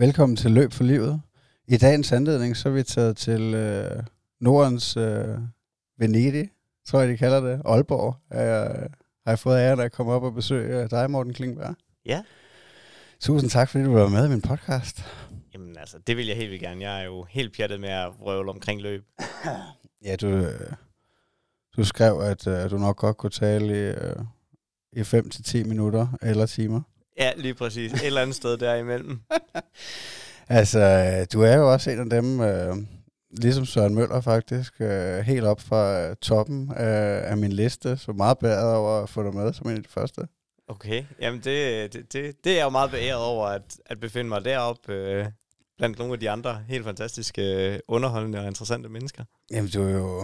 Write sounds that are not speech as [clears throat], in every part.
Velkommen til Løb for Livet. I dagens anledning, så er vi taget til øh, Nordens øh, Venedig, tror jeg, de kalder det, Aalborg. Øh, har jeg fået æren at komme op og besøge dig, Morten Klingberg. Ja. Tusind tak, fordi du var med i min podcast. Jamen altså, det vil jeg helt vildt gerne. Jeg er jo helt pjattet med at røvle omkring løb. [clears throat] Ja, du, øh, du skrev, at øh, du nok godt kunne tale i, øh, i 5-10 minutter eller timer. Ja, lige præcis. Et eller andet sted derimellem. [laughs] Altså, du er jo også en af dem, øh, ligesom Søren Møller faktisk, øh, helt op fra øh, toppen af, af min liste, så meget bæret over at få dig med som en af de første. Okay, jamen det, det, det, det er jeg jo meget beæret over, at, at befinde mig deroppe øh, blandt nogle af de andre helt fantastiske, øh, underholdende og interessante mennesker. Jamen, du er jo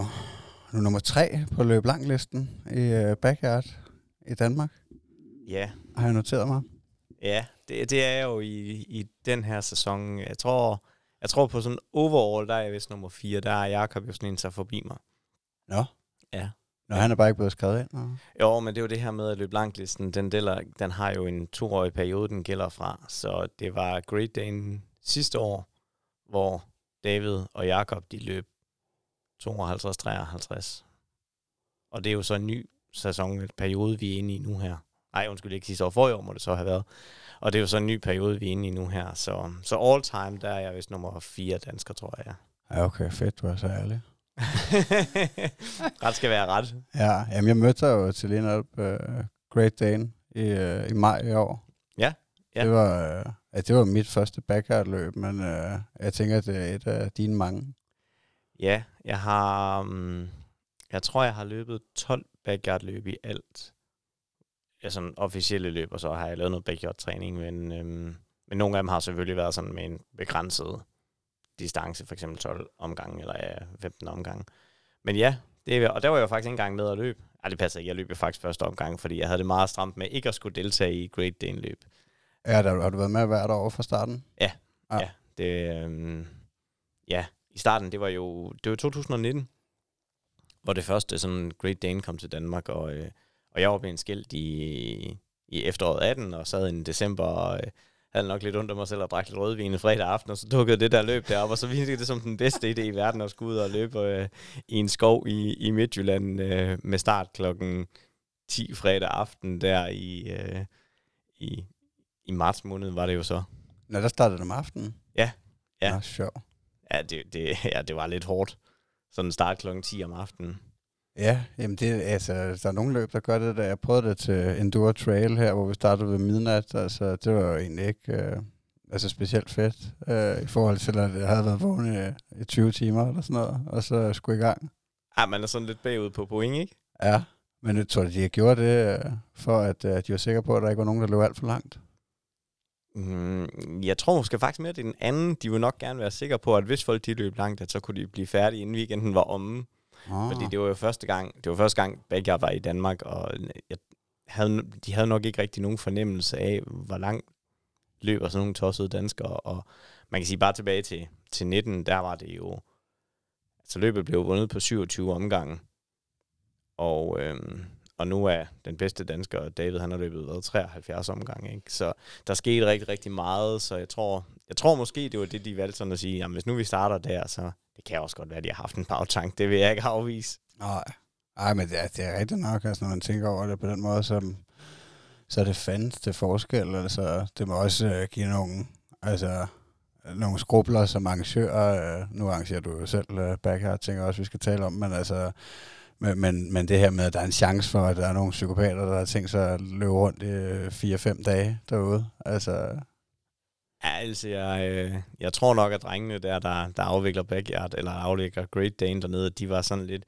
er nummer tre på løb langlisten i øh, backyard i Danmark, Ja, har jeg noteret mig. Ja det, det er jo i, i den her sæson. Jeg tror, jeg tror på sådan overall, der er jeg vist nummer 4. Der er Jakob jo sådan en, så forbi mig. Nå. Ja. Nå, han er bare ikke blevet skrevet ind. Nå. Jo, men det er jo det her med at løbe langlisten. Den, deler, den har jo en toårig periode, den gælder fra. Så det var Great Dane sidste år, hvor David og Jakob de løb 52-53. Og det er jo så en ny sæson, periode, vi er inde i nu her. Nej, undskyld, ikke sidste år. For i år må det så have været. Og det er jo så en ny periode, vi er inde i nu her. Så, så all time, der er jeg vist nummer 4 dansker, tror jeg. Ja, okay, fedt, du er så ærlig. [laughs] ret skal være ret. Ja, jamen jeg mødte dig jo til en op uh, Great Dane i, uh, i maj i år. Ja, ja. Det var, uh, ja, det var mit første backyard-løb, men uh, jeg tænker, det er et af dine mange. Ja, jeg har... Um, jeg tror, jeg har løbet 12 backyard-løb i alt. Ja, sådan officielle løb, og så har jeg lavet noget backyard-træning, men, øhm, men nogle af dem har selvfølgelig været sådan med en begrænset distance, for eksempel 12 omgange, eller ja, 15 omgange. Men ja, det er, og der var jeg jo faktisk ikke engang med at løbe. Ej, det passer ikke. Jeg løb jo faktisk første omgang, fordi jeg havde det meget stramt med ikke at skulle deltage i Great Dane løb. Ja, der, har du været med hvert år fra starten? Ja, Ja. ja. ja det, øhm, ja, i starten, det var jo det var 2019, hvor det første sådan Great Dane kom til Danmark, og, øh, og jeg var blevet skilt i, i efteråret 18, og sad i december og øh, havde nok lidt ondt af mig selv og drak lidt rødvin en fredag aften, og så dukkede det der løb derop, og så virkede det som den bedste idé i verden at skulle ud og løbe øh, i en skov i, i Midtjylland øh, med start klokken 10 fredag aften der i, øh, i, i marts måned var det jo så. Nå, der startede det om aftenen? Ja, ja. Nå, sjov. Ja, det, det, ja, det var lidt hårdt. Sådan start klokken 10 om aftenen. Ja, jamen det, altså, der er nogle løb, der gør det der. Jeg prøvede det til Enduro Trail her, hvor vi startede ved midnat. Altså, det var jo egentlig ikke øh, altså specielt fedt, øh, i forhold til, at jeg havde været vågen i, i 20 timer eller sådan noget, og så skulle i gang. Ja, man er sådan lidt bagud på point, ikke? Ja, men jeg tror, at de har gjort det, øh, for at øh, de var sikre på, at der ikke var nogen, der løb alt for langt. Mm, jeg tror måske faktisk mere, at det er den anden. De vil nok gerne være sikre på, at hvis folk de løb langt, at så kunne de blive færdige, inden weekenden var omme. Ah. Fordi det var jo første gang, det var første gang, begge jeg var i Danmark, og jeg havde, de havde nok ikke rigtig nogen fornemmelse af, hvor langt løber sådan nogle tossede danskere. Og man kan sige bare tilbage til, til 19, der var det jo, altså løbet blev vundet på 27 omgange. Og, øhm, og nu er den bedste dansker, David, han har løbet været 73 omgange. Ikke? Så der skete rigtig, rigtig meget, så jeg tror, jeg tror måske, det var det, de valgte sådan at sige, jamen hvis nu vi starter der, så det kan også godt være, at de har haft en bagtank. Det vil jeg ikke afvise. Nej. Ej, men det er, det er rigtigt nok, altså, når man tænker over det på den måde, så, så er det fandens til forskel. Altså, det må også øh, give nogle, altså, nogle skrubler som arrangør. Øh, nu arrangerer du jo selv øh, backyard, tænker også, vi skal tale om, men altså, men, men, men det her med, at der er en chance for, at der er nogle psykopater, der har tænkt sig at løbe rundt i øh, 4-5 dage derude. Altså, Ja, altså, jeg, øh, jeg tror nok, at drengene der, der, der afvikler backyard, eller afvikler Great Dane dernede, de var sådan lidt,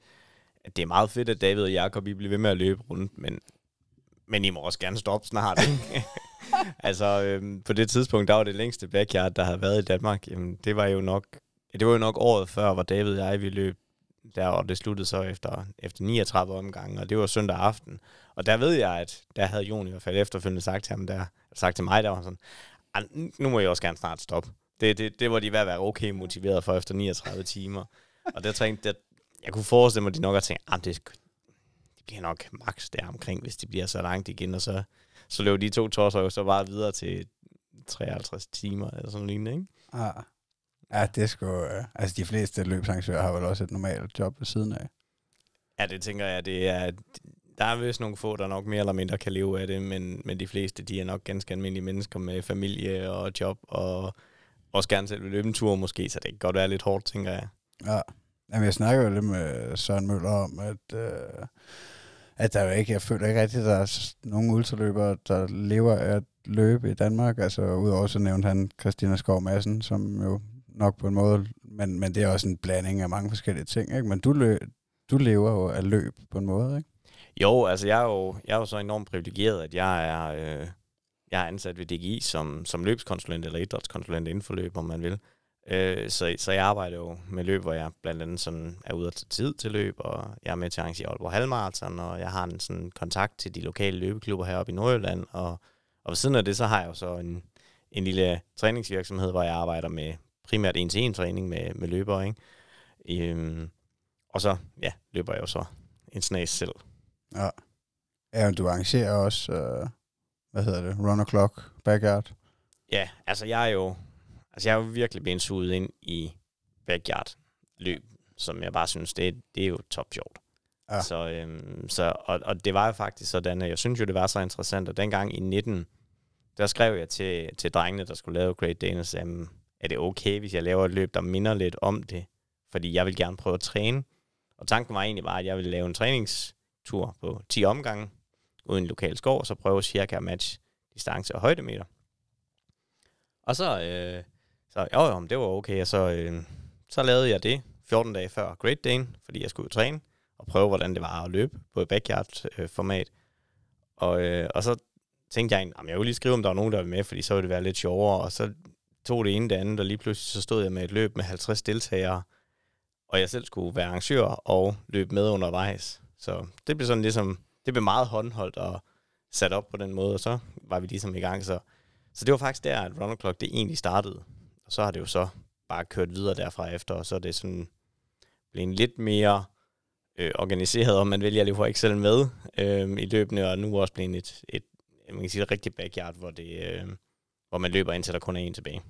at det er meget fedt, at David og Jakob I bliver ved med at løbe rundt, men, men I må også gerne stoppe snart, ikke? [laughs] altså, øhm, på det tidspunkt, der var det længste backyard, der havde været i Danmark, jamen, det var jo nok, det var jo nok året før, hvor David og jeg, vi løb der, og det sluttede så efter, efter 39 omgange, og det var søndag aften. Og der ved jeg, at der havde Jon i hvert fald efterfølgende sagt til ham der, sagt til mig, der var sådan, "Ej, nu må jeg også gerne snart stoppe. Det, det, det var de ved at være okay motiveret for efter 39 timer. Og der tænkte jeg, jeg kunne forestille mig, at de nok har tænkt, at det, det bliver nok max der omkring, hvis det bliver så langt igen. Og så, så løb de to tosser jo så bare videre til 53 timer eller sådan noget ikke? Ja. ja, det er sgu... Øh, altså, de fleste løbsarrangører har vel også et normalt job ved siden af. Ja, det tænker jeg, det er... Der er vist nogle få, der nok mere eller mindre kan leve af det, men, men de fleste, de er nok ganske almindelige mennesker med familie og job, og også gerne selv vil løbe en tur måske, så det kan godt være lidt hårdt, tænker jeg. Ja, Jamen, jeg snakker jo lidt med Søren Møller om, at, øh, at der jo ikke, jeg føler ikke rigtigt, at der er nogen ultraløbere, der lever af at løbe i Danmark. Altså, udover så nævnte han Christina Skov Madsen, som jo nok på en måde, men, men det er også en blanding af mange forskellige ting, ikke? Men du, løb, du lever jo af løb på en måde, ikke? Jo, altså jeg er jo, jeg er jo så enormt privilegeret, at jeg er, øh, jeg er ansat ved DGI som, som løbskonsulent eller idrætskonsulent inden for løb, om man vil. Øh, så, så jeg arbejder jo med løb, hvor jeg blandt andet sådan er ude at tage tid til løb, og jeg er med til at arrangere Aalborg Halmarathon, og jeg har en sådan kontakt til de lokale løbeklubber heroppe i Nordjylland, og, og ved siden af det, så har jeg jo så en, en lille træningsvirksomhed, hvor jeg arbejder med primært en-til-en træning med, med løbere, ikke? Øhm, og så, ja, løber jeg jo så en snas selv. Ja. Ja, du arrangerer også, øh, hvad hedder det, run o'clock, backyard. Ja, altså jeg er jo, altså jeg er jo virkelig blevet suget ind i backyard løb, som jeg bare synes, det, det er jo top sjovt. Ja. Så, øhm, så, og, og det var jo faktisk sådan, at jeg synes jo, det var så interessant, og dengang i 19, der skrev jeg til, til drengene, der skulle lave Great Danish, um, er det okay, hvis jeg laver et løb, der minder lidt om det? Fordi jeg vil gerne prøve at træne. Og tanken var egentlig bare, at jeg ville lave en tur på 10 omgange, uden lokal skov, og så prøve cirka at matche distance og højdemeter. Og så, øh, så jo, jo, det var okay, og så, øh, så lavede jeg det 14 dage før Great Dane, fordi jeg skulle træne og prøve, hvordan det var at løbe på et backyard-format. Øh, og, øh, og så tænkte jeg, at jeg ville lige skrive, om der var nogen, der var med, fordi så ville det være lidt sjovere. Og så tog det ene det andet, og lige pludselig så stod jeg med et løb med 50 deltagere, og jeg selv skulle være arrangør og løbe med undervejs. Så det blev sådan ligesom, det blev meget håndholdt og sat op på den måde, og så var vi ligesom i gang. Så, så det var faktisk der, at Run Clock det egentlig startede. Og så har det jo så bare kørt videre derfra efter, og så er det sådan blevet lidt mere øh, organiseret, og man vælger lige for ikke selv med øh, i løbende, og nu også blevet et, et, man kan sige, et rigtigt backyard, hvor, det, øh, hvor man løber indtil der kun er en tilbage.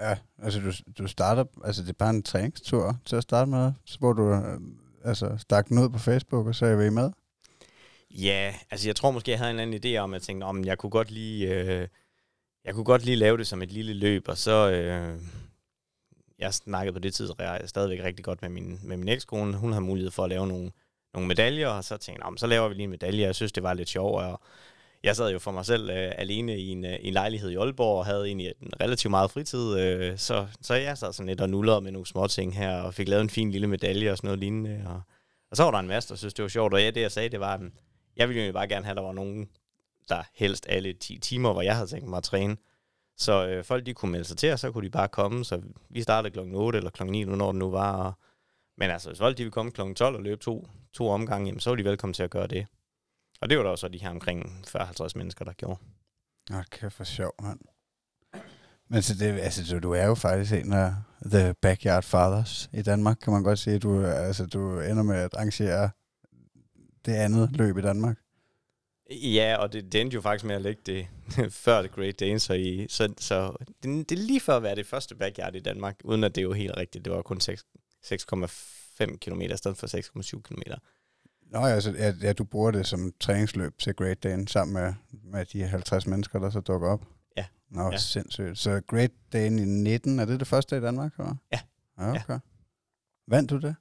Ja, altså du, du starter, altså det er bare en træningstur til at starte med, så hvor du øh, altså stak den ud på Facebook, og sagde, er I med? Ja, altså jeg tror måske, jeg havde en eller anden idé om, at jeg tænkte, om jeg kunne godt lige, øh, jeg kunne godt lige lave det som et lille løb, og så, øh, jeg snakkede på det tidspunkt stadigvæk rigtig godt med min, med min ekskone. Hun havde mulighed for at lave nogle, nogle medaljer, og så tænkte jeg, så laver vi lige en medalje. Jeg synes, det var lidt sjovt, og jeg sad jo for mig selv øh, alene i en, øh, i en lejlighed i Aalborg, og havde egentlig en relativt meget fritid, øh, så, så jeg sad sådan lidt og nullede med nogle små ting her, og fik lavet en fin lille medalje og sådan noget lignende, og, og så var der en masse, der synes, det var sjovt, og ja, det jeg sagde, det var, at mm, jeg ville jo bare gerne have, at der var nogen, der helst alle 10 timer, hvor jeg havde tænkt mig at træne, så øh, folk de kunne melde sig til, og så kunne de bare komme. Så vi startede klokken 8 eller klokken 9, når det nu var. Og, men altså, hvis folk de ville komme klokken 12 og løbe to, to omgange, jamen, så var de velkommen til at gøre det. Og det var der også de her omkring 40-50 mennesker, der gjorde. Nå, kæft for sjov, mand. Men så det, altså, du, du er jo faktisk en af the backyard fathers i Danmark, kan man godt sige. Du, altså, du ender med at arrangere det andet løb i Danmark. Ja, og det, det endte jo faktisk med at lægge det [laughs] før The Great Dane, så, i, så, så det, det er lige for at være det første backyard i Danmark, uden at det er jo helt rigtigt. Det var kun 6,5 km i stedet for 6,7 km. Nå ja, altså, ja, ja, du bruger det som træningsløb til Great Dane sammen med, med de 50 mennesker, der så dukker op? Ja. Nå, ja. sindssygt. Så Great Dane i 19, er det det første i Danmark? Eller? Ja. Okay. Ja. Vandt du det?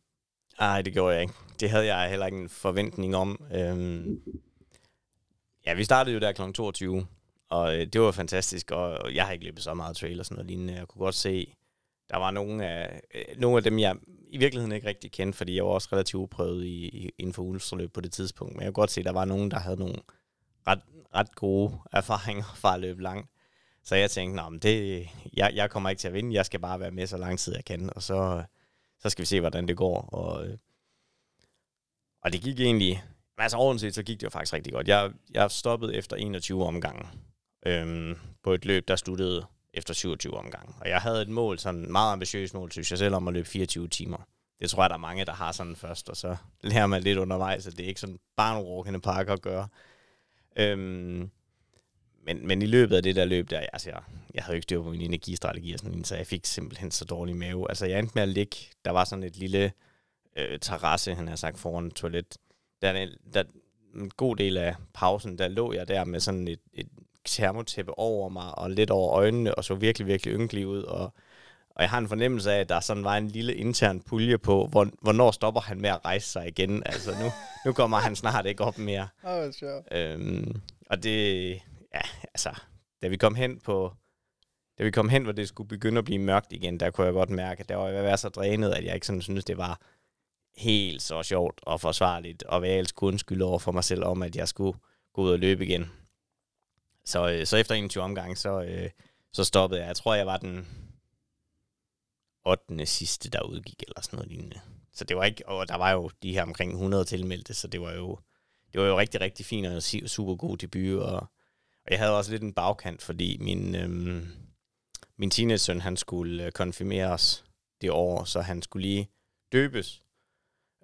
Nej, det gjorde jeg ikke. Det havde jeg heller ikke en forventning om. Øhm, Ja, vi startede jo der kl. 22, og øh, det var fantastisk, og jeg har ikke løbet så meget trail og sådan noget lignende. Jeg kunne godt se, der var nogle af, øh, nogle af dem, jeg i virkeligheden ikke rigtig kendte, fordi jeg var også relativt uprøvet i, i, inden for ultraløb på det tidspunkt. Men jeg kunne godt se, at der var nogen, der havde nogle ret, ret gode [laughs] erfaringer fra at løbe langt. Så jeg tænkte, men det, jeg, jeg kommer ikke til at vinde, jeg skal bare være med så lang tid jeg kan, og så, så skal vi se, hvordan det går. Og, øh, og det gik egentlig altså overordnet så gik det jo faktisk rigtig godt. Jeg, jeg stoppede efter 21 omgange øhm, på et løb, der sluttede efter 27 omgange. Og jeg havde et mål, sådan et meget ambitiøst mål, synes jeg selv, om at løbe 24 timer. Det tror jeg, der er mange, der har sådan først, og så [laughs] lærer man lidt undervejs, at det er ikke sådan bare nogle råkende pakker at gøre. Øhm, men, men i løbet af det der løb der, altså jeg, jeg havde jo ikke styr på min energistrategi og sådan noget, så jeg fik simpelthen så dårlig mave. Altså jeg endte med at ligge, der var sådan et lille øh, terrasse, han har sagt, foran toilet. Der, der, en god del af pausen, der lå jeg der med sådan et, et termotæppe over mig og lidt over øjnene, og så virkelig, virkelig ynkelig ud, og og jeg har en fornemmelse af, at der sådan var en lille intern pulje på, hvor, hvornår stopper han med at rejse sig igen. Altså nu, nu kommer han snart ikke op mere. Oh, sure. øhm, og det, ja, altså, da vi kom hen på, da vi kom hen, hvor det skulle begynde at blive mørkt igen, der kunne jeg godt mærke, at der var ved at være så drænet, at jeg ikke sådan synes, det var helt så sjovt og forsvarligt, og være ellers kunne undskylde over for mig selv om, at jeg skulle gå ud og løbe igen. Så, øh, så efter 21 omgang, så, øh, så stoppede jeg. Jeg tror, jeg var den 8. sidste, der udgik, eller sådan noget lignende. Så det var ikke, og der var jo de her omkring 100 tilmeldte, så det var jo, det var jo rigtig, rigtig fint og super god debut, og, og jeg havde også lidt en bagkant, fordi min, øhm, min teenage-søn, han skulle øh, konfirmeres det år, så han skulle lige døbes,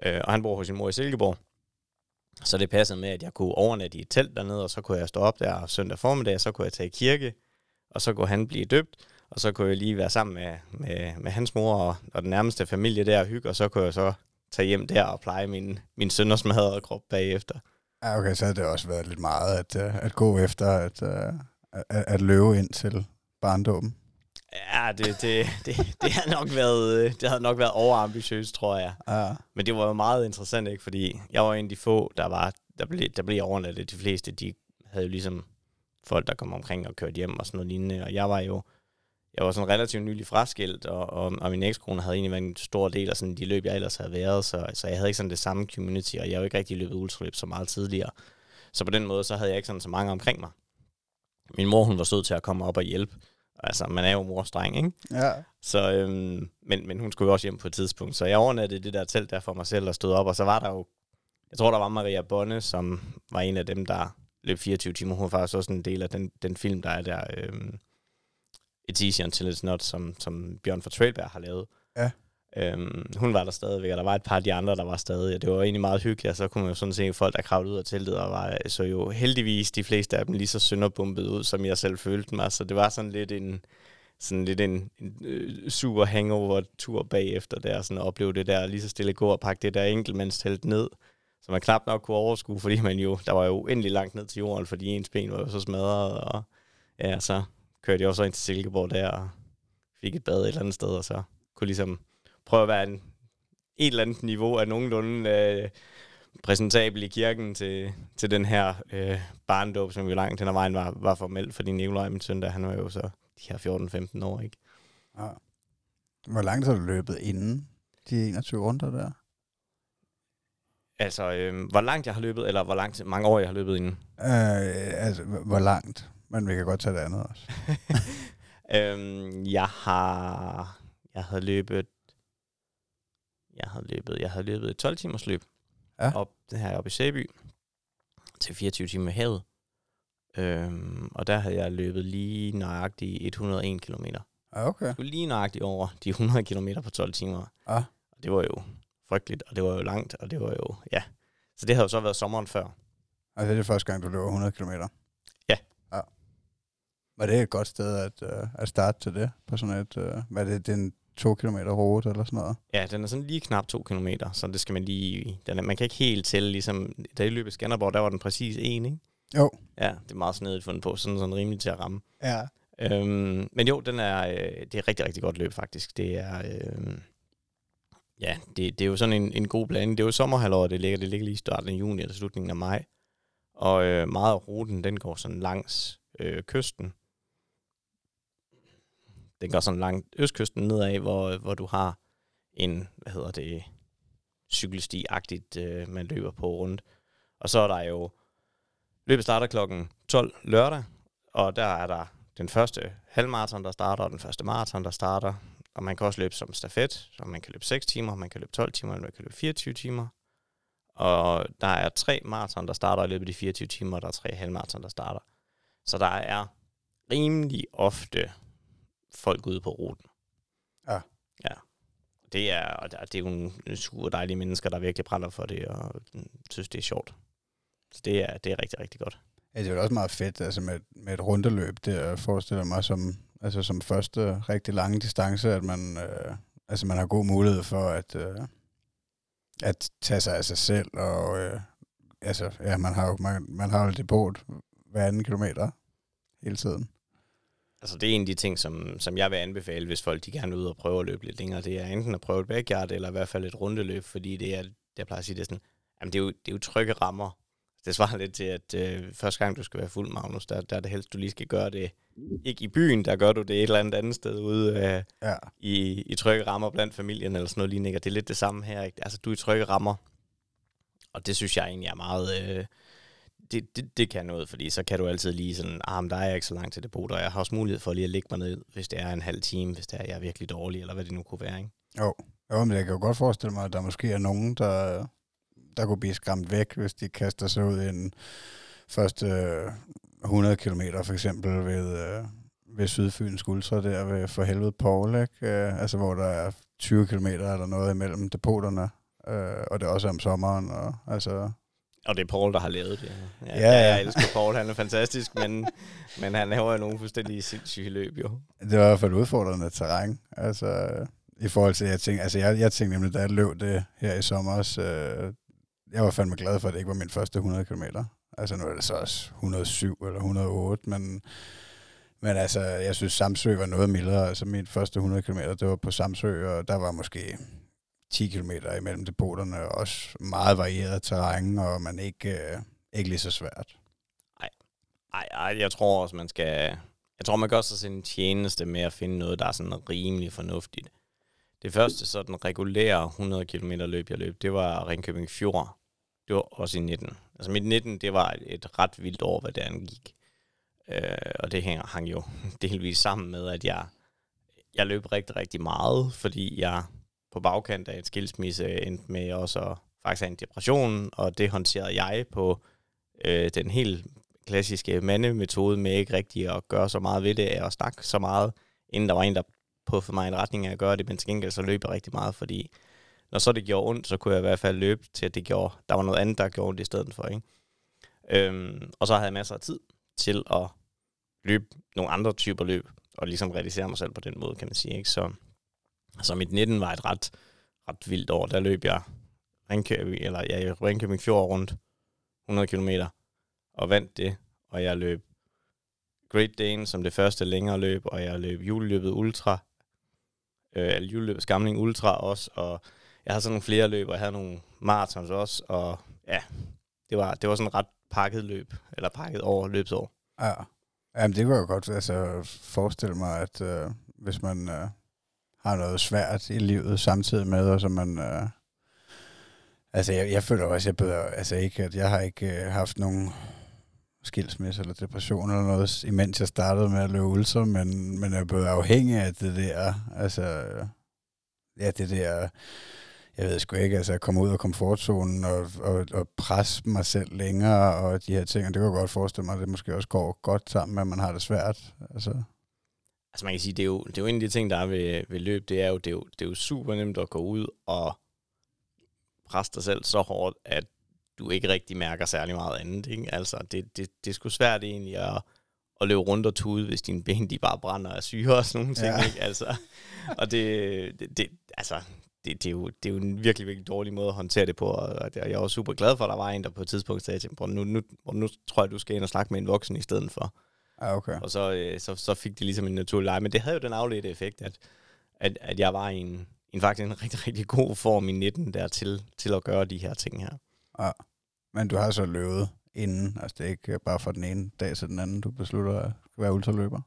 øh, og han bor hos sin mor i Silkeborg. Så det passede med, at jeg kunne overnatte i et telt dernede, og så kunne jeg stå op der søndag formiddag, så kunne jeg tage i kirke, og så kunne han blive døbt, og så kunne jeg lige være sammen med, med, med hans mor og, og den nærmeste familie der og hygge, og så kunne jeg så tage hjem der og pleje min, min sønders og krop bagefter. Ja, okay, så har det også været lidt meget at, øh, at gå efter at, øh, at, at løbe ind til barndommen. Ja, det, det, det, det, har nok været, det havde nok været overambitiøst, tror jeg. Ja. Men det var jo meget interessant, ikke? fordi jeg var en af de få, der, var, der, blev, der blev overnattet. De fleste, de havde jo ligesom folk, der kom omkring og kørte hjem og sådan noget lignende. Og jeg var jo jeg var sådan relativt nylig fraskilt, og, og, og min ekskone havde egentlig været en stor del af sådan de løb, jeg ellers havde været, så, så jeg havde ikke sådan det samme community, og jeg jo ikke rigtig løbet ultraløb så meget tidligere. Så på den måde, så havde jeg ikke sådan så mange omkring mig. Min mor, hun var sød til at komme op og hjælpe. Altså, man er jo morstreng, ikke? Ja. Så, øhm, men, men hun skulle jo også hjem på et tidspunkt. Så jeg overnattede det der telt der for mig selv og stod op, og så var der jo, jeg tror, der var Maria Bonne, som var en af dem, der løb 24 timer. Hun var faktisk også en del af den, den film, der er der, øhm, It's Easy Until It's Not, som, som Bjørn fra Trailberg har lavet. Ja. Øhm, hun var der stadigvæk, og der var et par af de andre, der var stadig. Og det var egentlig meget hyggeligt, og så kunne man jo sådan se folk, der kravlede ud af teltet, og var øh, så jo heldigvis de fleste af dem lige så sønderbumpet ud, som jeg selv følte mig. Så altså, det var sådan lidt en, sådan lidt en, en øh, super hangover-tur bagefter der, sådan at opleve det der, lige så stille gå og pakke det der enkeltmandstelt ned, som man knap nok kunne overskue, fordi man jo, der var jo uendelig langt ned til jorden, fordi ens ben var jo så smadret, og ja, så kørte jeg også ind til Silkeborg der og fik et bad et eller andet sted, og så kunne ligesom prøve at være en, et eller andet niveau af nogenlunde øh, præsentabel i kirken til, til den her øh, barndåb, som jo langt hen ad vejen var, var formelt, fordi Nikolaj, min søn, der, han var jo så de her 14-15 år, ikke? Ja. Hvor langt har du løbet inden de 21 runder der? Altså, øh, hvor langt jeg har løbet, eller hvor langt, mange år jeg har løbet inden? Øh, altså, hvor langt? Men vi kan godt tage det andet også. [laughs] øhm, jeg har... Jeg havde løbet... Jeg havde løbet, jeg havde løbet et 12 timers løb. Ja. Op, det her oppe i Sæby. Til 24 timer med havet. Øhm, og der havde jeg løbet lige nøjagtigt 101 km. Okay. Jeg skulle lige nøjagtigt over de 100 km på 12 timer. Ja. Og det var jo frygteligt, og det var jo langt, og det var jo, ja. Så det havde jo så været sommeren før. Og det er det første gang, du løber 100 km? Var det et godt sted at, uh, at starte til det? På sådan et, hvad er det, den to kilometer rute eller sådan noget? Ja, den er sådan lige knap to kilometer, så det skal man lige... Den er, man kan ikke helt tælle, ligesom... Da jeg løb i Skanderborg, der var den præcis en, ikke? Jo. Ja, det er meget snedigt fundet på, sådan, sådan rimelig til at ramme. Ja. Øhm, men jo, den er, øh, det er rigtig, rigtig godt løb, faktisk. Det er... Øh, ja, det, det er jo sådan en, en god blanding. Det er jo sommerhalvår, det ligger, det ligger lige i starten af juni eller slutningen af maj. Og øh, meget af ruten, den går sådan langs øh, kysten den går sådan langt østkysten nedad, hvor, hvor du har en, hvad hedder det, cykelsti-agtigt, øh, man løber på rundt. Og så er der jo, løbet starter klokken 12 lørdag, og der er der den første halvmarathon, der starter, og den første maraton, der starter. Og man kan også løbe som stafet, så man kan løbe 6 timer, man kan løbe 12 timer, man kan løbe 24 timer. Og der er tre maraton, der starter i løbet af de 24 timer, og der er tre halvmaraton, der starter. Så der er rimelig ofte folk ude på ruten. Ja. Ja. Det er, det er jo en super dejlige mennesker, der virkelig brænder for det, og synes, det er sjovt. Så det er, det er rigtig, rigtig godt. Ja, det er jo også meget fedt, altså med, med et rundeløb, det forestiller mig som, altså som første rigtig lange distance, at man, øh, altså man har god mulighed for at, øh, at tage sig af sig selv, og øh, altså, ja, man har jo man, man har jo depot hver anden kilometer hele tiden. Altså det er en af de ting, som, som jeg vil anbefale, hvis folk de gerne vil ud og prøve at løbe lidt længere. Det er enten at prøve et backyard, eller i hvert fald et rundeløb, fordi det er, jeg plejer at sige, det er sådan, jamen det er jo, det er jo trygge rammer. Det svarer lidt til, at øh, første gang du skal være fuld, Magnus, der, der er det helst, du lige skal gøre det, ikke i byen, der gør du det et eller andet andet sted ude øh, ja. i, i trygge rammer blandt familien, eller sådan noget lignende. Det er lidt det samme her, ikke? Altså du er i trygge rammer, og det synes jeg egentlig er meget... Øh, det, det, det kan noget, fordi så kan du altid lige sådan, ah, men der er ikke så langt til det og jeg har også mulighed for lige at lægge mig ned, hvis det er en halv time, hvis det er, jeg er virkelig dårlig, eller hvad det nu kunne være, ikke? Jo, jo men jeg kan jo godt forestille mig, at der måske er nogen, der, der kunne blive skræmt væk, hvis de kaster sig ud i en første øh, 100 km for eksempel ved, øh, ved Sydfyns Ultra der ved for helvede Paul, ikke? Øh, altså hvor der er 20 km eller noget imellem depoterne, øh, og det er også om sommeren, og altså og det er Paul, der har lavet det. Ja, ja, ja. Jeg elsker Paul, han er fantastisk, men, [laughs] men han laver jo nogle fuldstændig sindssyge løb, jo. Det var i hvert fald udfordrende terræn. Altså, i forhold til, jeg tænkte, altså jeg, jeg tænkte nemlig, da jeg løb det her i sommer, så, øh, jeg var fandme glad for, at det ikke var min første 100 km. Altså nu er det så også 107 eller 108, men, men altså, jeg synes Samsø var noget mildere. Altså min første 100 km, det var på Samsø, og der var måske 10 km imellem depoterne, og også meget varieret terræn, og man ikke, øh, ikke lige så svært. Nej, nej, ej, jeg tror også, man skal... Jeg tror, man gør sig sin tjeneste med at finde noget, der er sådan rimelig fornuftigt. Det første sådan regulære 100 km løb, jeg løb, det var Ringkøbing Fjord. Det var også i 19. Altså mit 19, det var et ret vildt år, hvad det angik. Øh, og det hænger, hang jo [laughs] delvis sammen med, at jeg, jeg løb rigtig, rigtig meget, fordi jeg på bagkant af et skilsmisse endte med også at faktisk have en depression, og det håndterede jeg på øh, den helt klassiske mandemetode med ikke rigtig at gøre så meget ved det, og snakke så meget, inden der var en, der puffede mig i en retning af at gøre det, men til gengæld så løb jeg rigtig meget, fordi når så det gjorde ondt, så kunne jeg i hvert fald løbe til, at det gjorde, der var noget andet, der gjorde ondt i stedet for. Ikke? Øhm, og så havde jeg masser af tid til at løbe nogle andre typer løb, og ligesom realisere mig selv på den måde, kan man sige. Ikke? Så, så mit 19 var et ret, ret vildt år. Der løb jeg Ringkøbing, eller ja, Ringkøbing Fjord rundt 100 km og vandt det. Og jeg løb Great Dane som det første længere løb, og jeg løb juleløbet Ultra, øh, eller juleløbet Skamling Ultra også, og jeg havde sådan nogle flere løb, og jeg havde nogle marathons også, og ja, det var, det var sådan et ret pakket løb, eller pakket over løbsår. Ja, Jamen, det kunne jeg godt altså, forestille mig, at øh, hvis man øh, har noget svært i livet samtidig med, og så man... Øh, altså, jeg, jeg føler også, jeg bedre, altså ikke, at jeg har ikke øh, haft nogen skilsmisse eller depression eller noget, imens jeg startede med at løbe ulser, men, men jeg er blevet afhængig af det der, altså, ja, det der, jeg ved sgu ikke, altså at komme ud af komfortzonen og, og, og presse mig selv længere og de her ting, og det kan jeg godt forestille mig, at det måske også går godt sammen med, at man har det svært, altså. Altså man kan sige, det er jo, det er jo en af de ting, der er ved, ved løb, det er jo, det er jo, det er jo super nemt at gå ud og presse dig selv så hårdt, at du ikke rigtig mærker særlig meget andet. Ikke? Altså, det, det, det er sgu svært egentlig at, at løbe rundt og tude, hvis dine ben de bare brænder af syre og sådan nogle ting. Ja. Ikke? Altså, og det, det, det, altså, det, det, er jo, det er jo en virkelig, virkelig dårlig måde at håndtere det på, og jeg er også super glad for, at der var en, der på et tidspunkt sagde til mig, nu, nu, nu tror jeg, du skal ind og snakke med en voksen i stedet for. Ja, okay. Og så, øh, så, så fik det ligesom en naturlig leg. Men det havde jo den afledte effekt, at, at, at jeg var i en, en faktisk en rigtig, rigtig god form i 19 der til, til at gøre de her ting her. Ja. Men du har så løbet inden, altså det er ikke bare fra den ene dag til den anden, du beslutter at være ultraløber?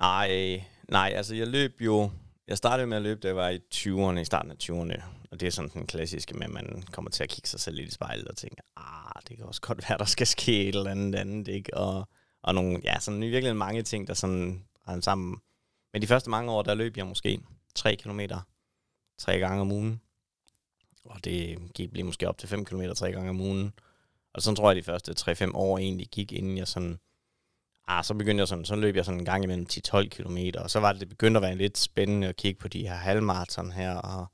Nej, nej, altså jeg løb jo, jeg startede med at løbe, da jeg var i 20'erne, i starten af 20'erne. Og det er sådan den klassiske med, at man kommer til at kigge sig selv lidt i spejlet og tænke, ah, det kan også godt være, der skal ske et eller andet andet, ikke? Og, og nogle, ja, sådan virkelig mange ting, der sådan rendte sammen. Men de første mange år, der løb jeg måske 3 km tre gange om ugen. Og det gik blev måske op til 5 km tre gange om ugen. Og så tror jeg, de første 3-5 år egentlig gik, inden jeg sådan... Ah, så begyndte jeg sådan, så løb jeg sådan en gang imellem 10-12 km, og så var det, det begyndte at være lidt spændende at kigge på de her halvmarathon her, og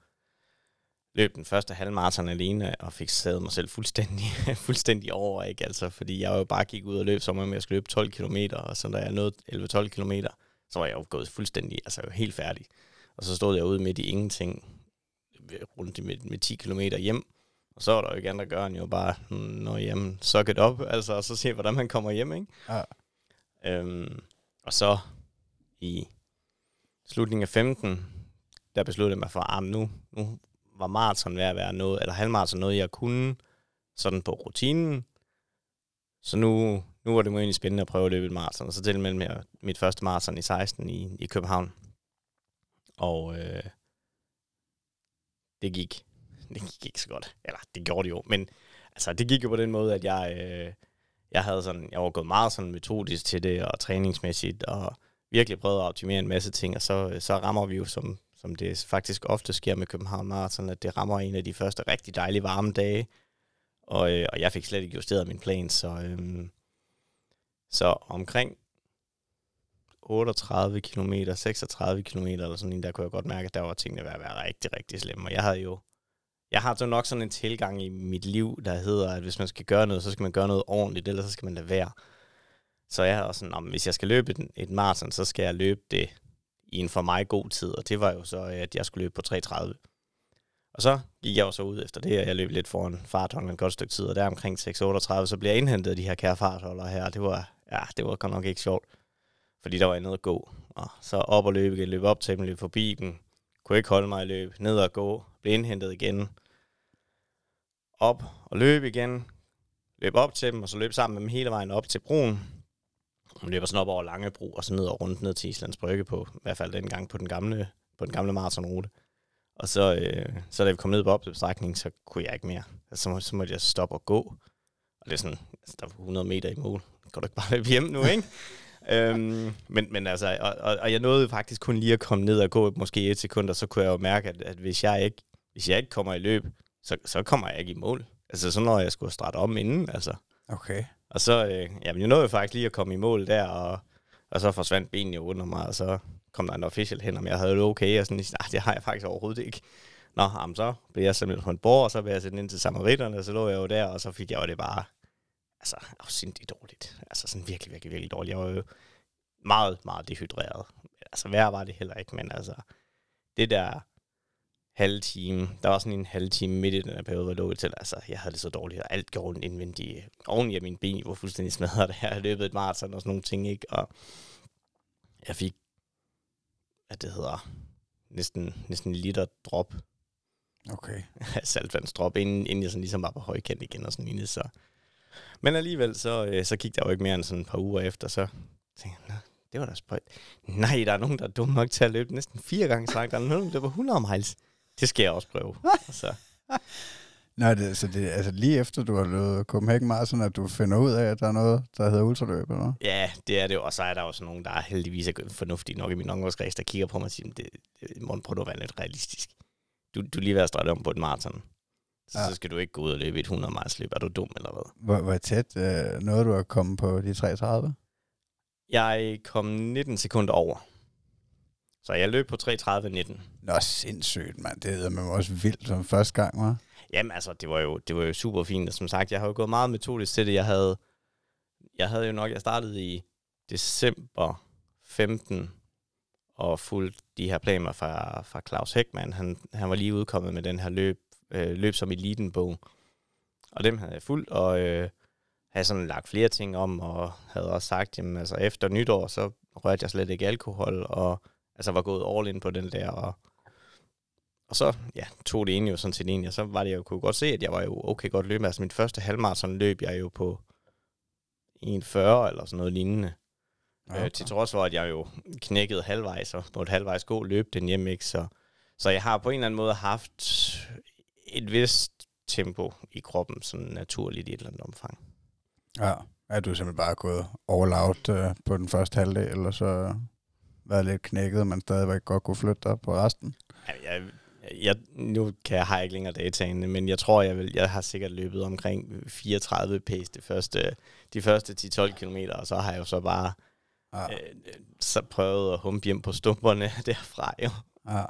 løb den første halvmarathon alene, og fik sædet mig selv fuldstændig, [laughs] fuldstændig over, ikke? Altså, fordi jeg jo bare gik ud og løb, som om jeg skulle løbe 12 km, og så da jeg nåede 11-12 km, så var jeg jo gået fuldstændig, altså helt færdig. Og så stod jeg ude midt i ingenting, rundt med, med 10 km hjem, og så var der jo ikke andet at gøre, end jo bare, når jamen, suck it op, altså, og så se, hvordan man kommer hjem, ikke? Ja. Øhm, og så i slutningen af 15, der besluttede jeg mig for, at ah, nu, nu var maraton ved at være noget, eller halvmaraton noget, jeg kunne, sådan på rutinen. Så nu, nu var det egentlig spændende at prøve at løbe et maraton, og så til med mit første maraton i 16 i, i København. Og øh, det gik. [laughs] Det gik ikke så godt. Eller, det gjorde det jo. Men altså, det gik jo på den måde, at jeg, øh, jeg havde sådan, jeg var gået meget sådan metodisk til det, og træningsmæssigt, og virkelig prøvet at optimere en masse ting, og så, så rammer vi jo, som, som det faktisk ofte sker med København Marathon, at det rammer en af de første rigtig dejlige varme dage, og, øh, og jeg fik slet ikke justeret min plan, så, øh, så omkring 38 km, 36 km eller sådan en, der kunne jeg godt mærke, at der var tingene ved at være rigtig, rigtig slemme. Og jeg havde jo, jeg har jo nok sådan en tilgang i mit liv, der hedder, at hvis man skal gøre noget, så skal man gøre noget ordentligt, ellers så skal man lade være. Så jeg havde også sådan, hvis jeg skal løbe et, et maraton, så skal jeg løbe det i en for mig god tid, og det var jo så, at jeg skulle løbe på 3.30. Og så gik jeg jo så ud efter det, og jeg løb lidt foran fartholden et godt stykke tid, og der omkring 6.38, så blev jeg indhentet af de her kære fartholder her, det var, ja, det var godt nok ikke sjovt, fordi der var andet at gå, og så op og løbe igen, løb op til dem, løb forbi dem, kunne ikke holde mig i løb, ned og gå, blev indhentet igen, op og løb igen, løb op til dem, og så løb sammen med dem hele vejen op til broen, man løber sådan op over Langebro, og så ned og rundt ned til Islands Brygge på, i hvert fald dengang på den gamle, på den gamle maratonrute. Og så, øh, så da vi kom ned på opstrækningen, så kunne jeg ikke mere. Altså, så, må, så måtte jeg stoppe og gå. Og det er sådan, altså, der var 100 meter i mål. Kan du ikke bare løbe [laughs] hjem nu, ikke? [laughs] øhm, men, men altså, og, og, og, jeg nåede faktisk kun lige at komme ned og gå måske et sekund, og så kunne jeg jo mærke, at, at hvis, jeg ikke, hvis jeg ikke kommer i løb, så, så kommer jeg ikke i mål. Altså, så når jeg skulle starte om inden, altså. Okay. Og så, øh, jamen, jeg nåede faktisk lige at komme i mål der, og, og så forsvandt benene jo under mig, og så kom der en official hen, om jeg havde det okay, og sådan, nej, det har jeg faktisk overhovedet ikke. Nå, jamen, så blev jeg simpelthen på en bord, og så blev jeg sendt ind til samaritterne, og så lå jeg jo der, og så fik jeg jo det bare, altså, afsindigt dårligt. Altså sådan virkelig, virkelig, virkelig dårligt. Jeg var jo meget, meget dehydreret. Altså, værre var det heller ikke, men altså, det der halv time. Der var sådan en halv time midt i den her periode, hvor jeg lå til. Altså, jeg havde det så dårligt, og alt gjorde indvendigt. Oven i min ben var fuldstændig smadret det her. Jeg løbet et maraton og sådan nogle ting, ikke? Og jeg fik, hvad det hedder, næsten, næsten en liter drop. Okay. [laughs] Saltvandsdrop, inden, inden jeg sådan ligesom var på højkant igen og sådan lignende, så... Men alligevel, så, øh, så gik der jo ikke mere end sådan et par uger efter, så tænkte jeg, det var da spøjt. Nej, der er nogen, der er dumme nok til at løbe næsten fire gange så langt. Der er nogen, der løber 100 miles. Det skal jeg også prøve. [laughs] så. Nej, det, så det altså lige efter du har løbet Copenhagen Marathon, at du finder ud af, at der er noget, der hedder ultraløb, eller Ja, det er det. Og så er der også nogen, der er heldigvis er fornuftige nok i min omgangskreds, der kigger på mig og siger, det, det må prøve at være lidt realistisk. Du, du er lige ved at starte om på et maraton. Så, ja. så skal du ikke gå ud og løbe et 100 miles løb. Er du dum eller hvad? Hvor, hvor tæt øh, nåede du at komme på de 33? Jeg kom 19 sekunder over. Så jeg løb på 3.30.19. Nå, sindssygt, mand. Det hedder man også vildt som første gang, var. Jamen, altså, det var jo, det var jo super fint. Og som sagt, jeg har jo gået meget metodisk til det. Jeg havde, jeg havde jo nok, jeg startede i december 15 og fulgte de her planer fra, fra Claus Heckmann. Han, han var lige udkommet med den her løb, øh, løb som eliten-bog. Og dem havde jeg fulgt, og øh, havde sådan lagt flere ting om, og havde også sagt, jamen altså efter nytår, så rørte jeg slet ikke alkohol, og altså var gået all in på den der, og, og så ja, tog det egentlig jo sådan set ind, og så var det, jeg kunne godt se, at jeg var jo okay godt løb. Altså mit første halvmarathon løb jeg jo på 1,40 eller sådan noget lignende. Okay. Øh, til trods for, at jeg jo knækkede halvvejs, og et halvvejs gå løb den hjem, ikke? Så, så jeg har på en eller anden måde haft et vist tempo i kroppen, sådan naturligt i et eller andet omfang. Ja, er du simpelthen bare gået all out uh, på den første halvdel, eller så været lidt knækket, men stadigvæk godt kunne flytte dig på resten? Ja, jeg, jeg, nu kan jeg, har jeg ikke længere dataene, men jeg tror, jeg, vil, jeg har sikkert løbet omkring 34 pace de første, de første 10-12 km, og så har jeg jo så bare ja. øh, så prøvet at humpe hjem på stumperne [laughs] derfra. Jo. Ja.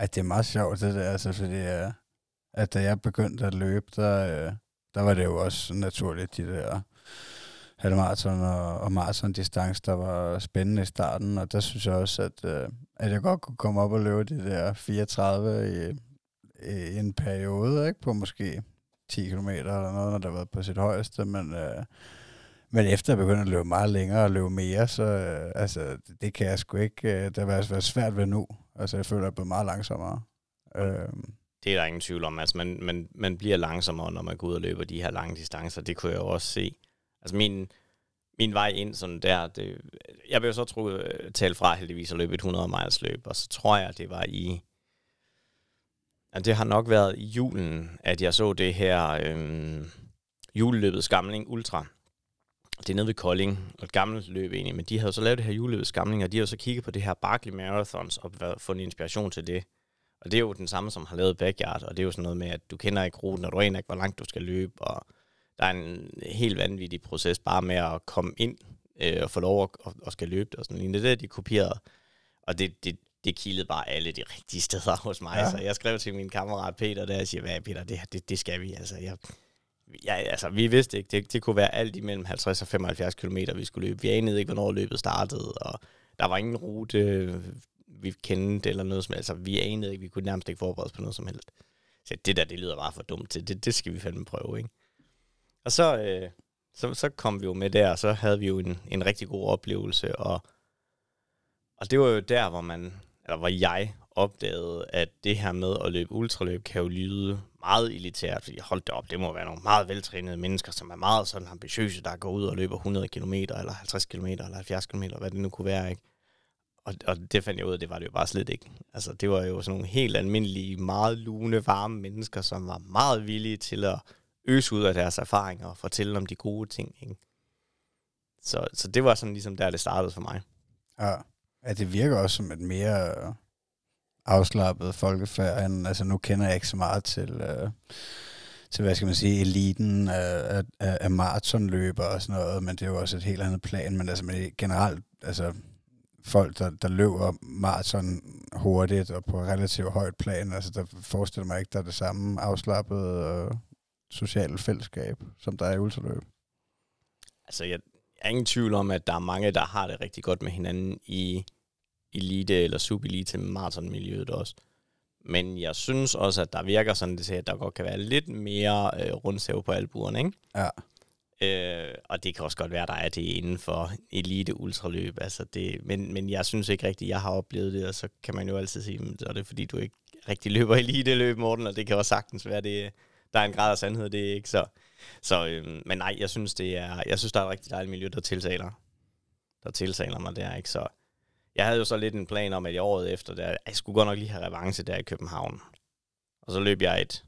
ja, det er meget sjovt det der, altså, fordi at da jeg begyndte at løbe, der, øh, der var det jo også naturligt, de der halvmarathon og, og marathon-distance, der var spændende i starten, og der synes jeg også, at, øh, at jeg godt kunne komme op og løbe de der 34 i, i en periode, ikke? på måske 10 km eller noget, når der var på sit højeste, men, øh, men efter jeg begyndte at løbe meget længere og løbe mere, så øh, altså, det kan jeg sgu ikke, øh, det har været svært ved nu. Altså jeg føler, at jeg er blevet meget langsommere. Øh, det er der ingen tvivl om. Altså, man, man, man bliver langsommere, når man går ud og løber de her lange distancer. Det kunne jeg jo også se. Altså, min, min vej ind sådan der, det, jeg vil jo så tro, tale fra heldigvis at løbe et 100 miles løb, og så tror jeg, det var i, at det har nok været i julen, at jeg så det her øh, juleløbet Skamling Ultra. Det er nede ved Kolding, og et gammelt løb egentlig, men de havde så lavet det her juleløbet Skamling, og de har så kigget på det her Barkley Marathons og fundet inspiration til det. Og det er jo den samme, som har lavet Backyard, og det er jo sådan noget med, at du kender ikke ruten, og du aner ikke, hvor langt du skal løbe, og der er en helt vanvittig proces bare med at komme ind øh, og få lov at og, og skal løbe det og sådan noget. Det er det, de kopierede. Og det, det, det kildede bare alle de rigtige steder hos mig. Ja. Så jeg skrev til min kammerat Peter, der og siger, hvad Peter, det, det, det skal vi. Altså, jeg, ja, altså, vi vidste ikke, det, det kunne være alt imellem 50 og 75 km, vi skulle løbe. Vi anede ikke, hvornår løbet startede, og der var ingen rute, vi kendte eller noget som Altså, vi anede ikke, vi kunne nærmest ikke forberede os på noget som helst. Så det der, det lyder bare for dumt til. Det, det skal vi fandme prøve, ikke? Og så, øh, så, så kom vi jo med der, og så havde vi jo en, en rigtig god oplevelse, og, og det var jo der, hvor man, eller hvor jeg opdagede, at det her med at løbe ultraløb kan jo lyde meget elitært, fordi hold det op, det må være nogle meget veltrænede mennesker, som er meget sådan ambitiøse, der går ud og løber 100 km, eller 50 km, eller 70 km, hvad det nu kunne være, ikke? Og, og det fandt jeg ud af, det var det jo bare slet ikke. Altså, det var jo sådan nogle helt almindelige, meget lune, varme mennesker, som var meget villige til at øse ud af deres erfaringer og fortælle om de gode ting. Ikke? Så, så det var sådan ligesom der, det startede for mig. Ja, ja det virker også som et mere øh, afslappet folkefærd, end, altså nu kender jeg ikke så meget til, øh, til hvad skal man sige, eliten af, af, af maratonløber og sådan noget, men det er jo også et helt andet plan, men altså men generelt, altså folk, der, der løber maraton hurtigt og på relativt højt plan, altså der forestiller mig ikke, der er det samme afslappede og øh, sociale fællesskab, som der er i ultraløb. Altså, jeg er ingen tvivl om, at der er mange, der har det rigtig godt med hinanden i elite eller subelite maratonmiljøet også. Men jeg synes også, at der virker sådan, det at der godt kan være lidt mere øh, rundsæv på albuerne, ikke? Ja. Øh, og det kan også godt være, der er det inden for elite ultraløb. Altså det, men, men jeg synes ikke rigtigt, jeg har oplevet det, og så kan man jo altid sige, at det er fordi, du ikke rigtig løber elite løb, Morten, og det kan også sagtens være, det, der er en grad af sandhed, det er ikke så. så øh, men nej, jeg synes, det er, jeg synes, der er et rigtig dejligt miljø, der tiltaler, der tiltaler mig der, ikke? Så jeg havde jo så lidt en plan om, at i året efter, der, jeg skulle godt nok lige have revanche der i København. Og så løb jeg et,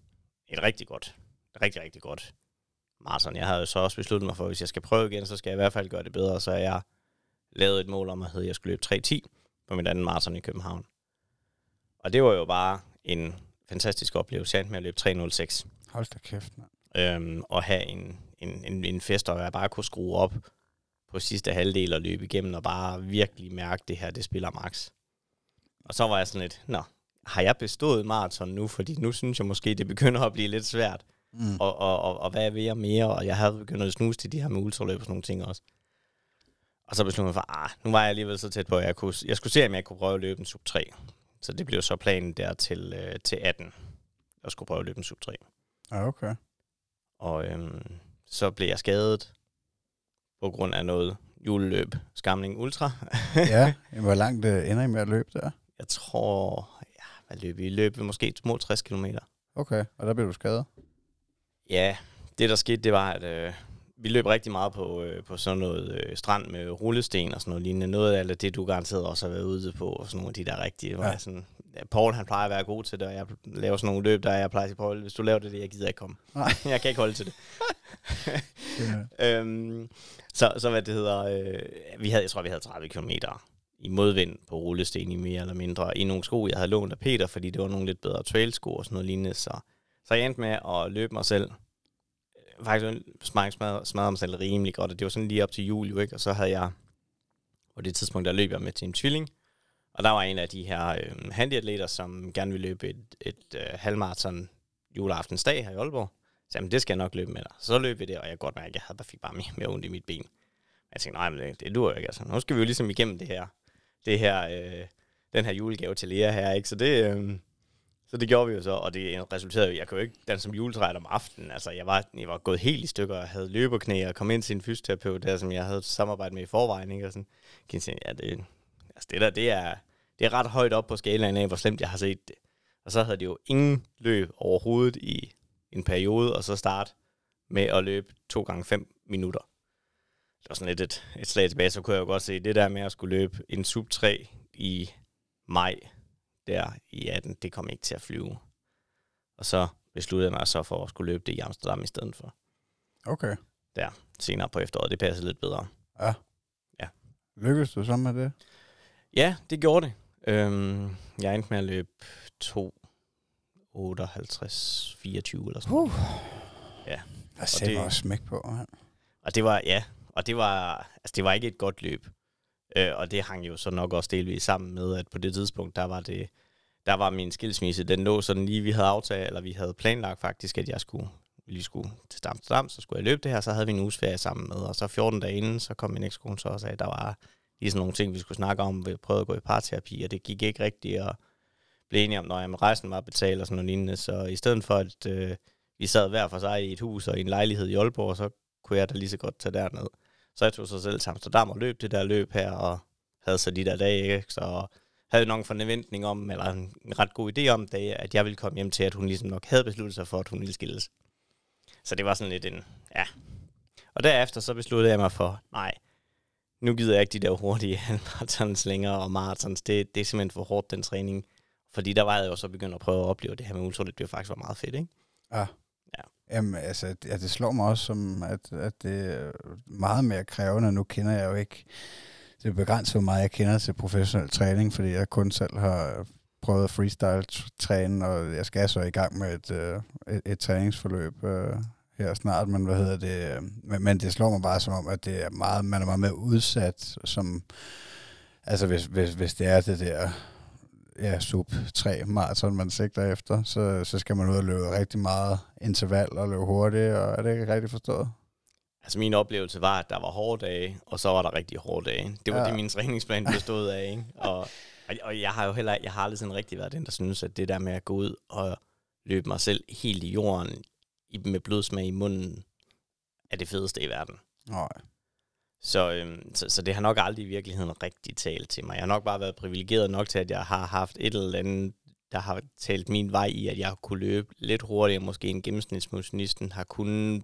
et rigtig godt, et rigtig, rigtig godt maraton. Jeg havde jo så også besluttet mig for, at hvis jeg skal prøve igen, så skal jeg i hvert fald gøre det bedre. Så jeg lavede et mål om, at jeg skulle løbe 3.10 på mit andet maraton i København. Og det var jo bare en fantastisk oplevelse. Jeg endte med at løbe 3.06. Hold da kæft, mand. Øhm, og have en, en, en, en fest, og jeg bare kunne skrue op på sidste halvdel og løbe igennem, og bare virkelig mærke det her, det spiller max. Og så var jeg sådan lidt, nå, har jeg bestået maraton nu? Fordi nu synes jeg måske, det begynder at blive lidt svært. Mm. Og, og, og, og hvad vil jeg mere? Og jeg havde begyndt at snuse til de her med ultraløb og sådan nogle ting også. Og så besluttede jeg for, ah, nu var jeg alligevel så tæt på, at jeg, kunne, jeg skulle se, om jeg kunne prøve at løbe en sub 3. Så det blev så planen der til, øh, til 18. Jeg skulle prøve at løbe en sub 3. Ja, okay. Og øhm, så blev jeg skadet på grund af noget juleløb, Skamling Ultra. [laughs] ja, hvor langt øh, ender I med at løbe der? Jeg tror, ja, hvad løb vi? Løb vi måske små 60 km. Okay, og der blev du skadet? Ja, det der skete, det var, at øh, vi løb rigtig meget på, øh, på sådan noget øh, strand med rullesten og sådan noget lignende. Noget af det, du garanteret også har været ude på, og sådan nogle af de der rigtige. Ja. Sådan, ja, Paul, han plejer at være god til det, og jeg laver sådan nogle løb, der jeg plejer at sige, Paul, hvis du laver det, jeg gider ikke komme. Nej. [laughs] jeg kan ikke holde til [laughs] det. øhm, så, så hvad det hedder, øh, vi havde, jeg tror, vi havde 30 km i modvind på rullesten i mere eller mindre, i nogle sko, jeg havde lånt af Peter, fordi det var nogle lidt bedre trailsko og sådan noget lignende, så, så jeg endte med at løbe mig selv faktisk smadret, smadret mig selv rimelig godt, og det var sådan lige op til jul, jo, ikke? og så havde jeg, på det tidspunkt, der løb jeg med Team Tvilling, og der var en af de her øh, handyatleter, som gerne ville løbe et, et øh, halvmarathon juleaftensdag her i Aalborg. Så jamen, det skal jeg nok løbe med dig. Så løb vi det, og jeg kan godt mærke, at jeg havde bare, fik bare mere, mere ondt i mit ben. Jeg tænkte, nej, men det, det duer jo ikke. Altså. Nu skal vi jo ligesom igennem det her, det her øh, den her julegave til Lea her, ikke? Så det, øh, så det gjorde vi jo så, og det resulterede jo, jeg kunne jo ikke danse som juletræet om aftenen. Altså, jeg var, jeg var gået helt i stykker, og havde løberknæ, og kom ind til en fysioterapeut, der som jeg havde samarbejdet med i forvejen, ikke? Og sådan, kan jeg sige, ja, det, altså det der, det er, det er ret højt op på skalaen af, hvor slemt jeg har set det. Og så havde det jo ingen løb overhovedet i en periode, og så start med at løbe to gange fem minutter. Det var sådan lidt et, et slag tilbage, så kunne jeg jo godt se, det der med at skulle løbe en sub 3 i maj der i 18, det kom ikke til at flyve. Og så besluttede jeg mig så for at skulle løbe det i Amsterdam i stedet for. Okay. Der, senere på efteråret. Det passede lidt bedre. Ja. Ja. Lykkedes du så med det? Ja, det gjorde det. Øhm, jeg endte med at løbe 2, 58, 24 eller sådan Uh. Ja. Der sætter det- det... også smæk på, man. Og det var, ja, og det var, altså det var ikke et godt løb. Øh, og det hang jo så nok også delvis sammen med, at på det tidspunkt, der var det, der var min skilsmisse, den lå sådan lige, vi havde aftalt, eller vi havde planlagt faktisk, at jeg skulle, lige skulle til Amsterdam, så skulle jeg løbe det her, så havde vi en uges ferie sammen med, og så 14 dage inden, så kom min ekskone så og sagde, at der var lige sådan nogle ting, vi skulle snakke om, vi prøvede at gå i parterapi, og det gik ikke rigtigt, og blev enige om, når jamen, rejsen var betalt og sådan noget lignende, så i stedet for, at øh, vi sad hver for sig i et hus og i en lejlighed i Aalborg, så kunne jeg da lige så godt tage derned. Så jeg tog så selv til Amsterdam og løb det der løb her, og havde så de der dage, ikke? så havde nok en forventning om, eller en en ret god idé om, det, at jeg ville komme hjem til, at hun ligesom nok havde besluttet sig for, at hun ville skilles. Så det var sådan lidt en, ja. Og derefter så besluttede jeg mig for, nej, nu gider jeg ikke de der hurtige [laughs] halvmarathons længere, og marathons, det, det er simpelthen for hårdt, den træning. Fordi der var jeg jo så begyndt at prøve at opleve det her med ultraløb, det faktisk var meget fedt, ikke? Ja. Ja. Jamen, altså, det- ja, det slår mig også som, at, at det er meget mere krævende. Nu kender jeg jo ikke, det er begrænset, hvor meget jeg kender til professionel træning, fordi jeg kun selv har prøvet at freestyle-træne, og jeg skal så i gang med et, øh, et, et træningsforløb øh, her snart, men hvad hedder det? Men, men det slår mig bare som om, at det er meget, man er meget mere udsat, som, altså hvis, hvis, hvis det er det der ja, sub 3 maraton, man sigter efter, så, så skal man ud og løbe rigtig meget interval og løbe hurtigt, og er det ikke rigtigt forstået? Altså min oplevelse var, at der var hårde dage, og så var der rigtig hårde dage. Det var Ja. det, min træningsplan bestod af. Ikke? Og, og- og jeg har jo heller jeg har aldrig sådan rigtig været den, der synes, at det der med at gå ud og løbe mig selv helt i jorden i, med blodsmag i munden, er det fedeste i verden. Nej. Så, øhm, så, så det har nok aldrig i virkeligheden rigtig talt til mig. Jeg har nok bare været privilegeret nok til, at jeg har haft et eller andet, der har talt min vej i, at jeg har kunne løbe lidt hurtigere, måske en gennemsnitsmotionisten har kunnet,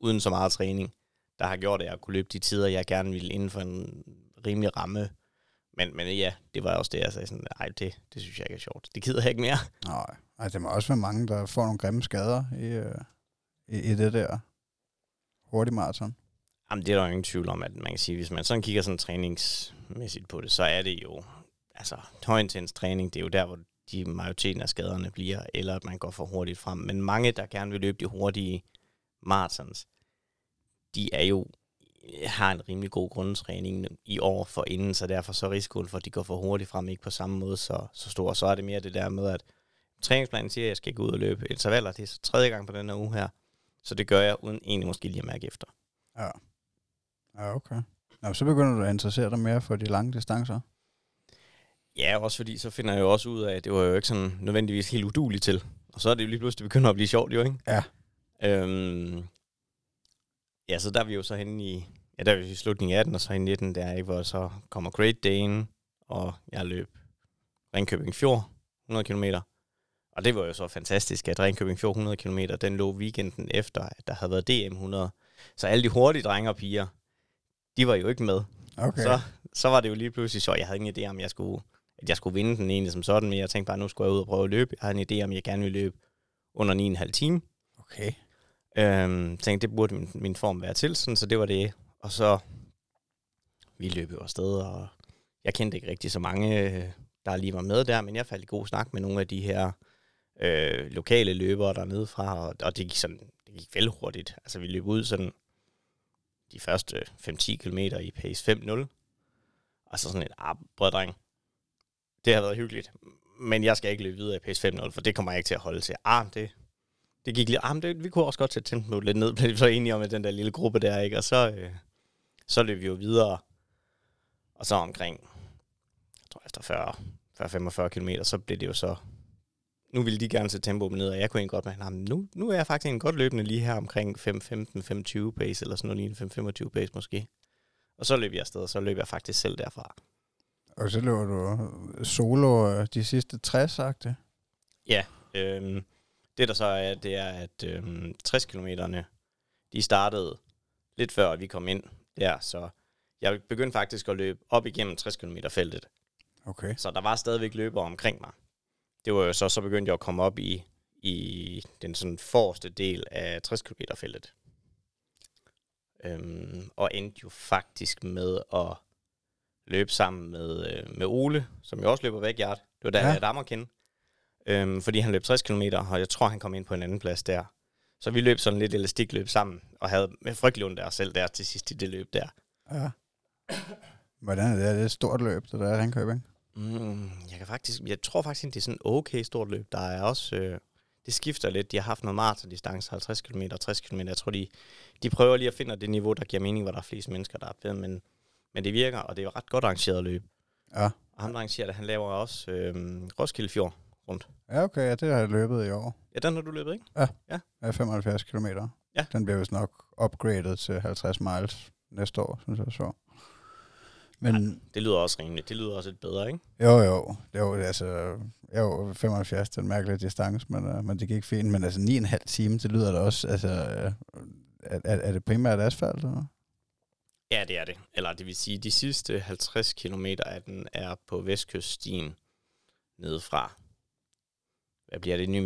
uden så meget træning, der har gjort, at jeg kunne løbe de tider, jeg gerne ville inden for en rimelig ramme. Men, men ja, det var også det, jeg sagde sådan, nej, det, det synes jeg ikke er sjovt. Det gider jeg ikke mere. Nej. Altså, det må også være mange, der får nogle grimme skader i, øh, i, i det der hurtig maraton. Jamen, det er der jo ingen tvivl om, at man kan sige, hvis man sådan kigger sådan træningsmæssigt på det, så er det jo, altså højintens træning, det er jo der, hvor de majoriteten af skaderne bliver, eller at man går for hurtigt frem. Men mange, der gerne vil løbe de hurtige marathons, de er jo har en rimelig god grundtræning i år for inden, så derfor så er risikoen for, at de går for hurtigt frem, ikke på samme måde så, så stor. Så er det mere det der med, at træningsplanen siger, at jeg skal gå ud og løbe intervaller. Det er så tredje gang på den her uge her. Så det gør jeg uden egentlig måske lige at mærke efter. Ja. Ja, okay. Nå, så begynder du at interessere dig mere for de lange distancer. Ja, også fordi så finder jeg jo også ud af, at det var jo ikke sådan nødvendigvis helt uduligt til. Og så er det jo lige pludselig begynder at blive sjovt jo, ikke? Ja. Øhm, ja, så der er vi jo så henne i, ja, der er vi i slutningen af 18, og så i 19, der ikke, hvor så kommer Great Dane, og jeg løb Ringkøbing Fjord, 100 km. Og det var jo så fantastisk, at Ringkøbing Fjord 100 km, den lå weekenden efter, at der havde været DM 100. Så alle de hurtige drenge og piger, de var jo ikke med. Okay. Så, så var det jo lige pludselig så, jeg havde ingen idé om, jeg skulle, at jeg skulle vinde den egentlig som sådan, men jeg tænkte bare, nu skulle jeg ud og prøve at løbe. Jeg havde en idé om, jeg gerne ville løbe under 9,5 time. Okay. Øhm, tænkte, det burde min, min form være til, sådan, så det var det. Og så, vi løb jo afsted, og jeg kendte ikke rigtig så mange, øh, der lige var med der, men jeg faldt i god snak med nogle af de her øh, lokale løbere dernede fra, og, og det gik sådan, det gik vel hurtigt. Altså, vi løb ud sådan de første 5-10 km i pace 5-0, og så sådan et, ah, brød dreng, det har været hyggeligt, men jeg skal ikke løbe videre i pace 5-0, for det kommer jeg ikke til at holde til. Ah, det, det gik lige, ah, det, vi kunne også godt sætte tempoet lidt ned, [laughs] blev vi så enige om med den der lille gruppe der, ikke? Og så, øh, så løb vi jo videre, og så omkring, jeg tror efter 40, 40-45 km, så blev det jo så, nu ville de gerne sætte tempoet ned, og jeg kunne egentlig godt med, nah, nu, nu er jeg faktisk en godt løbende lige her omkring 5-15-25 pace, eller sådan noget lige 5-25 pace måske. Og så løb jeg afsted, og så løb jeg faktisk selv derfra. Og så løber du solo øh, de sidste 60, sagt det? Ja, øhm, det der så er, det er, at øhm, 60 kilometerne, de startede lidt før vi kom ind der, så jeg begyndte faktisk at løbe op igennem 60 km feltet. Okay. Så der var stadigvæk løbere omkring mig. Det var jo så, så begyndte jeg at komme op i, i den sådan forreste del af 60 km feltet. Øhm, og endte jo faktisk med at løbe sammen med, øh, med Ole, som jo også løber væk, Det var der, ja. jeg dammer kende. Øhm, fordi han løb 60 km, og jeg tror, han kom ind på en anden plads der. Så vi løb sådan lidt elastikløb sammen, og havde med frygtelig ondt der selv der til sidst i det løb der. Ja. Hvordan er det? Er det et stort løb, det der er Ringkøbing? Mm, jeg, kan faktisk, jeg tror faktisk, det er sådan et okay stort løb. Der er også, øh, det skifter lidt. De har haft noget maraton-distance, 50 km og 60 km. Jeg tror, de, de prøver lige at finde det niveau, der giver mening, hvor der er flest mennesker, der er ved, men, men det virker, og det er jo ret godt arrangeret løb. Ja. Og ham, der arrangerer det, han laver også øh, Roskilde Fjord rundt. Ja, okay, ja, det har jeg løbet i år. Ja, den har du løbet, ikke? Ja, ja. ja 75 km. Ja. Den bliver vist nok upgraded til 50 miles næste år, synes jeg så. Men, ja, det lyder også rimeligt. Det lyder også lidt bedre, ikke? Jo, jo. Det var, altså, jo, 75 det er en mærkelig distance, men, uh, men det gik fint. Men altså 9,5 time, det lyder da også, altså, uh, er, er, det primært asfalt, eller? Ja, det er det. Eller det vil sige, de sidste 50 km af den er på vestkyststien nedefra. Hvad bliver det? Ny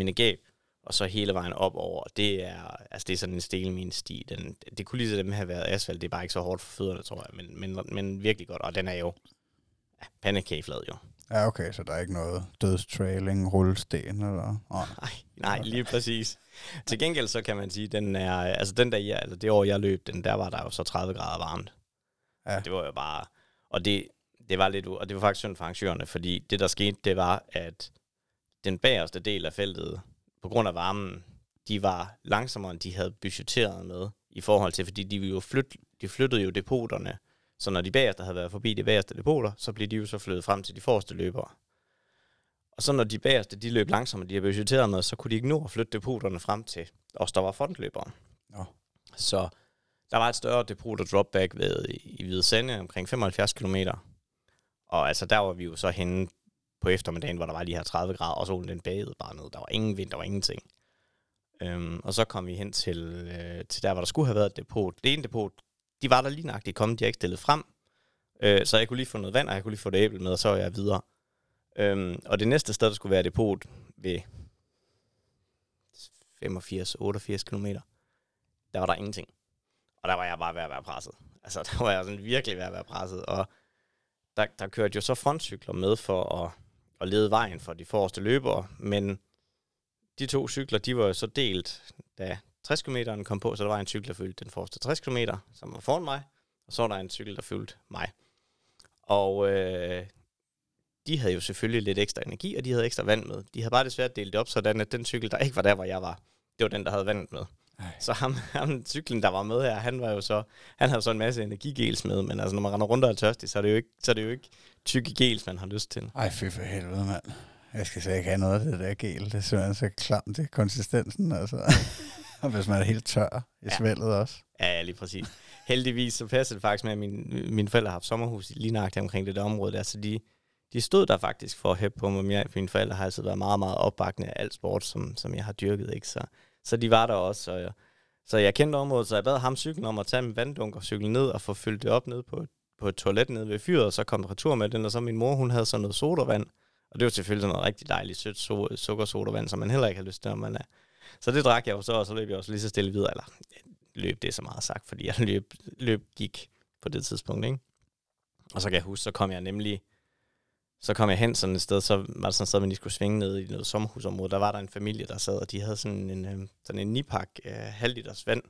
og så hele vejen op over. Det er, altså det er sådan en stelmin sti. Den, det kunne lige så dem have været asfalt. Det er bare ikke så hårdt for fødderne, tror jeg. Men, men, men virkelig godt. Og den er jo ja, pandekageflad jo. Ja, okay, så der er ikke noget dødstrailing, rullesten eller... Oh. Nej, nej, lige præcis. Til gengæld så kan man sige, den er, altså den der, ja, altså det år jeg løb den, der var der jo så 30 grader varmt. Ja. Det var jo bare, og det, det var lidt, og det var faktisk synd for arrangørerne, fordi det der skete, det var, at den bagerste del af feltet, på grund af varmen, de var langsommere, end de havde budgetteret med, i forhold til, fordi de, jo flyt, de flyttede jo depoterne, så når de bagerste havde været forbi de bagerste depoter, så blev de jo så flyttet frem til de forreste løbere. Og så når de bagerste, de løb langsommere, de havde budgetteret med, så kunne de ikke nå at flytte depoterne frem til os, der var frontløbere. Ja. Så der var et større depot og dropback ved, i Hvide Sande, omkring 75 km. Og altså der var vi jo så henne på eftermiddagen, hvor der var lige her 30 grader, og solen den bagede bare ned. Der var ingen vind, der var ingenting. Øhm, og så kom vi hen til, øh, til der, hvor der skulle have været et depot. Det ene depot, de var der lige nøjagtigt kommet, de har ikke stillet frem. Øh, så jeg kunne lige få noget vand, og jeg kunne lige få det æble med, og så var jeg videre. Øhm, og det næste sted, der skulle være depot ved 85-88 km, der var der ingenting. Og der var jeg bare ved at være presset. [laughs] Altså, der var jeg sådan virkelig ved at være presset. Og der, der kørte jo så frontcykler med for at, at lede vejen for de forreste løbere, men de to cykler, de var jo så delt, da 60 km kom på, så der var en cykel, der fyldte den forreste 60 km, som var foran mig, og så var der en cykel, der fyldte mig. Og øh, de havde jo selvfølgelig lidt ekstra energi, og de havde ekstra vand med. De havde bare desværre delt det op, sådan at den cykel, der ikke var der, hvor jeg var, det var den, der havde vandet med. Ej. Så ham, [laughs] ham, cyklen, der var med her, han var jo så, han havde så en masse energigels med, men altså, når man render rundt og er tørstig, så er det jo ikke, så er det jo ikke tykke gels, man har lyst til. Ej, fy for helvede, mand. Jeg skal så ikke have noget af det der gel. Det er simpelthen så klamt, det konsistensen, altså. [laughs] og hvis man er helt tør i ja. svældet også. Ja, ja, lige præcis. Heldigvis så passer det faktisk med, at min, mine forældre har haft sommerhus lige nøjagtigt omkring det der område der, så de, de stod der faktisk for at hæppe på mig. Mine forældre har altid været meget, meget opbakkende af alt sport, som, som jeg har dyrket, ikke? Så, så de var der også, og jeg, så jeg kendte området, så jeg bad ham cyklen om at tage min vanddunk og cykle ned og få fyldt det op ned på, på et toilet nede ved fyret, og så kom retur med den, og så min mor, hun havde sådan noget sodavand, og det var selvfølgelig sådan noget rigtig dejligt sødt so- sukkersodavand, som man heller ikke har lyst til, når man er. Så det drak jeg jo så, og så løb jeg også lige så stille videre, eller løb det så meget sagt, fordi jeg løb, løb gik på det tidspunkt, ikke? Og så kan jeg huske, så kom jeg nemlig så kom jeg hen sådan et sted, så var der sådan et sted, man lige skulle svinge ned i noget sommerhusområde. Der var der en familie, der sad, og de havde sådan en, øhm, sådan en nipak øh, halv liters vand.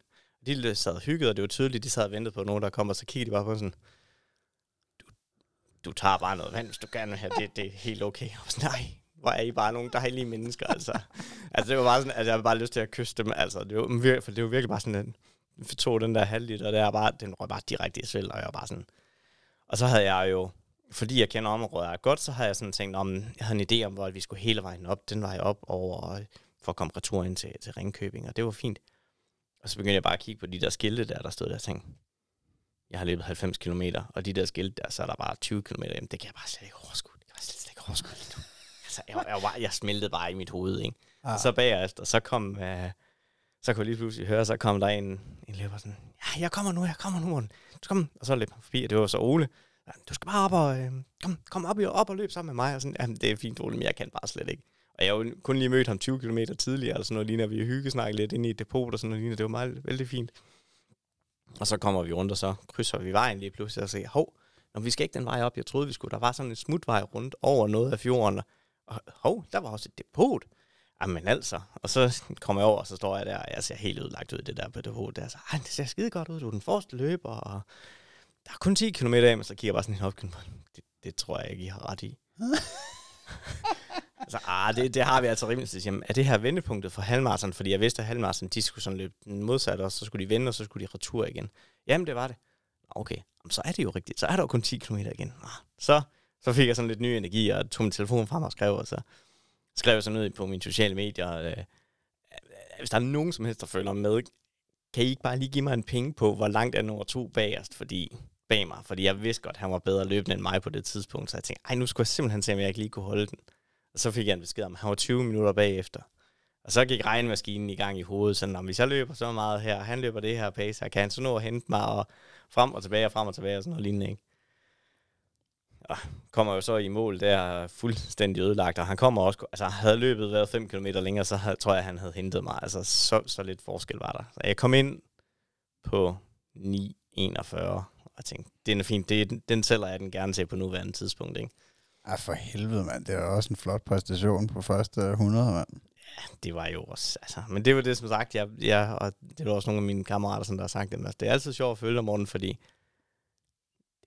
De sad og hyggede, og det var tydeligt, de sad og ventede på nogen, der kom, og så kiggede de bare på sådan, du, du tager bare noget vand, hvis du gerne vil have det, det er helt okay. Og sådan, nej, hvor er I bare nogle dejlige mennesker, altså. altså, det var bare sådan, altså, jeg havde bare lyst til at kysse dem, altså. Det var, for det var virkelig bare sådan, at vi tog den der halvliter, og der bare, den røg bare direkte i svælg, og jeg var bare sådan... Og så havde jeg jo, fordi jeg kender området godt, så havde jeg sådan tænkt, om jeg havde en idé om, hvor vi skulle hele vejen op, den vej op over, øh, for at komme retur ind til, til Ringkøbing, og det var fint. Og så begyndte jeg bare at kigge på de der skilte der, der stod der og tænkte, jeg har løbet 90 km, og de der skilte der, så er der bare 20 km hjem. Det kan jeg bare slet ikke overskue. Det kan jeg slet, slet ikke overskue lige nu. Altså, jeg, jeg, var, jeg smeltede bare i mit hoved, ikke? Ah. Og så bagefter, så kom, øh, så kunne jeg lige pludselig høre, så kom der en, en løber sådan, ja, jeg kommer nu, jeg kommer nu, Morten. Du kom. Og så løb han forbi, og det var så Ole. Du skal bare op og, øh, kom, kom op, op og løb sammen med mig. Og sådan, jamen, det er fint, Ole, men jeg kan bare slet ikke. Og jeg har jo kun lige mødt ham 20 km tidligere, eller sådan noget, lige når vi hyggesnakket lidt ind i et depot, og sådan noget, det var meget, vældig fint. Og så kommer vi rundt, og så krydser vi vejen lige pludselig og siger, hov, når vi skal ikke den vej op, jeg troede, vi skulle. Der var sådan en smutvej rundt over noget af fjorden, og hov, der var også et depot. Jamen altså, og så kommer jeg over, og så står jeg der, og jeg ser helt udlagt ud i det der på depot der, så Ej, det ser skide godt ud, du er den første løber, og der er kun 10 km af, men så kigger jeg bare sådan helt op, det, det tror jeg ikke, I har ret i. [laughs] altså, ah, det, det har vi altså rimelig til. Jamen, er det her vendepunktet for halvmarathon? Fordi jeg vidste, at halvmarathon, de skulle sådan løbe den modsatte, og så skulle de vende, og så skulle de retur igen. Jamen, det var det. Okay, så er det jo rigtigt. Så er der jo kun 10 km igen. Ah, så, så fik jeg sådan lidt ny energi, og tog min telefon frem og skrev, og så skrev jeg sådan ud på mine sociale medier, øh, hvis der er nogen som helst, der følger med, kan I ikke bare lige give mig en penge på, hvor langt er nummer to bagerst, fordi, bag mig, fordi jeg vidste godt, at han var bedre løbende end mig på det tidspunkt, så jeg tænkte, ej, nu skulle jeg simpelthen se, om jeg ikke lige kunne holde den. Og så fik jeg en besked om, at han var 20 minutter bagefter. Og så gik regnmaskinen i gang i hovedet, sådan, om hvis jeg løber så meget her, han løber det her pace, her, kan han så nå at hente mig, og frem og tilbage, og frem og tilbage, og sådan noget lignende, ikke? Og kommer jo så i mål der fuldstændig ødelagt, og han kommer også, altså havde løbet været 5 km længere, så havde, tror jeg, han havde hentet mig. Altså så, så lidt forskel var der. Så jeg kom ind på 9.41, og jeg tænkte, det er fint, det, den sælger jeg den gerne til på nuværende tidspunkt, ikke? Ja, for helvede, mand. Det var også en flot præstation på første 100, mand. Ja, det var jo også, altså, men det var det, som sagt, jeg, jeg, og det var også nogle af mine kammerater, som der har sagt det, altså, det er altid sjovt at følge dig, Morten, fordi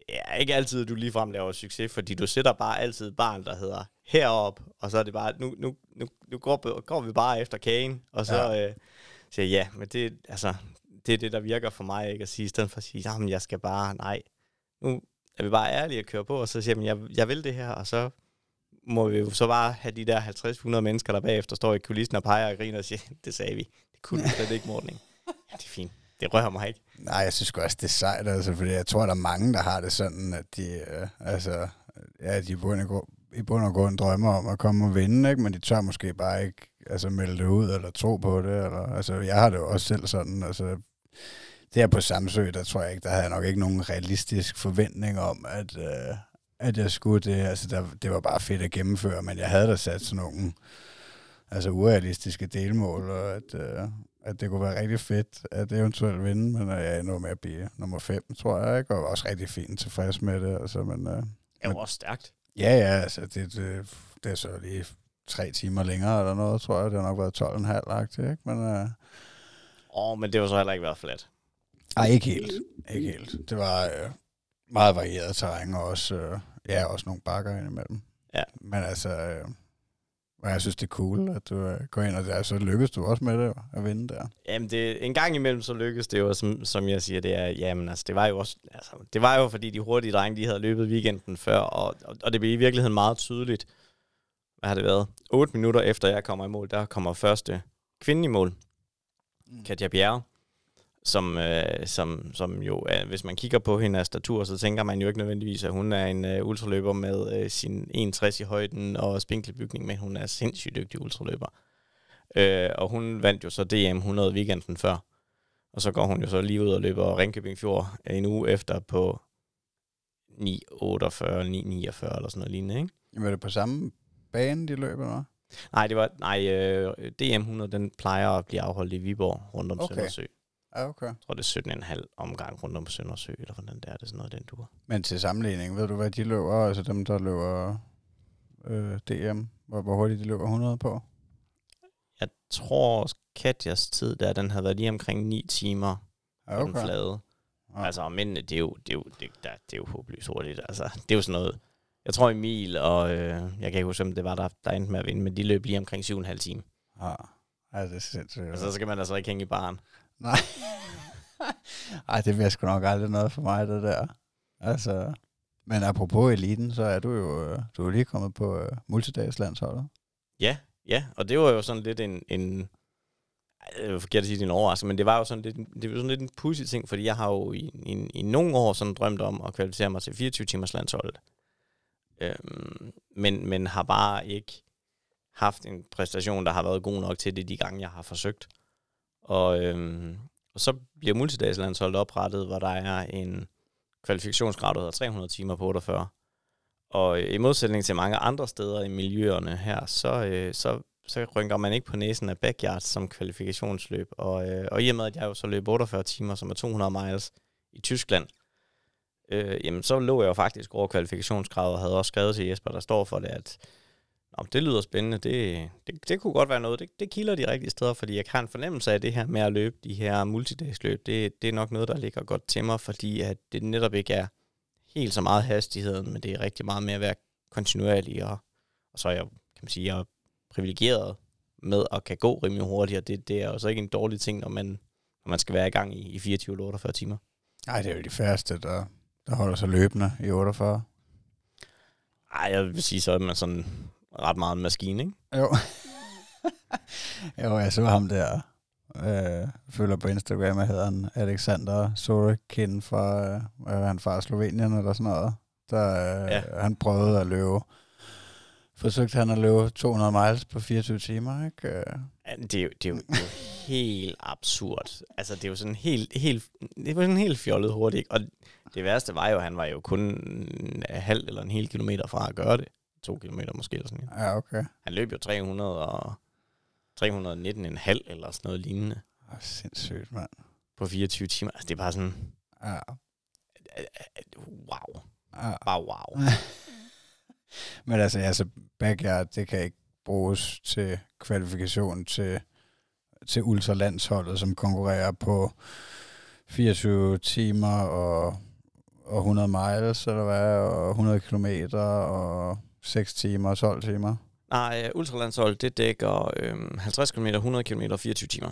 er ikke altid, du ligefrem laver succes, fordi du sætter bare altid barn, der hedder herop, og så er det bare, nu, nu, nu, nu går, går vi bare efter kagen, og så ja. øh, siger ja, men det, altså, det er det, der virker for mig, ikke at sige, i stedet for at sige, jamen, jeg skal bare, nej, nu er vi bare ærlige at køre på, og så siger man, jeg, jeg vil det her, og så må vi jo så bare have de der 50-100 mennesker, der bagefter står i kulissen og peger og griner og siger, det sagde vi. Det kunne vi ikke, Morten. Ja, det er fint. Det rører mig ikke. Nej, jeg synes også, det er sejt, altså, fordi jeg tror, der er mange, der har det sådan, at de, øh, altså, ja, de burde i bund og grund drømmer om at komme og vinde, ikke? men de tør måske bare ikke altså, melde det ud eller tro på det. Eller, altså, jeg har det jo også selv sådan. Altså, der på Samsø, der tror jeg ikke, der havde jeg nok ikke nogen realistisk forventning om, at, øh, at jeg skulle det. Altså, der, det var bare fedt at gennemføre, men jeg havde da sat sådan nogle altså, urealistiske delmål, og at, øh, at det kunne være rigtig fedt at eventuelt vinde, men jeg er endnu med at blive nummer 5, tror jeg, ikke? og også rigtig fint tilfreds med det. Altså, men, øh, det var også stærkt. Ja, ja, altså det, det, det er så lige tre timer længere eller noget, tror jeg. Det har nok været 12,5 ikke? Men, øh, Åh, oh, men det var så heller ikke været flat. Nej, ikke helt. Ikke helt. Det var øh, meget varieret terræn, og også, øh, ja, også nogle bakker indimellem. Ja. Men altså, øh, jeg synes, det er cool, at du øh, går ind, og der, så lykkes du også med det, at vinde der. Jamen, det, en gang imellem, så lykkes det jo, som, som jeg siger, det er, jamen, altså, det var jo også, altså, det var jo, fordi de hurtige drenge, de havde løbet weekenden før, og, og, og det blev i virkeligheden meget tydeligt, hvad har det været? 8 minutter efter jeg kommer i mål, der kommer første kvinde i mål, mm. Katja Bjerre, som, øh, som, som jo, er, hvis man kigger på hendes statur, så tænker man jo ikke nødvendigvis, at hun er en øh, ultraløber med øh, sin 61 i højden og spinkelbygning, men hun er sindssygt dygtig ultraløber. Øh, og hun vandt jo så DM 100 weekenden før. Og så går hun jo så lige ud og løber Ringkøbing Fjord en uge efter på 9.48, 9.49 eller sådan noget lignende, ikke? Er det på samme bane, de løber, eller Nej, det var, nej øh, DM 100, den plejer at blive afholdt i Viborg rundt om okay. Søndersø. Okay. Jeg tror, det er 17,5 omgang rundt om Søndersø, eller hvordan det er, det er sådan noget, den du Men til sammenligning, ved du, hvad de løber, altså dem, der løber øh, DM, hvor, hvor hurtigt de løber 100 på? Jeg tror, Katjas tid der, den havde været lige omkring 9 timer okay. den flade. Ja. Altså, men det er jo, det er jo, det, der, det er jo håbløst hurtigt. Altså, det er jo sådan noget, Jeg tror Emil og, øh, jeg kan ikke huske, om det var der, der endte med at vinde, men de løb lige omkring 7,5 time. Ja, ja det er sindssygt. Og så skal man altså ikke hænge i baren. Nej. [laughs] Ej, det bliver sgu nok aldrig noget for mig, det der. Altså, men apropos eliten, så er du jo øh, du er lige kommet på uh, multidagslandsholdet. Ja, ja, og det var jo sådan lidt en, en det er forkert at sige, det er en overraskelse, men det var jo sådan lidt, det var sådan lidt en pudsig ting, fordi jeg har jo i, i, i nogle år sådan drømt om at kvalificere mig til 24 timers landsholdet. Øhm, men, men har bare ikke haft en præstation, der har været god nok til det de gange, jeg har forsøgt. Og, øhm, og så bliver multidagslandsholdet oprettet, hvor der er en kvalifikationsgrad, der hedder 300 timer på 48. Og øh, i modsætning til mange andre steder i miljøerne her, så, øh, så, så rynker man ikke på næsen af backyard som kvalifikationsløb. Og, øh, og i og med, at jeg jo så løb 48 timer, som er 200 miles i Tyskland, øh, jamen så lå jeg jo faktisk over kvalifikationskravet og havde også skrevet til Jesper, der står for det, at Nå, det lyder spændende, det, det, det kunne godt være noget, det, det kilder de rigtige steder, fordi jeg kan en fornemmelse af det her med at løbe de her multidagsløb, det, det er nok noget, der ligger godt til mig, fordi at det netop ikke er helt så meget hastigheden, men det er rigtig meget med at være kontinuerlig, og, og så er jeg, kan man sige, jeg er privilegeret med at kan gå rimelig hurtigt, og det, det er også ikke en dårlig ting, når man, når man skal være i gang i, i 24-48 timer. Nej, det er jo de færreste, der, der holder sig løbende i 48. Ej, jeg vil sige, så er man sådan ret meget en maskine, ikke? Jo. [laughs] jo, jeg så ham der, øh, følger på Instagram, hvad hedder han, Alexander Sorokin fra, øh, han fra Slovenien eller sådan noget. Der, øh, ja. Han prøvede at løbe, forsøgte han at løbe 200 miles på 24 timer, ikke? Øh. Ja, det, er jo, det, er jo, det er jo [laughs] helt absurd. Altså, det er jo sådan helt, helt, det var sådan helt fjollet hurtigt, Og det værste var jo, at han var jo kun en halv eller en hel kilometer fra at gøre det to kilometer måske. Eller sådan, ja. okay. Han løb jo 300 og 319,5 eller sådan noget lignende. Oh, sindssygt, mand. På 24 timer. Altså, det er bare sådan... Ja. Wow. Ja. Bare wow. [laughs] Men altså, altså backyard, det kan ikke bruges til kvalifikation til, til ultralandsholdet, som konkurrerer på 24 timer og, og 100 miles, eller hvad, og 100 kilometer, og 6 timer og 12 timer? Nej, ultralandshold, det dækker øh, 50 km, 100 km og 24 timer.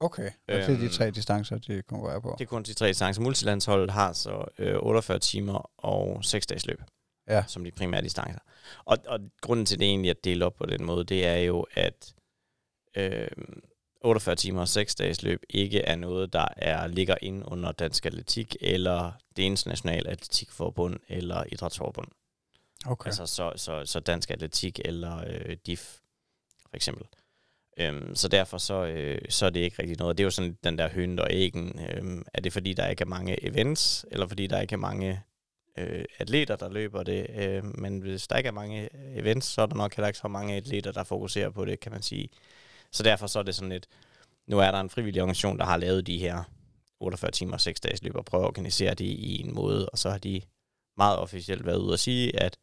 Okay, og det er de øhm, tre distancer, de konkurrerer på? Det er kun de tre distancer. Multilandsholdet har så øh, 48 timer og 6 dages løb, ja. som de primære distancer. Og, og grunden til det egentlig at dele op på den måde, det er jo, at øh, 48 timer og 6 dages løb ikke er noget, der er ligger ind under Dansk Atletik eller det internationale atletikforbund eller idrætsforbund. Okay. Altså så, så, så dansk atletik eller øh, DIF, for eksempel. Øhm, så derfor så, øh, så er det ikke rigtig noget. Det er jo sådan den der høn og æggen. Øhm, er det fordi, der ikke er mange events, eller fordi der ikke er mange øh, atleter, der løber det? Øh, men hvis der ikke er mange øh, events, så er der nok heller ikke så mange atleter, der fokuserer på det, kan man sige. Så derfor så er det sådan lidt, nu er der en frivillig organisation, der har lavet de her 48 timer og 6 dages løb og prøve at organisere det i en måde, og så har de meget officielt været ude og sige, at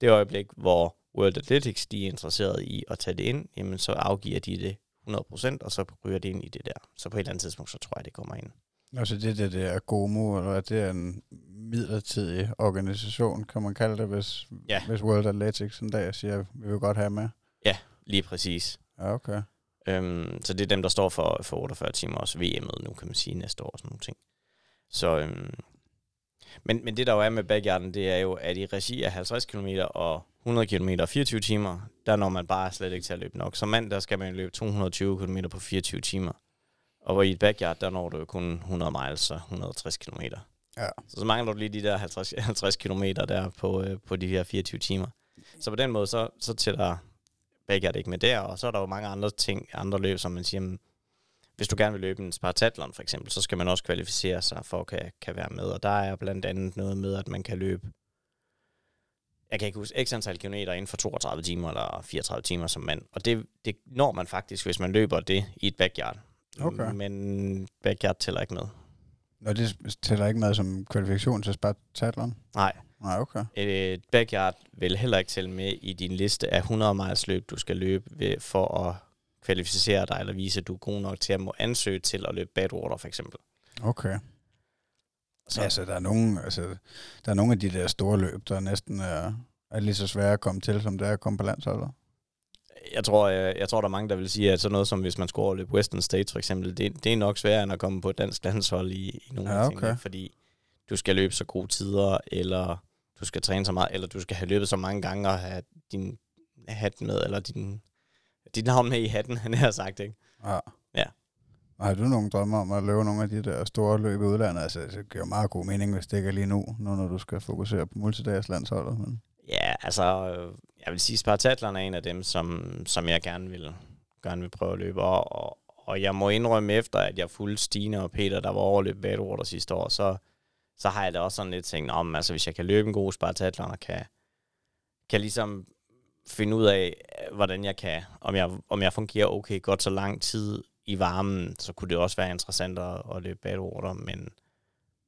det øjeblik, hvor World Athletics de er interesseret i at tage det ind, jamen så afgiver de det 100%, og så ryger det ind i det der. Så på et eller andet tidspunkt, så tror jeg, det kommer ind. Altså det, det, det er GOMO, eller det er en midlertidig organisation, kan man kalde det, hvis, ja. hvis World Athletics en dag siger, vi vil godt have med? Ja, lige præcis. Ja, okay. Øhm, så det er dem, der står for, for 48 timer også VM'et nu, kan man sige, næste år og sådan nogle ting. Så, øhm, men, men det der jo er med backyarden, det er jo, at i regi af 50 km og 100 km og 24 timer, der når man bare slet ikke til at løbe nok. Som mand, der skal man løbe 220 km på 24 timer. Og hvor i et backyard, der når du jo kun 100 miles og 160 km. Ja. Så så mangler du lige de der 50, 50 km der på, øh, på de her 24 timer. Så på den måde, så, så tæller backyard ikke med der, og så er der jo mange andre ting, andre løb, som man siger, hvis du gerne vil løbe en Spartatlon for eksempel, så skal man også kvalificere sig for at kan, kan være med. Og der er blandt andet noget med, at man kan løbe, jeg kan ikke huske, x antal kilometer inden for 32 timer eller 34 timer som mand. Og det, det når man faktisk, hvis man løber det i et backyard. Okay. Men backyard tæller ikke med. Nå, det tæller ikke med som kvalifikation til Spartatlon? Nej. Nej, okay. Et backyard vil heller ikke tælle med i din liste af 100 miles løb, du skal løbe for at kvalificere dig, eller vise, at du er god nok til at må ansøge til at løbe Badwater, for eksempel. Okay. Så. Altså, der er nogle, altså, der er nogle af de der store løb, der næsten er, er lige så svært at komme til, som det er at komme på landsholdet? Jeg tror, jeg, jeg tror, der er mange, der vil sige, at sådan noget som hvis man skulle løbe Western States for eksempel, det, det er nok sværere end at komme på et dansk landshold i, i nogle Ja, af okay. tingene, fordi du skal løbe så gode tider, eller du skal træne så meget, eller du skal have løbet så mange gange og have din hat med, eller din, dit navn med i hatten, [laughs] han har sagt, ikke? Ja. Ja. Har du nogle drømme om at løbe nogle af de der store løb i udlandet? Altså, det giver meget god mening, hvis det ikke er lige nu, nu når du skal fokusere på multidags landsholdet. Men... Ja, altså, øh, jeg vil sige, Spartatlon er en af dem, som, som jeg gerne vil, gerne vil prøve at løbe. Og, og, og jeg må indrømme efter, at jeg fulgte Stine og Peter, der var overløb Vadewater sidste år, så, så har jeg da også sådan lidt tænkt, om altså, hvis jeg kan løbe en god Spartatlon og kan, kan ligesom finde ud af, hvordan jeg kan, om jeg, om jeg fungerer okay godt så lang tid i varmen, så kunne det også være interessant at, at løbe Vadewater, men,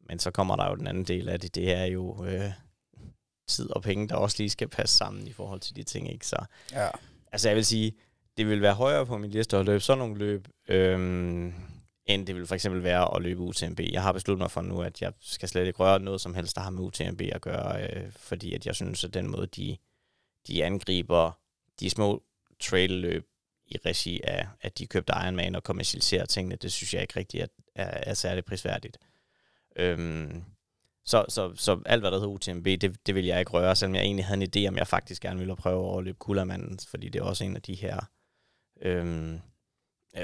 men så kommer der jo den anden del af det, det er jo øh, tid og penge, der også lige skal passe sammen i forhold til de ting, ikke? Så Ja. altså jeg vil sige, det vil være højere på min liste at løbe sådan nogle løb, øhm, end det vil for eksempel være at løbe UTMB. Jeg har besluttet mig for nu, at jeg skal slet ikke røre noget som helst, der har med UTMB at gøre, øh, fordi at jeg synes, at den måde, de, de angriber de små trail-løb i regi af, at de købte Ironman og kommercialiserer tingene, det synes jeg ikke rigtig er, er, er særlig prisværdigt. Øhm, så, så, så alt, hvad der hedder UTMB, det, det vil jeg ikke røre, selvom jeg egentlig havde en idé, om jeg faktisk gerne ville prøve at overløbe Kullermanden, fordi det er også en af de her øhm,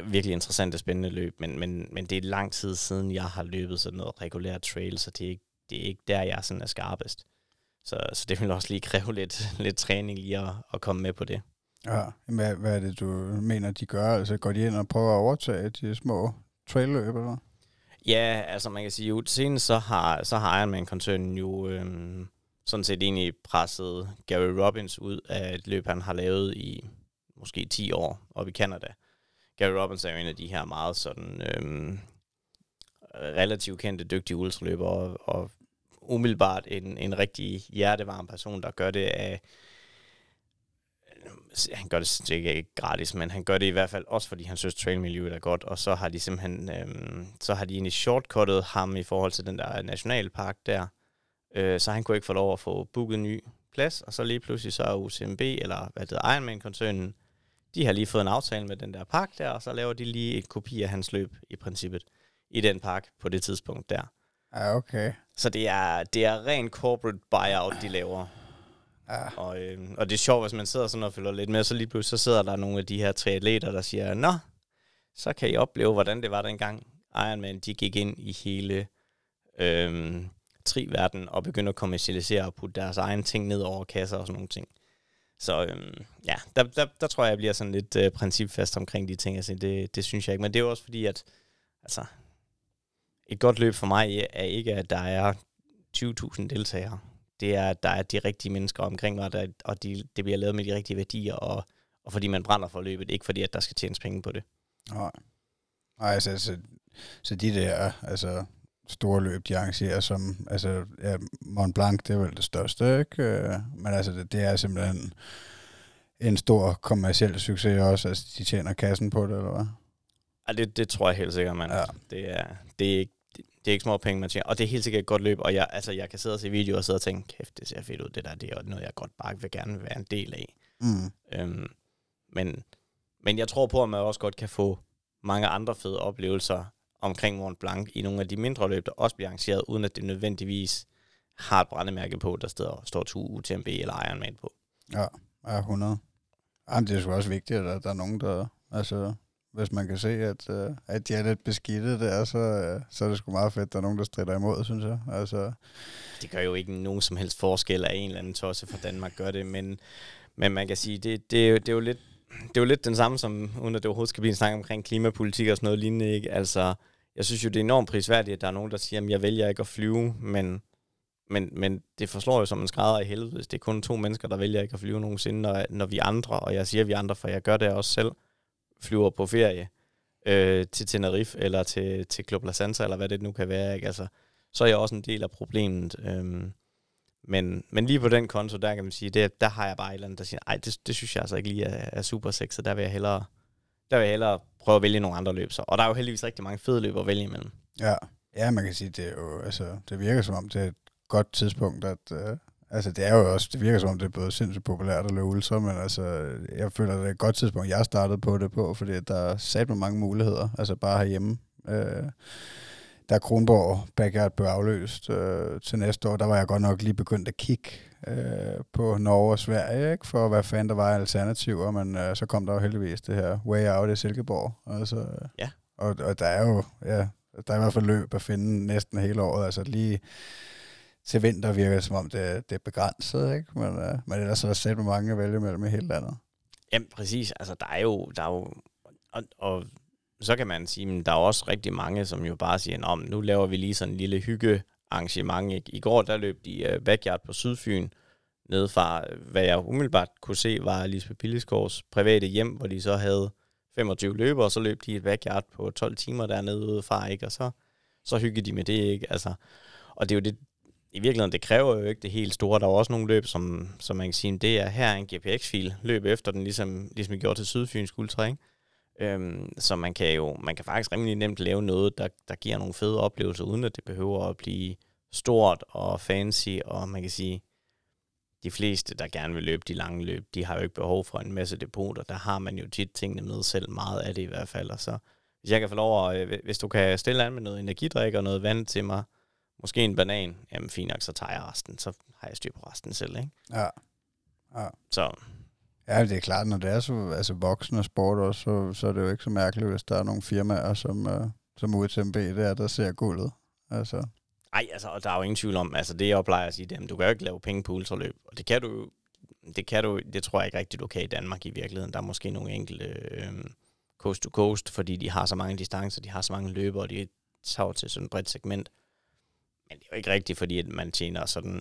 virkelig interessante, spændende løb, men, men, men det er lang tid siden, jeg har løbet sådan noget regulært trail, så det er ikke, det er ikke der, jeg sådan er skarpest. Så, så det vil også lige kræve lidt, lidt træning lige at, at komme med på det. ja. Hvad, hvad er det, du mener, de gør? Altså, går de ind og prøver at overtage de små trailløb, eller? Ja, altså man kan sige, jo senest så har, så har Ironman-koncernen jo øhm, sådan set egentlig presset Gary Robbins ud af et løb, han har lavet i måske 10 år oppe i Canada. Gary Robbins er jo en af de her meget sådan øhm, relativt kendte, dygtige ultraløbere, og, og umiddelbart en, en rigtig hjertevarm person, der gør det af han gør det ikke gratis, men han gør det i hvert fald også, fordi han synes, trailmiljøet er godt, og så har de simpelthen, øhm, så har de egentlig shortcuttet ham i forhold til den der nationalpark der, øh, så han kunne ikke få lov at få booket en ny plads, og så lige pludselig så er UCMB, eller hvad det hedder, Ironman-koncernen, de har lige fået en aftale med den der park der, og så laver de lige et kopi af hans løb i princippet i den park på det tidspunkt der. Ja, okay. Så det er, det er ren corporate buyout, de laver. Ja. Og, øh, og det er sjovt, hvis man sidder sådan og følger lidt med, så lige pludselig så sidder der nogle af de her tre atleter, der siger, Nå, så kan I opleve, hvordan det var dengang Ironman, de gik ind i hele øh, tri-verden og begyndte at kommercialisere og putte deres egen ting ned over kasser og sådan nogle ting. Så øh, ja, der, der, der tror jeg, jeg bliver sådan lidt øh, principfast omkring de ting. Altså, det, det synes jeg ikke. Men det er jo også fordi, at altså, et godt løb for mig er ikke, at der er 20.000 deltagere det er, at der er de rigtige mennesker omkring mig, der, og de, det bliver lavet med de rigtige værdier, og, og fordi man brænder for løbet, ikke fordi, at der skal tjenes penge på det. Nej. Nej, altså, altså, så de der altså, store løb, de arrangerer som, altså, ja, Mont Blanc, det er vel det største, ikke? Øh, Men altså, det, det er simpelthen en stor kommersiel succes også, altså, de tjener kassen på det, eller hvad? Ja, det, det tror jeg helt sikkert, man. Ja. Det, er, det, er ikke, det, det er ikke små penge, man tjener. Og det er helt sikkert et godt løb, og jeg, altså, jeg kan sidde og se videoer og sidde og tænke, kæft, det ser fedt ud, det der, det er noget, jeg godt bare vil gerne være en del af. Mm. Øhm, men, men jeg tror på, at man også godt kan få mange andre fede oplevelser omkring Mont Blanc i nogle af de mindre løb, der også bliver arrangeret, uden at det nødvendigvis har et brændemærke på, der står, står to UTMB eller Ironman på. Ja, ja 100. Jamen, det er sgu også vigtigt, at der er nogen, der... Altså, hvis man kan se, at, øh, at de er lidt beskidte der, så, øh, så er det sgu meget fedt, at der er nogen, der strider imod, synes jeg. Altså, Det gør jo ikke nogen som helst forskel, at en eller anden tosse fra Danmark gør det, men, men man kan sige, det, det, er jo, det er jo lidt det er jo lidt den samme som, under det overhovedet skal blive en snak omkring klimapolitik og sådan noget lignende, ikke? Altså, jeg synes jo, det er enormt prisværdigt, at der er nogen, der siger, at jeg vælger ikke at flyve, men, men, men det forslår jo som en skrædder i helvede, hvis det er kun to mennesker, der vælger ikke at flyve nogensinde, når, når vi andre, og jeg siger vi andre, for jeg gør det også selv, flyver på ferie øh, til Tenerife, eller til, til Club La Santa, eller hvad det nu kan være, ikke? Altså, så er jeg også en del af problemet. Øh, men, men lige på den konto, der kan man sige, det, der har jeg bare et eller andet, der siger, nej, det, det synes jeg altså ikke lige er, er super sexet, så der vil jeg hellere, der vil jeg hellere prøve at vælge nogle andre løb. Så. Og der er jo heldigvis rigtig mange fede løb at vælge imellem. ja. ja, man kan sige, det, er jo, altså, det virker som om, det er et godt tidspunkt at, øh, Altså, det er jo også, det virker som om, det er både sindssygt populært at løbe ultra, men altså, jeg føler, det er et godt tidspunkt, jeg startede på det på, fordi der er sat med mange muligheder, altså bare herhjemme. Øh, da Kronborg Backyard blev afløst øh, til næste år, der var jeg godt nok lige begyndt at kigge øh, på Norge og Sverige, ikke? for hvad fanden der var alternativer, men øh, så kom der jo heldigvis det her Way Out i Silkeborg. Altså, ja. Og, og der er jo, ja, der er i hvert fald løb at finde næsten hele året, altså lige til vinter virker det som om, det, det er begrænset, ikke? Men, øh, men ellers er der selv mange at vælge mellem i hele landet. Jamen præcis, altså der er jo, der er jo og, og så kan man sige, at der er også rigtig mange, som jo bare siger, om nu laver vi lige sådan en lille hygge arrangement. Ikke? I går der løb de uh, backyard på Sydfyn, ned fra, øh, hvad jeg umiddelbart kunne se, var Lisbeth Billisgaards private hjem, hvor de så havde 25 løbere, og så løb de et backyard på 12 timer dernede udefra, ikke? og så, så hyggede de med det. Ikke? Altså, og det er jo det, i virkeligheden, det kræver jo ikke det helt store. Der er også nogle løb, som, som man kan sige, det er her en GPX-fil, løb efter den, ligesom, ligesom vi gjorde til Sydfynsk Ultra, ikke? Øhm, så man kan jo man kan faktisk rimelig nemt lave noget, der, der giver nogle fede oplevelser, uden at det behøver at blive stort og fancy, og man kan sige, de fleste, der gerne vil løbe de lange løb, de har jo ikke behov for en masse depoter. Der har man jo tit tingene med selv, meget af det i hvert fald. Og så, hvis jeg kan få lov at, øh, hvis du kan stille an med noget energidrik og noget vand til mig, måske en banan, jamen fint nok, så tager jeg resten, så har jeg styr på resten selv, ikke? Ja. ja. Så. Ja, det er klart, når det er så altså voksen og sport også, så, så er det jo ikke så mærkeligt, hvis der er nogle firmaer, som, uh, som UTMB, der, der ser guldet. Altså. Ej, altså, og der er jo ingen tvivl om, altså det jeg plejer at sige, det, du kan jo ikke lave penge på ultraløb, og det kan du det kan du, det tror jeg ikke rigtigt, du kan i Danmark i virkeligheden. Der er måske nogle enkelte øh, coast to coast, fordi de har så mange distancer, de har så mange løbere, og de tager til sådan et bredt segment. Men det er jo ikke rigtigt, fordi at man tjener sådan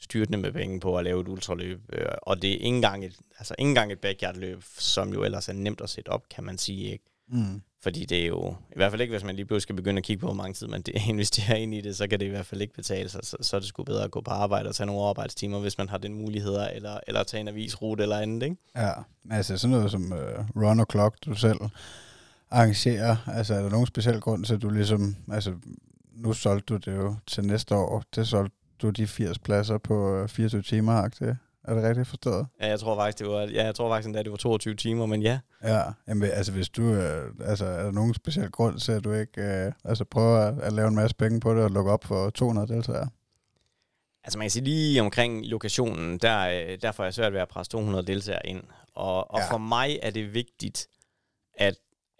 styrtende med penge på at lave et ultraløb. Øh, og det er ikke engang et, altså ikke engang et backyard-løb, som jo ellers er nemt at sætte op, kan man sige. Ikke? Mm. Fordi det er jo, i hvert fald ikke, hvis man lige pludselig skal begynde at kigge på, hvor mange tid man [laughs] investerer ind i det, så kan det i hvert fald ikke betale sig. Så, så er det sgu bedre at gå på arbejde og tage nogle arbejdstimer, hvis man har den mulighed, eller, eller tage en avisrute eller andet, ikke? Ja, altså sådan noget som uh, Run Clock, du selv arrangerer, altså er der nogen speciel grund til, at du ligesom, altså nu solgte du det jo til næste år, det solgte du de 80 pladser på 24 øh, timer, det. Er det rigtigt forstået? Ja, jeg tror faktisk, det var, ja, jeg tror faktisk at det var 22 timer, men ja. Ja, jamen, altså hvis du, øh, altså er der nogen speciel grund til, at du ikke øh, altså, prøver at, at, lave en masse penge på det og lukke op for 200 deltagere? Altså man kan sige lige omkring lokationen, der, øh, der får jeg svært ved at presse 200 deltagere ind. Og, og ja. for mig er det vigtigt, at,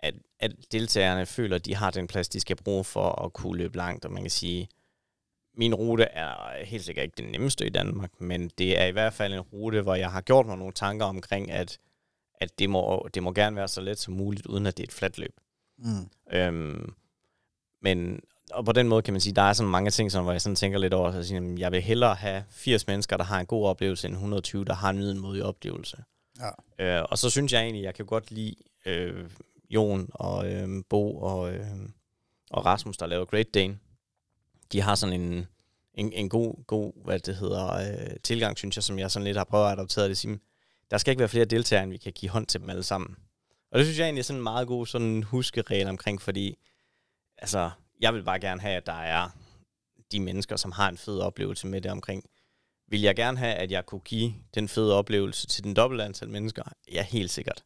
at, at deltagerne føler, at de har den plads, de skal bruge for at kunne løbe langt. Og man kan sige, min rute er helt sikkert ikke den nemmeste i Danmark, men det er i hvert fald en rute, hvor jeg har gjort mig nogle tanker omkring, at, at det, må, det må gerne være så let som muligt, uden at det er et fladt løb. Mm. Øhm, men og på den måde kan man sige, der er sådan mange ting, som, hvor jeg sådan tænker lidt over, at sige, jeg vil hellere have 80 mennesker, der har en god oplevelse, end 120, der har en nyden oplevelse. Ja. Øh, og så synes jeg egentlig, jeg kan godt lide øh, Jon og øh, Bo og, øh, og Rasmus, der laver Great Dane de har sådan en, en, en god, god hvad det hedder, øh, tilgang, synes jeg, som jeg sådan lidt har prøvet at adoptere det. Sige, der skal ikke være flere deltagere, end vi kan give hånd til dem alle sammen. Og det synes jeg egentlig er sådan en meget god sådan huskeregel omkring, fordi altså, jeg vil bare gerne have, at der er de mennesker, som har en fed oplevelse med det omkring. Vil jeg gerne have, at jeg kunne give den fede oplevelse til den dobbelte antal mennesker? Ja, helt sikkert.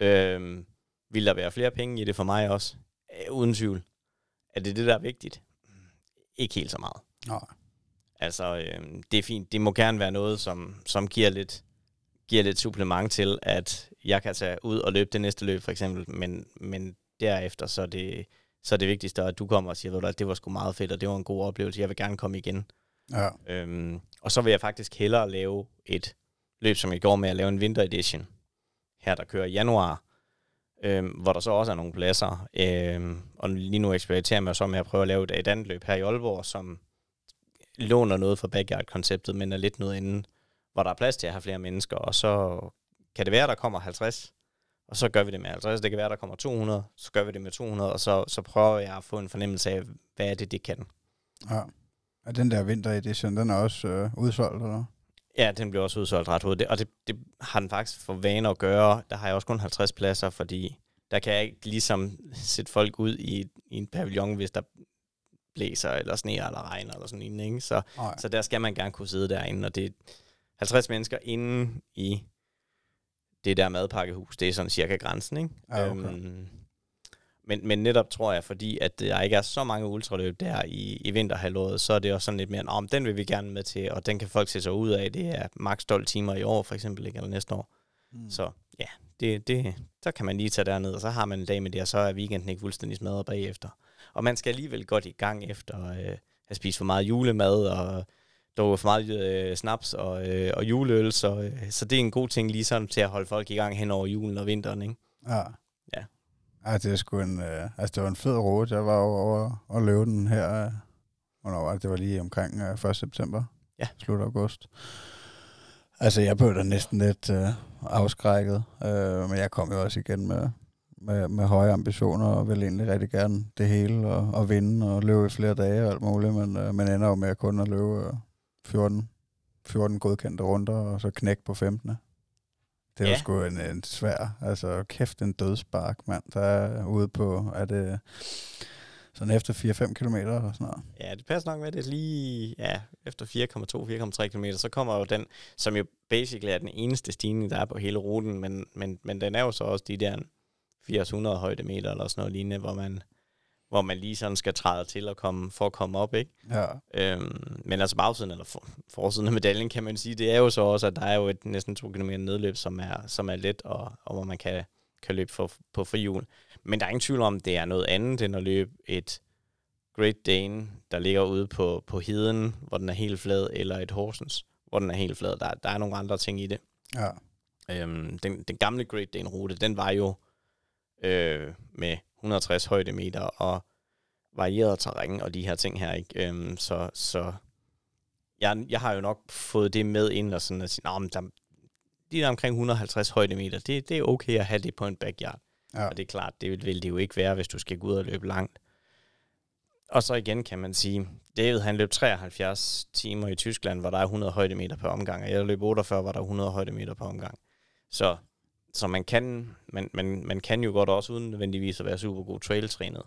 Øhm, vil der være flere penge i det for mig også? Øh, uden tvivl. Er det det, der er vigtigt? ikke helt så meget. Nej. Altså, øh, det er fint. Det må gerne være noget, som, som giver lidt giver lidt supplement til, at jeg kan tage ud og løbe det næste løb, for eksempel, men, men derefter, så er det, så er det vigtigste, at du kommer og siger, at det var sgu meget fedt, og det var en god oplevelse, jeg vil gerne komme igen. Ja. Øhm, og så vil jeg faktisk hellere lave et løb, som jeg går med at lave en winter edition, her der kører i januar, øh, hvor der så også er nogle pladser. Øh, og lige nu eksperimenterer jeg så med at prøve at lave et, et andet løb her i Aalborg, som låner noget fra backyard-konceptet, men er lidt noget inden, hvor der er plads til at have flere mennesker, og så kan det være, der kommer 50, og så gør vi det med 50. Det kan være, der kommer 200, så gør vi det med 200, og så, så prøver jeg at få en fornemmelse af, hvad er det, det kan. Ja. Og den der vinter edition, den er også øh, udsolgt, eller? Ja, den bliver også udsolgt ret hurtigt, og det, det har den faktisk for vane at gøre. Der har jeg også kun 50 pladser, fordi der kan jeg ikke ligesom sætte folk ud i, i en pavillon, hvis der blæser, eller sneer, eller regner, eller sådan noget. Ikke? Så, så der skal man gerne kunne sidde derinde, og det er 50 mennesker inde i det der madpakkehus, det er sådan cirka grænsen, ikke? Ja, okay. Øhm, men, men netop tror jeg, fordi at der ikke er så mange ultraløb der i, i vinterhalvåret, så er det også sådan lidt mere, om den vil vi gerne med til, og den kan folk se sig ud af. Det er maks 12 timer i år, for eksempel, ikke? eller næste år. Mm. Så ja, det, det, så kan man lige tage derned, og så har man en dag med det, og så er weekenden ikke fuldstændig smadret bagefter. Og man skal alligevel godt i gang efter øh, at have spist for meget julemad, og drukke for meget øh, snaps og, øh, og juleøl, så, øh, så det er en god ting lige sådan til at holde folk i gang hen over julen og vinteren, ikke? Ja. Ja. Ja, det er sgu en, øh, altså det var en fed rute. Jeg var jo over og løbe den her, øh, hvornår var det? Det var lige omkring øh, 1. september. Ja. Slut august. Altså, jeg blev da næsten lidt øh, afskrækket, øh, men jeg kom jo også igen med, med, med høje ambitioner, og vil egentlig rigtig gerne det hele, og, og vinde, og løbe i flere dage og alt muligt, men øh, man ender jo med kun at løbe øh, 14, 14 godkendte runder, og så knæk på 15. Det er Ja. jo sgu en, en svær, altså kæft en dødspark, mand, der er ude på, er det sådan efter 4-5 kilometer og sådan noget. Ja, det passer nok med, det lige ja, efter 4,2-4,3 km, så kommer jo den, som jo basically er den eneste stigning, der er på hele ruten, men, men, men den er jo så også de der 800 højdemeter eller sådan noget lignende, hvor man, hvor man lige sådan skal træde til og komme, for at komme op, ikke? Ja, Øhm, men altså bagsiden, eller for, forsiden af medaljen, kan man sige, det er jo så også, at der er jo et næsten 2 km nedløb, som er, som er let, og, og hvor man kan, kan løbe for, på frihjul. Men der er ingen tvivl om, det er noget andet end at løbe et Great Dane, der ligger ude på, på heden, hvor den er helt flad, eller et Horsens, hvor den er helt flad. Der, der er nogle andre ting i det. ja, Øhm, den, den gamle Great Dane-rute, den var jo øh, med 160 højdemeter og varieret terræn og de her ting her. Ikke? Øhm, så så jeg, jeg har jo nok fået det med ind og sådan at sige, "Nå, men der, de der omkring 150 højdemeter, det, det er okay at have det på en backyard. ja. Og det er klart, det vil, vil det jo ikke være, hvis du skal gå ud og løbe langt. Og så igen kan man sige, David han løb 73 timer i Tyskland, hvor der er 100 højdemeter per omgang, og jeg løb 48, hvor der er 100 højdemeter per omgang. Så, så man, kan, man, man, man kan jo godt også uden nødvendigvis at være super god trailtrænet.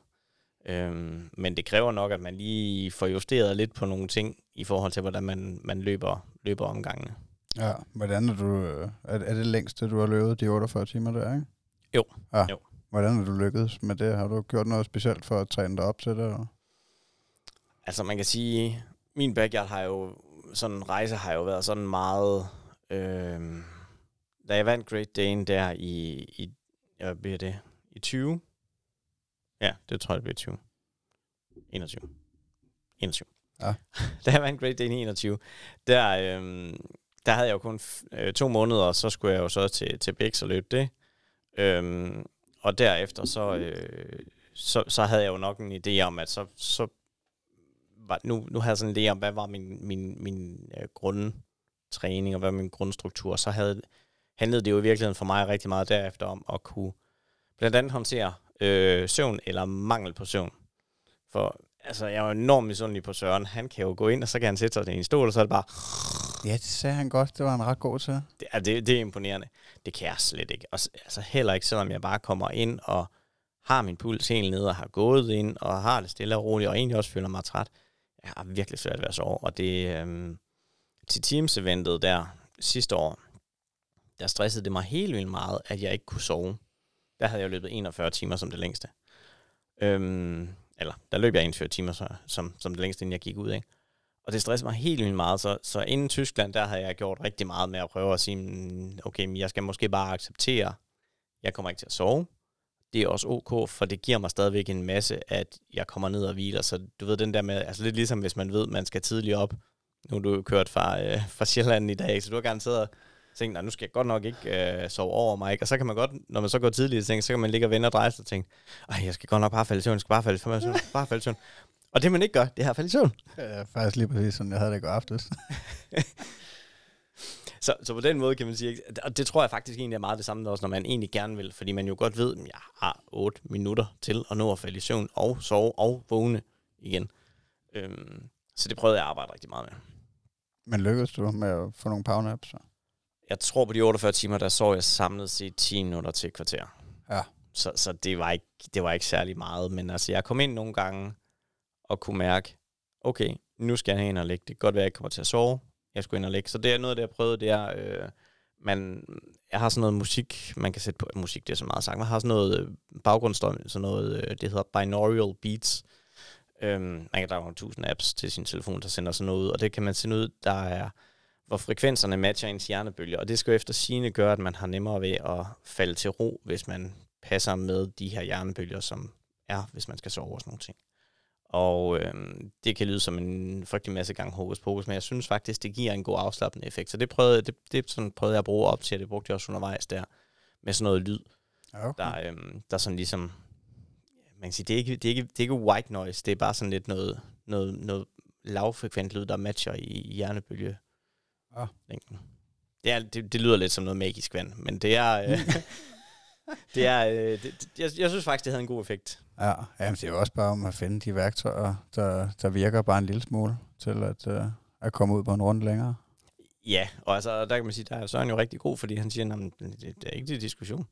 Øhm, men det kræver nok, at man lige får justeret lidt på nogle ting, i forhold til, hvordan man, man løber, løber omgangene. ja. Hvordan er du, øh, er, er det længste, du har løbet de 48 timer der, ikke? Jo. Ja. Jo. Hvordan er du lykkedes med det? Har du gjort noget specielt for at træne dig op til det? Eller? Altså man kan sige, min backyard har jo, sådan en rejse har jo været sådan meget, øh, da jeg vandt Great Dane der i, i hvad bliver det, i 20? Ja, det tror jeg, det bliver 20. 21. 21. Ja. [laughs] da jeg vandt Great Dane i 21, der, øh, der havde jeg jo kun øh, to måneder, og så skulle jeg jo så til, til Bix og løbe det. Øhm, og derefter så, øh, så, så havde jeg jo nok en idé om, at så, så var, nu, nu havde jeg sådan en idé om, hvad var min, min, min øh, grundtræning, og hvad var min grundstruktur. Så havde, handlede det jo i virkeligheden for mig rigtig meget derefter om at kunne blandt andet håndtere øh, søvn eller mangel på søvn. For altså, jeg er jo enormt misundelig på Søren. Han kan jo gå ind, og så kan han sætte sig i en stol, og så er det bare, Ja, det sagde han godt. Det var han ret god til. det, er, det, det er imponerende. Det kan jeg slet ikke. Og, altså heller ikke, selvom jeg bare kommer ind og har min puls helt nede, og har gået ind, og har det stille og roligt, og egentlig også føler mig træt. Jeg har virkelig svært ved at sove. Og det, øhm, til Teams-eventet der sidste år, der stressede det mig helt vildt meget, at jeg ikke kunne sove. Der havde jeg løbet 41 timer som det længste. Øhm, eller, der løb jeg 41 timer så, som, som det længste, inden jeg gik ud, ikke? Og det stressede mig helt vildt meget, så, så inden Tyskland, der havde jeg gjort rigtig meget med at prøve at sige, mm, okay, men jeg skal måske bare acceptere, jeg kommer ikke til at sove. Det er også ok, for det giver mig stadigvæk en masse, at jeg kommer ned og hviler. Så du ved den der med, altså lidt ligesom hvis man ved, man skal tidligt op. Nu er du kørt fra, øh, fra Sjælland i dag, så du har garanteret og tænkt, nej, nu skal jeg godt nok ikke øh, sove over mig. Ikke? Og så kan man godt, når man så går tidligt, tænke, så kan man ligge og vende og dreje sig og tænke, ej, jeg skal godt nok bare falde i søvn, jeg skal bare falde i søvn, [laughs] bare falde i søvn. Og det man ikke gør, det er at falde i søvn. Ja, faktisk lige præcis, som jeg havde det i går aftes. [laughs] Så, så på den måde kan man sige, og det tror jeg faktisk egentlig er meget det samme også, når man egentlig gerne vil, fordi man jo godt ved, at jeg har 8 minutter til at nå at falde i søvn og sove og vågne igen. Øhm, så det prøvede jeg at arbejde rigtig meget med. Men lykkedes du med at få nogle powernaps? så? Jeg tror på de 48 timer, der sov jeg samlet set 10 minutter til et kvarter. Ja. Så, så det, var ikke, det var ikke særlig meget, men altså jeg kom ind nogle gange, og kunne mærke, okay, nu skal jeg hen og lægge. Det kan godt være, at jeg kommer til at sove. Jeg skulle ind og lægge. Så det er noget af det, jeg prøvede, det er, øh, man, jeg har sådan noget musik, man kan sætte på, musik det er så meget sagt, man har sådan noget øh, baggrundsstøj, sådan noget, øh, det hedder binaural beats. Øhm, man kan der nogle tusind apps til sin telefon, der sender sådan noget ud, og det kan man sende ud, der er, hvor frekvenserne matcher ens hjernebølger, og det skal jo efter sigende gøre, at man har nemmere ved at falde til ro, hvis man passer med de her hjernebølger, som er, hvis man skal sove og sådan nogle ting. Og øhm, det kan lyde som en frygtelig masse gang hokus pokus, men jeg synes faktisk, det giver en god afslappende effekt. Så det prøvede, det, det sådan prøvede jeg at bruge op til, og det brugte jeg også undervejs der, med sådan noget lyd, Okay. der, øhm, der sådan ligesom, man kan sige, det er, ikke, det, er ikke, det er ikke white noise, det er bare sådan lidt noget, noget, noget lavfrekvent lyd, der matcher i, i hjernebølge. Ah. længden. Det, er, det, det lyder lidt som noget magisk vand, men det er... Øh, [laughs] det er øh, det, det, jeg, jeg synes faktisk, det havde en god effekt. Ja, jamen, det er jo også bare om at finde de værktøjer, der, der virker bare en lille smule til at, uh, at komme ud på en runde længere. Ja, og altså, der kan man sige, der er Søren jo rigtig god, fordi han siger, at det, det er ikke til diskussion.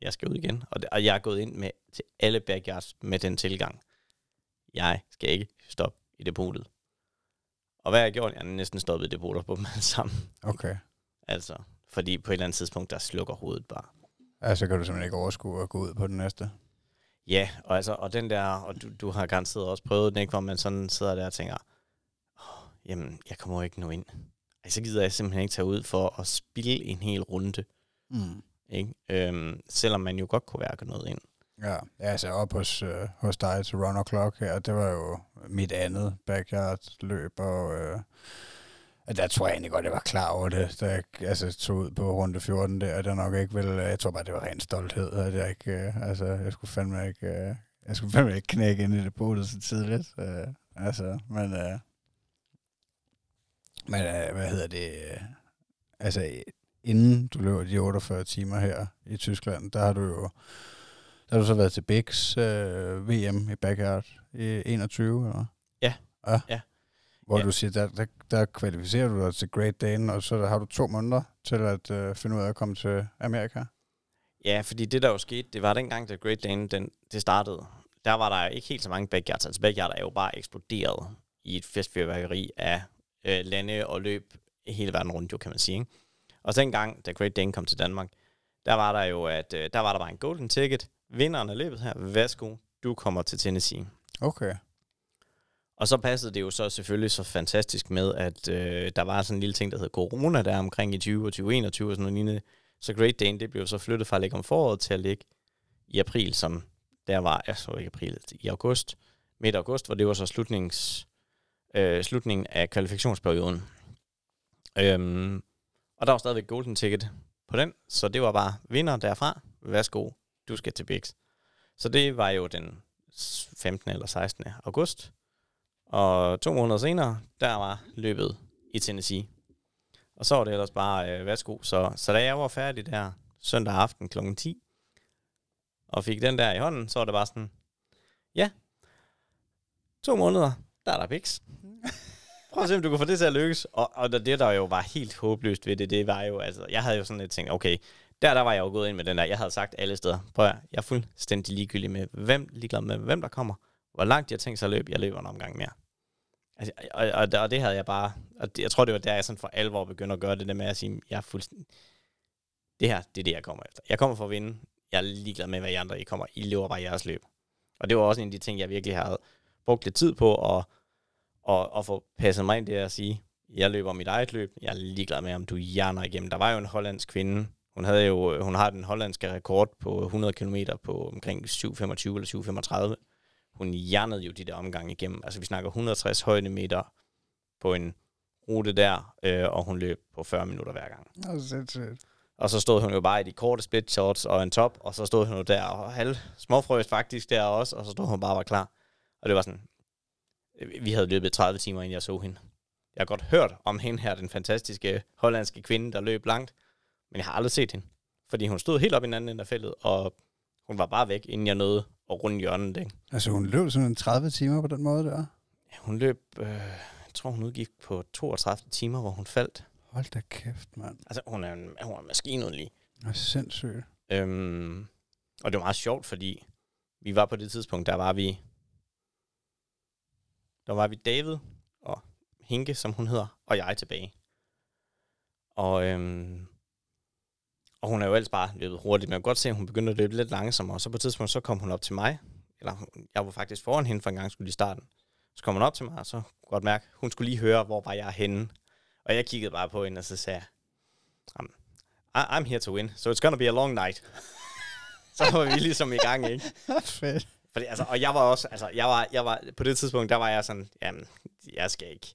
Jeg skal ud igen. Og, det, og jeg er gået ind med til alle backyards med den tilgang. Jeg skal ikke stoppe i depotet. Og hvad har jeg gjort? Jeg har næsten stoppet depoter på dem alle sammen. Okay. Altså, fordi på et eller andet tidspunkt, der slukker hovedet bare. Altså kan du simpelthen ikke overskue at gå ud på den næste. Ja, og, altså, og den der, og du, du har garanteret også prøvet den, ikke, hvor man sådan sidder der og tænker, oh, jamen, jeg kommer jo ikke nu ind. Ej, så gider jeg simpelthen ikke tage ud for at spille en hel runde. Mm. Ikke? Øhm, selvom man jo godt kunne værke noget ind. Ja, altså op hos, øh, hos dig til Run O'Clock her, det var jo mit andet backyard-løb, og øh, der tror jeg egentlig godt, jeg var klar over det, da jeg altså, tog ud på runde 14 der, og det nok ikke ville, jeg tror bare, det var ren stolthed, at jeg ikke, øh, altså, jeg skulle fandme ikke, øh, jeg skulle fandme ikke knække ind i det på så tidligt, øh, altså, men, øh, men øh, hvad hedder det, øh, altså, inden du løber de 48 timer her i Tyskland, der har du jo, har du så været til Bix øh, VM i backyard i 21, eller? Ja. Ja. Ja. Hvor Ja. du siger, der, der, der kvalificerer du dig til Great Dane, og så har du to måneder til at øh, finde ud af at komme til Amerika. Ja, fordi det der jo skete, det var dengang, da Great Dane den, det startede. Der var der ikke helt så mange backyards. Altså backyard er jo bare eksploderet i et festfyrværkeri af øh, lande og løb hele verden rundt, jo kan man sige. Ikke? Og så dengang, da Great Dane kom til Danmark, der var der jo, at øh, der var der bare en golden ticket. Vinderen af løbet her, værsgo, du kommer til Tennessee. Okay. Og så passede det jo så selvfølgelig så fantastisk med, at øh, der var sådan en lille ting, der hed corona der omkring i 20 og 2021 og sådan noget lignende. Så Great Dane, det blev så flyttet fra at ligge om foråret til at ligge i april, som der var, jeg så ikke april, i august, midt august, hvor det var så slutnings, øh, slutningen af kvalifikationsperioden. Øhm, og der var stadigvæk golden ticket på den, så det var bare vinder derfra, værsgo, du skal til Bix. Så det var jo den 15. eller 16. august, og to måneder senere, der var løbet i Tennessee. Og så var det ellers bare, øh, værsgo. Så, så da jeg var færdig der søndag aften kl. 10, og fik den der i hånden, så var det bare sådan, ja, to måneder, der er der Bix. Prøv at se, om du kan få det til at lykkes. Og, og det, der jo var helt håbløst ved det, det var jo, altså, jeg havde jo sådan lidt tænkt, okay, der, der var jeg jo gået ind med den der, jeg havde sagt alle steder, prøv at, jeg er fuldstændig ligegyldig med, hvem, ligeglad med, hvem der kommer, hvor langt jeg tænkte sig at løbe, jeg løber en omgang mere. Altså, og, og, og, det havde jeg bare, og det, jeg tror, det var der, jeg sådan for alvor begyndte at gøre det der med at sige, jeg er fuldstændig, det her, det er det, jeg kommer efter. Jeg kommer for at vinde, jeg er ligeglad med, hvad I andre I kommer, I løber bare jeres løb. Og det var også en af de ting, jeg virkelig havde brugt lidt tid på, at, at, at få passet mig ind det at sige, jeg løber mit eget løb, jeg er ligeglad med, om du hjerner igennem. Der var jo en hollandsk kvinde, hun havde jo, hun har den hollandske rekord på 100 km på omkring 7,25 eller 7,35 hun hjernede jo de der omgange igennem. Altså vi snakker 160 højdemeter på en rute der, øh, og hun løb på 40 minutter hver gang. Sindssygt. Og så stod hun jo bare i de korte split shorts og en top, og så stod hun jo der og halv småfrøst faktisk der også, og så stod hun bare og var klar. Og det var sådan, øh, vi havde løbet 30 timer, inden jeg så hende. Jeg har godt hørt om hende her, den fantastiske hollandske kvinde, der løb langt, men jeg har aldrig set hende. Fordi hun stod helt op i den anden ende af feltet, og hun var bare væk, inden jeg nåede at runde hjørnet. Ikke? Altså hun løb sådan en 30 timer på den måde der? Ja, hun løb, øh, jeg tror hun udgik på 32 timer, hvor hun faldt. Hold da kæft, mand. Altså hun er en, hun er en maskine lige. Det er sindssygt. Øhm, og det var meget sjovt, fordi vi var på det tidspunkt, der var vi der var vi David og Hinke, som hun hedder, og jeg tilbage. Og, øhm, og hun er jo ellers bare løbet hurtigt, men jeg kan godt se, at hun begyndte at løbe lidt langsommere. Og så på et tidspunkt, så kom hun op til mig, eller jeg var faktisk foran hende for en gang skulle i starten. Så kom hun op til mig, og så kunne godt mærke, hun skulle lige høre, hvor var jeg henne. Og jeg kiggede bare på hende, og så sagde jeg, I'm here to win, so it's gonna be a long night. [laughs] så var vi ligesom i gang, ikke? [laughs] Fedt. Fordi, altså, og jeg var også, altså, jeg var, jeg var, på det tidspunkt, der var jeg sådan, jamen, jeg skal ikke,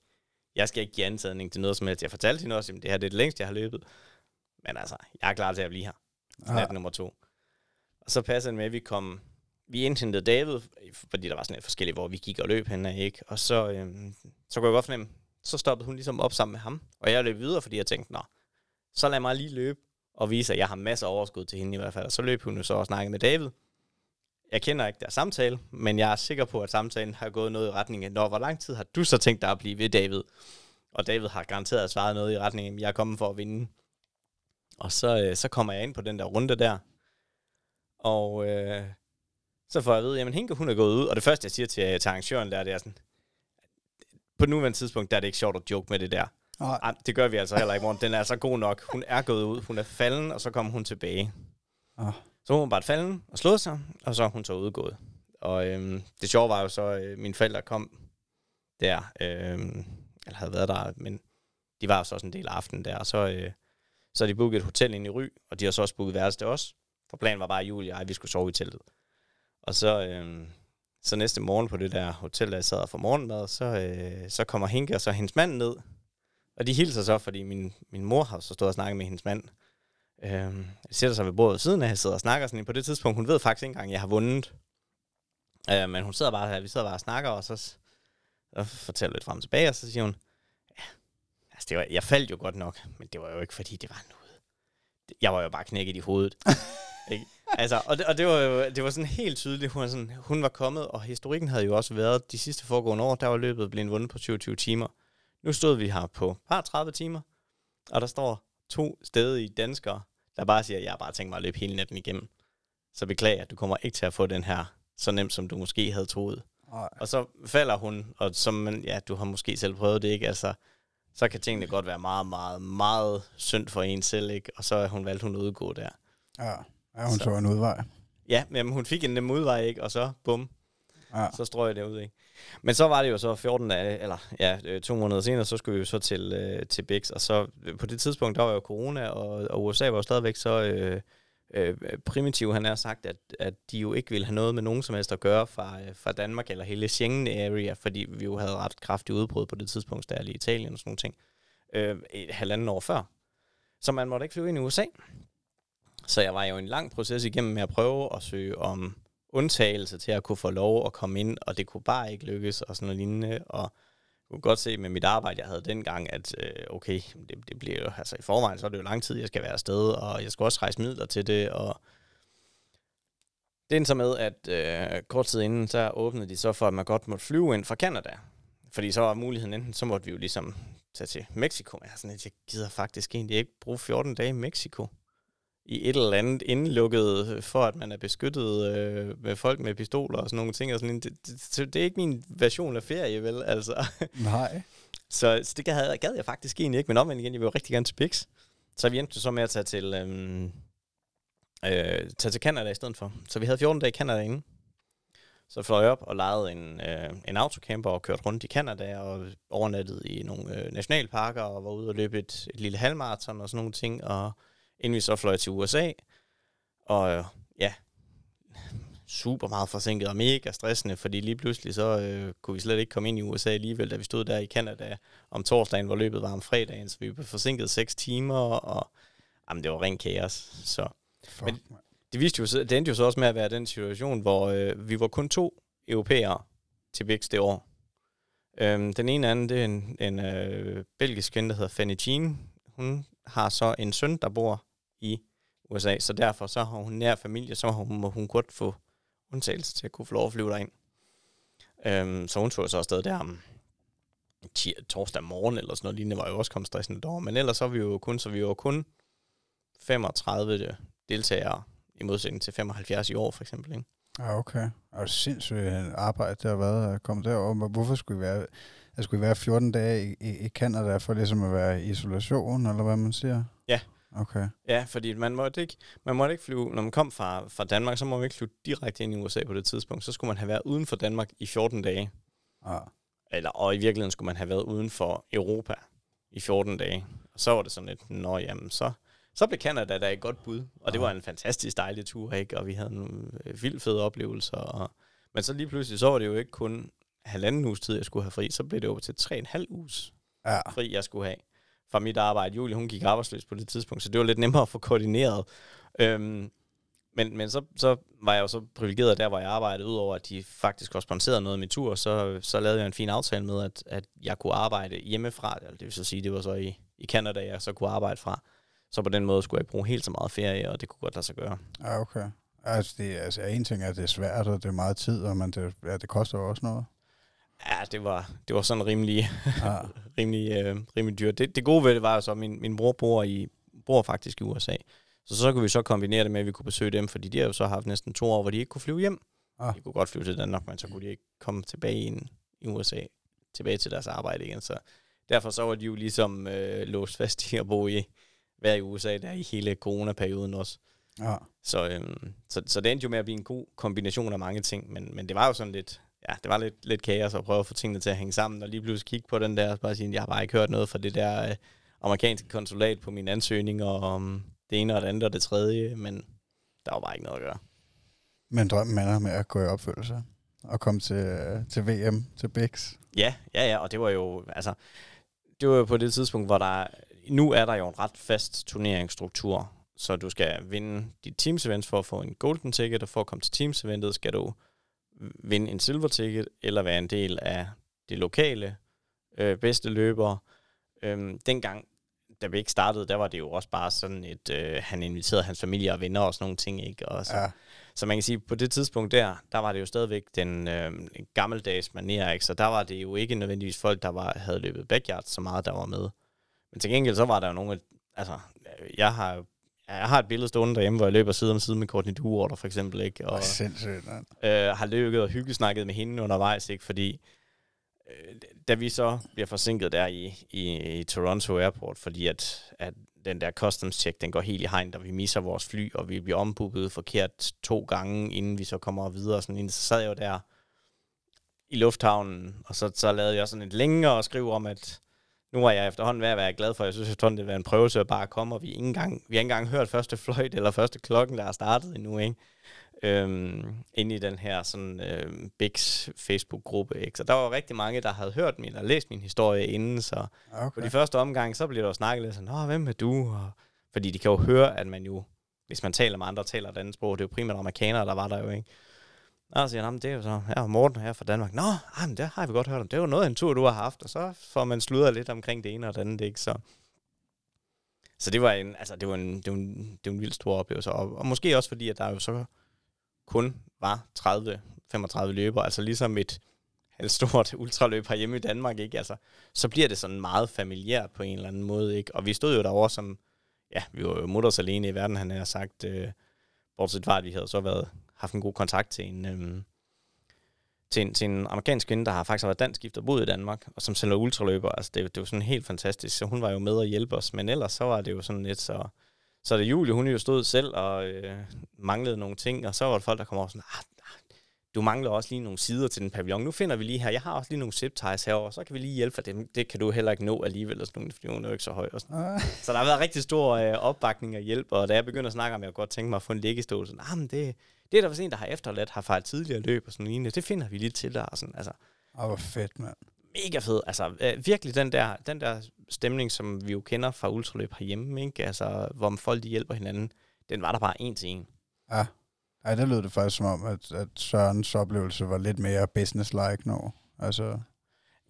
jeg skal ikke give ansætning til noget som helst. Jeg fortalte hende også, at det her det er det længste, jeg har løbet. Men altså, jeg er klar til at blive her. Nat nummer to. Og så passede det med, at vi kom, vi indhentede David, fordi der var sådan lidt forskelligt, hvor vi gik og løb henne, ikke? Og så, øhm, så kunne jeg godt fornemme, så stoppede hun ligesom op sammen med ham. Og jeg løb videre, fordi jeg tænkte, nå, så lad mig lige løbe og vise, at jeg har masser af overskud til hende i hvert fald. Og så løb hun jo så og snakkede med David. Jeg kender ikke deres samtale, men jeg er sikker på, at samtalen har gået noget i retning af, Nå, hvor lang tid har du så tænkt dig at blive ved David? Og David har garanteret svaret noget i retning af, jeg er kommet for at vinde. Og så, øh, så kommer jeg ind på den der runde der. Og øh, så får jeg at vide, jamen Hinke, hun er gået ud. Og det første, jeg siger til, til arrangøren der, det er sådan, på nuværende tidspunkt, der er det ikke sjovt at joke med det der. Nej. Ej, det gør vi altså heller ikke, morgen. Den er altså god nok. Hun er gået ud, hun er falden, og så kommer hun tilbage. Oh. Så hun var bare falden og slået sig, og så er hun så udgået. Og øhm, det sjove var jo så, at øh, mine forældre kom der, øhm, eller havde været der, men de var jo så også en del af aftenen der, og så, øh, så har de booket et hotel ind i Ry, og de har så også booket værelse til os. For planen var bare, at Julie og jeg, vi skulle sove i teltet. Og så, øh, så næste morgen på det der hotel, der jeg sad for morgenmad, så, øh, så kommer Hinke og så hendes mand ned, og de hilser så, fordi min, min mor har så stået og snakket med hendes mand. Øh, jeg sætter sig ved bordet siden af, jeg sidder og snakker sådan. På det tidspunkt, hun ved faktisk ikke engang, at jeg har vundet. Øh, men hun sidder bare her, vi sidder bare og snakker, og så og fortæller lidt frem og tilbage, og så siger hun, altså det var, jeg faldt jo godt nok, men det var jo ikke, fordi det var noget. Jeg var jo bare knækket i hovedet. [laughs] ikke? Altså, og det, og det var jo det var sådan helt tydeligt, hun var, sådan, hun var kommet, og historikken havde jo også været, de sidste foregående år, der var løbet blevet vundet på 27 timer. Nu stod vi her på par 30 timer, og der står to i danskere, der bare siger, jeg har bare tænkt mig at løbe hele natten igennem. Så beklager, du kommer ikke til at få den her så nemt, som du måske havde troet. Ej. Og så falder hun, og som, ja, du har måske selv prøvet det, ikke? Altså, så kan tingene godt være meget, meget, meget synd for en selv, ikke? Og så er hun valgt hun at udgå der. Ja, ja hun Så. så en udvej. Ja, men hun fik en nem udvej, ikke? Og så, bum, Ja. så strøg jeg det ud, ikke? Men så var det jo så 14 dage, eller ja, øh, to måneder senere, så skulle vi jo så til, øh, til Bix, og så øh, på det tidspunkt, der var jo corona, og, og USA var jo stadigvæk så øh, øh, primitiv, han har sagt, at, at de jo ikke ville have noget med nogen som helst at gøre fra, øh, fra Danmark eller hele Schengen-area, fordi vi jo havde ret kraftig udbrud på det tidspunkt, der i Italien og sådan nogle ting, øh, et halvanden år før. Så man måtte ikke flyve ind i USA. Så jeg var jo en lang proces igennem med at prøve at søge om undtagelse til at kunne få lov at komme ind, og det kunne bare ikke lykkes og sådan noget lignende. Og jeg kunne godt se med mit arbejde, jeg havde dengang, at øh, okay, det, det bliver jo, altså i forvejen, så er det jo lang tid, jeg skal være afsted, og jeg skal også rejse midler til det, og det endte så med, at øh, kort tid inden, så åbnede de så for, at man godt måtte flyve ind fra Canada. Fordi så var muligheden enten, så måtte vi jo ligesom tage til Mexico. Men jeg, sådan, at jeg gider faktisk egentlig ikke bruge 14 dage i Mexico i et eller andet indlukket, for at man er beskyttet øh, med folk med pistoler og sådan nogle ting. Og sådan, det, det, det er ikke min version af ferie, vel? Altså. [laughs] Nej. Så, så det gad, gad jeg faktisk egentlig ikke, men omvendt igen, jeg vil jo rigtig gerne til Bix. Så vi endte så med at tage til, øhm, øh, tage til Canada i stedet for. Så vi havde 14 dage i Canada inden. Så fløj jeg op og lejede en, øh, en autocamper og kørte rundt i Canada og overnattede i nogle øh, nationalparker og var ude og løbe et, et lille halvmarathon og sådan nogle ting. Og inden vi så fløj til USA. Og øh, ja, super meget forsinket og mega stressende, fordi lige pludselig så øh, kunne vi slet ikke komme ind i USA alligevel, da vi stod der i Canada om torsdagen, hvor løbet var om fredagen, så vi blev forsinket 6 timer, og jamen, det var ren kaos. Så Fuck, Men- det, viste jo, det endte jo så også med at være den situation, hvor øh, vi var kun to europæere til Bix det år. Øhm, den ene anden, det er en, en øh, belgisk kvinde, der hedder Fanny Jean. Hun har så en søn, der bor i USA, så derfor så har hun nær familie, så har hun, må hun godt få undtagelse til at kunne få lov at flyve derind. Øhm, så hun tog så afsted der om torsdag morgen eller sådan noget lignende, var jo også kommet stressende derovre. Men ellers så er vi jo kun, så vi var kun 35 deltagere i modsætning til 75 i år for eksempel. Ikke? Ja, okay. Og det sindssygt arbejde, der har været at komme derover. Hvorfor skulle I være, jeg skulle I være 14 dage i, i, i Canada for ligesom at være i isolation, eller hvad man siger? Ja. Okay. Ja, fordi man måtte ikke, man måtte ikke flyve, når man kom fra, fra Danmark, så må man ikke flyve direkte ind i USA på det tidspunkt. Så skulle man have været uden for Danmark i 14 dage. Ja. Eller, og i virkeligheden skulle man have været uden for Europa i 14 dage. Og så var det sådan lidt, nå jamen, så, så blev Canada da et godt bud. Og det var en fantastisk dejlig tur, ikke? Og vi havde nogle øh, vildt fede oplevelser. Og, men så lige pludselig, så var det jo ikke kun halvanden uges tid, jeg skulle have fri. Så blev det over til tre og en halv uges Ja. fri, jeg skulle have fra mit arbejde. Julie, hun gik arbejdsløs på det tidspunkt, så det var lidt nemmere at få koordineret. Øhm, men, men så, så var jeg jo så privilegeret der, hvor jeg arbejdede, udover at de faktisk også sponserede noget af min tur, så, så lavede jeg en fin aftale med, at, at jeg kunne arbejde hjemmefra. Det vil så sige, det var så i, i Canada, jeg så kunne arbejde fra. Så på den måde skulle jeg ikke bruge helt så meget ferie, og det kunne godt lade sig gøre. Ja, okay. Altså, det, altså, en ting er, at det er svært, og det er meget tid, og man, det, ja, det koster jo også noget. Ja, det var, det var sådan rimelig, Ja. [laughs] rimelig, øh, rimelig dyrt. Det, det gode ved det var jo så, at min, min bror bor, i, bor faktisk i USA. Så så kunne vi så kombinere det med, at vi kunne besøge dem, fordi de har jo så haft næsten to år, hvor de ikke kunne flyve hjem. Ah. De kunne godt flyve til Danmark, men så kunne de ikke komme tilbage i, i USA, tilbage til deres arbejde igen. Så derfor så var de jo ligesom øh, låst fast i at bo i, være i USA der i hele coronaperioden også. Ja. Så, øhm, så, så det endte jo med at blive en god kombination af mange ting, men, men det var jo sådan lidt, ja, det var lidt, lidt kaos at prøve at få tingene til at hænge sammen, og lige pludselig kigge på den der, og bare sige, jeg har bare ikke hørt noget fra det der øh, amerikanske konsulat på min ansøgning, og om det ene og det andet og det tredje, men der var bare ikke noget at gøre. Men drømmen ender med at gå i opfyldelse og komme til, til VM, til Bix. Ja, ja, ja, og det var jo, altså, det var jo på det tidspunkt, hvor der, nu er der jo en ret fast turneringsstruktur, så du skal vinde dit teams events for at få en golden ticket, og for at komme til teams eventet skal du vinde en silver ticket, eller være en del af det lokale øh, bedste løbere. Øhm, dengang, da vi ikke startede, der var det jo også bare sådan et, øh, han inviterede hans familie og venner og sådan nogle ting, ikke? Og så, Ja. så man kan sige, på det tidspunkt der, der var det jo stadigvæk den øh, gammeldags manér, ikke? Så der var det jo ikke nødvendigvis folk, der var, havde løbet backyard så meget, der var med. Men til gengæld så var der jo nogle, af- altså, jeg har jo- jeg har et billede stående derhjemme, hvor jeg løber side om side med Courtney Duorter for eksempel, ikke? Og, sindssygt, mand. øh, har løbet og hyggesnakket med hende undervejs, ikke? Fordi øh, da vi så bliver forsinket der i, i, i Toronto Airport, fordi at, at den der customs check, den går helt i hegn, og vi misser vores fly, og vi bliver ombooket forkert to gange, inden vi så kommer videre. Sådan, en, så sad jeg jo der i lufthavnen, og så, så lavede jeg sådan et længere skriv om, at nu er jeg efterhånden ved at være glad for, jeg synes efterhånden, det vil være en prøvelse at bare komme, og vi, ikke engang, vi har ikke engang hørt første fløjt eller første klokken, der er startet endnu, ikke? Øhm, inde i den her sådan øhm, Bigs Facebook-gruppe, ikke? Så der var rigtig mange, der havde hørt min, eller læst min historie inden, så på Okay. de første omgang, så bliver der jo snakket lidt sådan, Nå, hvem er du? Og, fordi de kan jo høre, at man jo, hvis man taler med andre, taler et andet sprog, det er jo primært amerikanere, der var der jo, ikke? Og så siger han, det er jo så, ja, Morten her fra Danmark. Nå, jamen, det har vi godt hørt om. Det er jo noget af en tur, du har haft, og så får man sludret lidt omkring det ene og det andet, ikke? Så, så det var en, altså, det var en, det var en, det var en vild stor oplevelse, og, og måske også fordi, at der jo så kun var 30-35 løber, altså ligesom et halvstort [laughs] ultraløb herhjemme i Danmark, ikke? Altså, så bliver det sådan meget familiært på en eller anden måde, ikke? Og vi stod jo derovre som, ja, vi var jo mutters alene i verden, han har sagt, øh, bortset fra, at vi havde så været, haft en god kontakt til en, øhm, til en, til en amerikansk kvinde, der har faktisk været dansk gift og boet i Danmark, og som sælger ultraløber. Altså, det, det var sådan helt fantastisk, så hun var jo med at hjælpe os, men ellers så var det jo sådan lidt så... Så det Julie, hun jo stod selv og øh, manglede nogle ting, og så var der folk, der kom over sådan, ah, ah, du mangler også lige nogle sider til den pavillon. Nu finder vi lige her, jeg har også lige nogle zip ties herovre, så kan vi lige hjælpe for dem. Det kan du heller ikke nå alligevel, og sådan nogle, fordi hun er jo ikke så høj. Og sådan. Ah, Så der har været rigtig stor øh, opbakning og hjælp, og da jeg begyndte at snakke om, at jeg godt tænke mig at få en liggestol, sådan, ah, men det, det er der vist en, der har efterladt, har fejret tidligere løb og sådan noget. Det finder vi lige til der. Og sådan, altså, ah, hvor fedt, mand. mega fed. Altså, øh, virkelig den der, den der stemning, som vi jo kender fra ultraløb herhjemme, ikke? Altså, hvor folk de hjælper hinanden, den var der bare en til en. Ja. Ej, der lød det faktisk som om, at, at Sørens oplevelse var lidt mere business-like nu. Altså,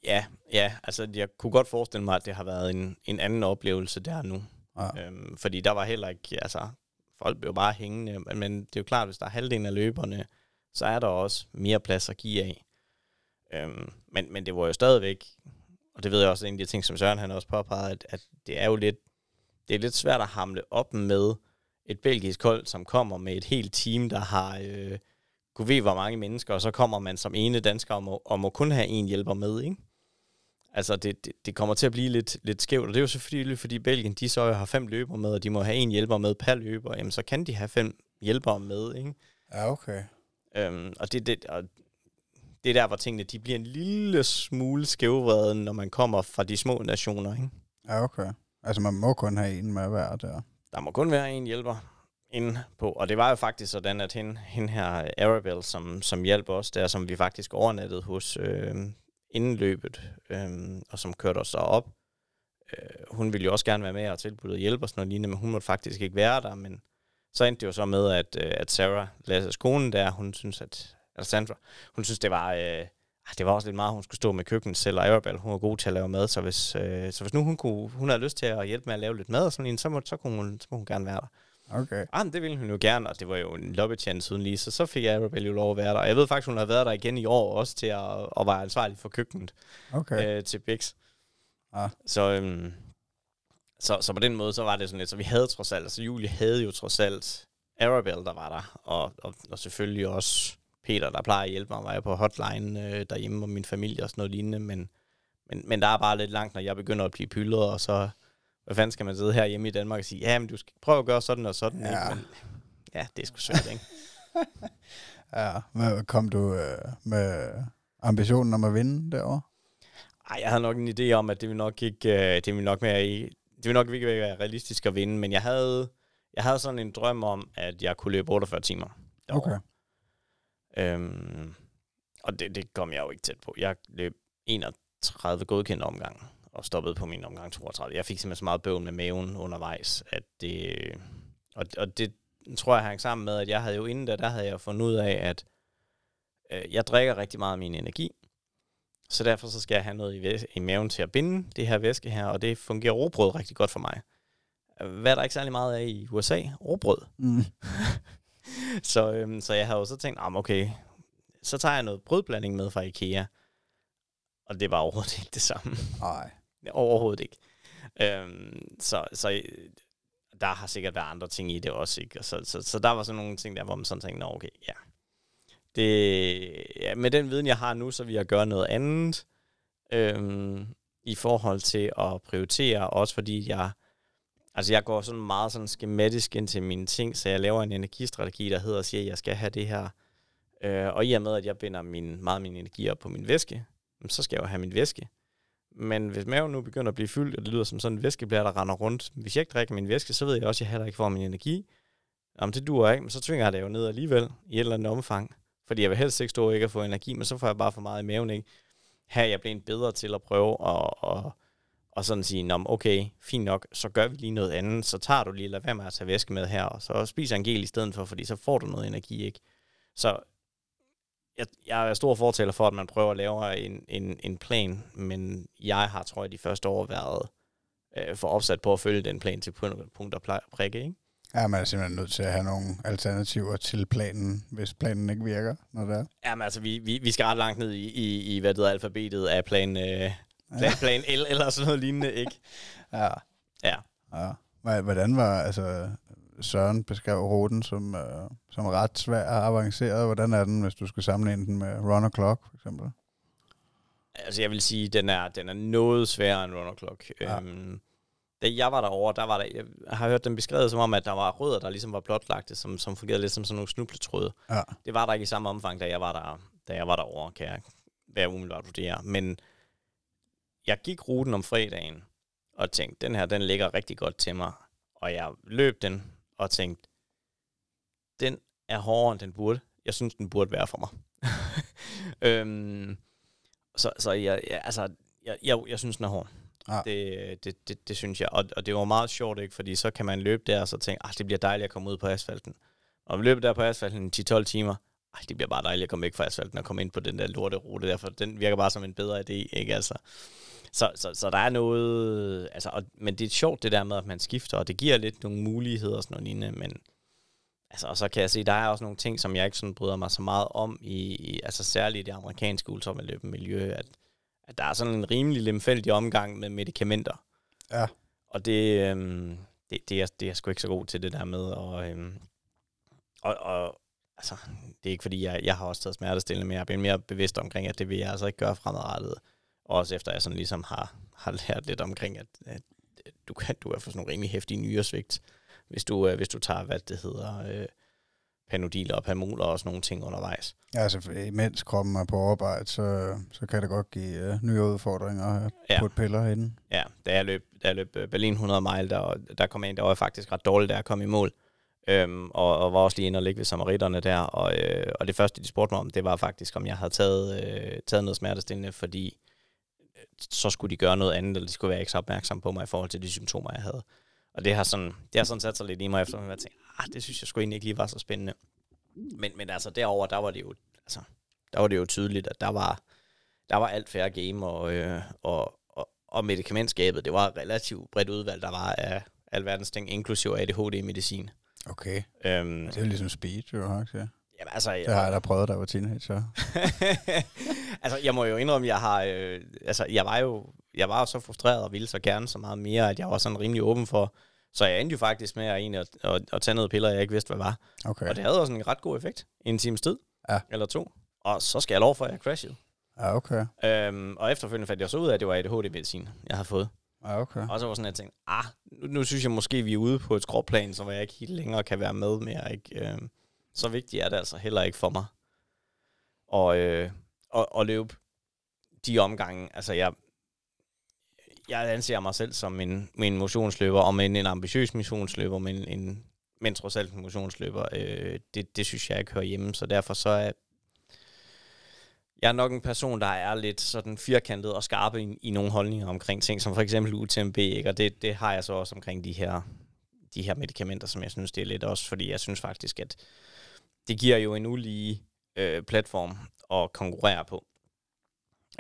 Ja, ja, altså jeg kunne godt forestille mig, at det har været en, en anden oplevelse der nu. ja. Øhm, fordi der var heller ikke, altså, folk blev bare hængende, men, men det er jo klart, hvis der er halvdelen af løberne, så er der også mere plads at give af. Øhm, men, men det var jo stadigvæk, og det ved jeg også, en af de ting, som Søren han også påpegede, at, at det er jo lidt, det er lidt svært at hamle op med et belgisk hold, som kommer med et helt team, der har øh, kunne ved hvor mange mennesker, og så kommer man som ene dansker og må, og må kun have en hjælper med, ikke? Altså, det, det, det kommer til at blive lidt, lidt skævt, og det er jo selvfølgelig, fordi Belgien, de så har fem løbere med, og de må have en hjælper med per løber, jamen så kan de have fem hjælpere med, ikke? Ja, okay. Øhm, og det, det, og det er der, hvor tingene de bliver en lille smule skævvrede, når man kommer fra de små nationer, ikke? Ja, okay. Altså, man må kun have en med hver der. Der må kun være en hjælper inde på. Og det var jo faktisk sådan, at hende, hende her, Arabelle, som, som hjalp os der, som vi faktisk overnattede hos øh, inden løbet, øh, og som kørte os så op. Øh, hun ville jo også gerne være med og tilbudt hjælp og sådan noget lignende, men hun måtte faktisk ikke være der. Men så endte det jo så med, at, øh, at Sarah, Lasses kone der, hun synes, at, eller Sandra, hun synes, det var... Øh, ah, det var også lidt meget, hun skulle stå med køkkenet selv, og Arabelle, hun var god til at lave mad, så hvis, øh, så hvis nu hun, kunne, hun havde lyst til at hjælpe med at lave lidt mad og sådan en, så, må, så, kunne hun, så må hun gerne være der. Okay. Ah, men det ville hun jo gerne, og det var jo en lobbetjent uden lige, så så fik Arabelle jo lov at være der. Og jeg ved faktisk, hun har været der igen i år også til at, at være ansvarlig for køkkenet Okay. øh, til Bix. Ah. Så, øhm, så, så på den måde, så var det sådan lidt, så vi havde trods alt, altså Julie havde jo trods alt Arabelle, der var der, og, og, og selvfølgelig også Peter, der plejer at hjælpe mig, var jeg på hotline øh, derhjemme og min familie og sådan noget lignende, men, men, men der er bare lidt langt, når jeg begynder at blive pyldet, og så, hvad fanden skal man sidde her hjemme i Danmark og sige, ja, men du skal prøve at gøre sådan og sådan, Ja. ikke? Men, ja, det er sgu svært, ikke? [laughs] Ja, men kom du øh, med ambitionen om at vinde derovre? Ej, jeg havde nok en idé om, at det ville nok ikke, øh, det ville nok i, det ville nok ikke være realistisk at vinde, men jeg havde, jeg havde sådan en drøm om, at jeg kunne løbe 48 timer. derovre. Okay. Øhm, og det, det kom jeg jo ikke tæt på. Jeg løb 31 godkendte omgang og stoppede på min omgang 32. Jeg fik simpelthen så meget bøvl med maven undervejs, at det... Og, og det tror jeg hang sammen med, at jeg havde jo inden da, der havde jeg fundet ud af, at øh, jeg drikker rigtig meget af min energi. Så derfor så skal jeg have noget i, væs- i maven til at binde det her væske her, og det fungerer råbrød rigtig godt for mig. Hvad er der ikke særlig meget af i USA? Råbrød. Mm. [laughs] Så, øhm, så jeg havde jo så tænkt, ah, okay, så tager jeg noget brødblanding med fra Ikea. Og det var overhovedet ikke det samme. Nej overhovedet ikke. Øhm, så, så øh, der har sikkert været andre ting i det også, ikke? Og så, så, så der var sådan nogle ting der, hvor man sådan tænkte, Nå, okay, ja. Det, ja, med den viden, jeg har nu, så vil jeg gøre noget andet øhm, i forhold til at prioritere, også fordi jeg, altså jeg går sådan meget sådan skematisk ind til mine ting, så jeg laver en energistrategi, der hedder, siger, at jeg skal have det her. Øh, og i og med, at jeg binder min, meget min energi op på min væske, så skal jeg jo have min væske. Men hvis maven nu begynder at blive fyldt, og det lyder som sådan en væskeblære, der render rundt, hvis jeg ikke drikker min væske, så ved jeg også, at jeg heller ikke får min energi. Om det duer ikke, men så tvinger jeg det jo ned alligevel i et eller andet omfang. Fordi jeg vil helst ikke stå og ikke at få energi, men så får jeg bare for meget i maven, ikke? Her er jeg blevet bedre til at prøve at, og, og sådan sige, Nå, okay, fint nok, så gør vi lige noget andet, så tager du lige, lad være med at tage væske med her, og så spiser en gel i stedet for, fordi så får du noget energi, ikke? Så jeg, jeg er stor fortaler for, at man prøver at lave en, en, en plan, men jeg har, tror jeg, de første år været øh, for opsat på at følge den plan til punkt, og prikke, ikke? Ja, man er simpelthen nødt til at have nogle alternativer til planen, hvis planen ikke virker, når det er. Jamen altså, vi, vi, vi skal ret langt ned i, i, i hvad det hedder, alfabetet af plan, øh, plan, plan L eller sådan noget lignende, ikke? [laughs] Ja. Ja. ja. Hvordan var, altså, Søren beskrev ruten som, øh, som ret svær og avanceret. Hvordan er den, hvis du skal sammenligne den med Run Clock, for eksempel? Altså, jeg vil sige, den er, den er noget sværere end Runner Clock. Ja. Øhm, da jeg var derovre, der var der, jeg har hørt den beskrevet som om, at der var rødder, der ligesom var blotlagte, som, som fungerede lidt som sådan nogle snubletråde. Ja. Det var der ikke i samme omfang, da jeg var der, da jeg var derovre, kan jeg være umiddelbart vurdere. Men jeg gik ruten om fredagen, og tænkte, den her, den ligger rigtig godt til mig. Og jeg løb den, og tænkte, den er hårdere, end den burde. Jeg synes, den burde være for mig. [laughs] øhm, så, så jeg, jeg, altså, jeg, jeg, jeg synes, den er hård. Ja. Det, det, det, det synes jeg. Og, og det var meget sjovt, ikke? Fordi så kan man løbe der, og så tænke, ah, det bliver dejligt at komme ud på asfalten. Og løbe der på asfalten i 10-12 timer, ej, det bliver bare dejligt at komme væk fra asfalten og komme ind på den der lorterute der, for den virker bare som en bedre idé, ikke altså. Så, så, så der er noget, altså, og, men det er sjovt det der med, at man skifter, og det giver lidt nogle muligheder og sådan noget lignende, men altså, og så kan jeg se, der er også nogle ting, som jeg ikke sådan bryder mig så meget om, i, i altså særligt i det amerikanske ultraløbemiljø, at, at der er sådan en rimelig lemfældig omgang med medicamenter. Ja. Og det, øhm, det, det, er, det er jeg sgu ikke så god til det der med, og, øhm, og, og altså, det er ikke fordi, jeg, jeg har også taget smertestillende, men jeg er blevet mere bevidst omkring, at det vil jeg altså ikke gøre fremadrettet. Også efter jeg sådan ligesom har, har lært lidt omkring, at, at du kan, du kan få sådan nogle rimelig hæftige nyresvigt, hvis du, øh, hvis du tager, hvad det hedder, øh, panodiler og pamoler og sådan nogle ting undervejs. Ja, altså imens kroppen er på arbejde, så, så kan det godt give uh, nye udfordringer at Ja. putte piller herinde. Ja, da jeg løb, da jeg løb øh, Berlin 100 mile, der, der kom jeg ind, der var jeg faktisk ret dårlig, da jeg kom i mål. Øhm, og, og var også lige inde og ligge ved samaritterne der. Og, øh, og det første, de spurgte mig om, det var faktisk, om jeg havde taget, øh, taget noget smertestillende, fordi øh, så skulle de gøre noget andet, eller de skulle være ekstra opmærksomme på mig i forhold til de symptomer, jeg havde. Og det har sådan, det har sådan sat sig lidt i mig efter, at jeg tænkte, ah, det synes jeg sgu egentlig ikke lige var så spændende. Men, men altså derover der var det jo, altså, der var det jo tydeligt, at der var, der var alt færre game, og, øh, og, og, og medikamentskabet, det var et relativt bredt udvalg, der var af alverdens ting, inklusive ADHD-medicin. Okay. Øhm, Det er ligesom speed, jo, har ja. Jamen, altså, Det har jeg da prøvet, da jeg var teenager. [laughs] altså, jeg må jo indrømme, jeg har, øh, altså, jeg var jo, jeg var jo så frustreret og ville så gerne så meget mere, at jeg var sådan rimelig åben for, så jeg endte jo faktisk med at, egentlig at, at, at tage noget piller, jeg ikke vidste, hvad var. Okay. Og det havde også en ret god effekt. En times tid. Ja. Eller to. Og så skal jeg lov for, at jeg crashede. Ja, okay. Øhm, og efterfølgende fandt jeg så ud af, at det var ADHD-medicin, jeg havde fået. Ja, okay. Og så var sådan, at jeg tænkte, ah, nu, nu synes jeg måske, vi er ude på et skråplan, så jeg ikke helt længere kan være med mere. Ikke? Øhm, så vigtigt er det altså heller ikke for mig. Og, øh, og, og løbe de omgange, altså jeg, jeg anser mig selv som en, en motionsløber, og en, en ambitiøs motionsløber, men, en, men trods alt en motionsløber. Øh, det, det synes jeg ikke hører hjemme, så derfor så er jeg er nok en person, der er lidt sådan firkantet og skarpe i, i nogle holdninger omkring ting, som for eksempel UTMB, ikke? og det, det har jeg så også omkring de her, de her medicamenter, som jeg synes, det er lidt også, fordi jeg synes faktisk, at det giver jo en ulige øh, platform at konkurrere på.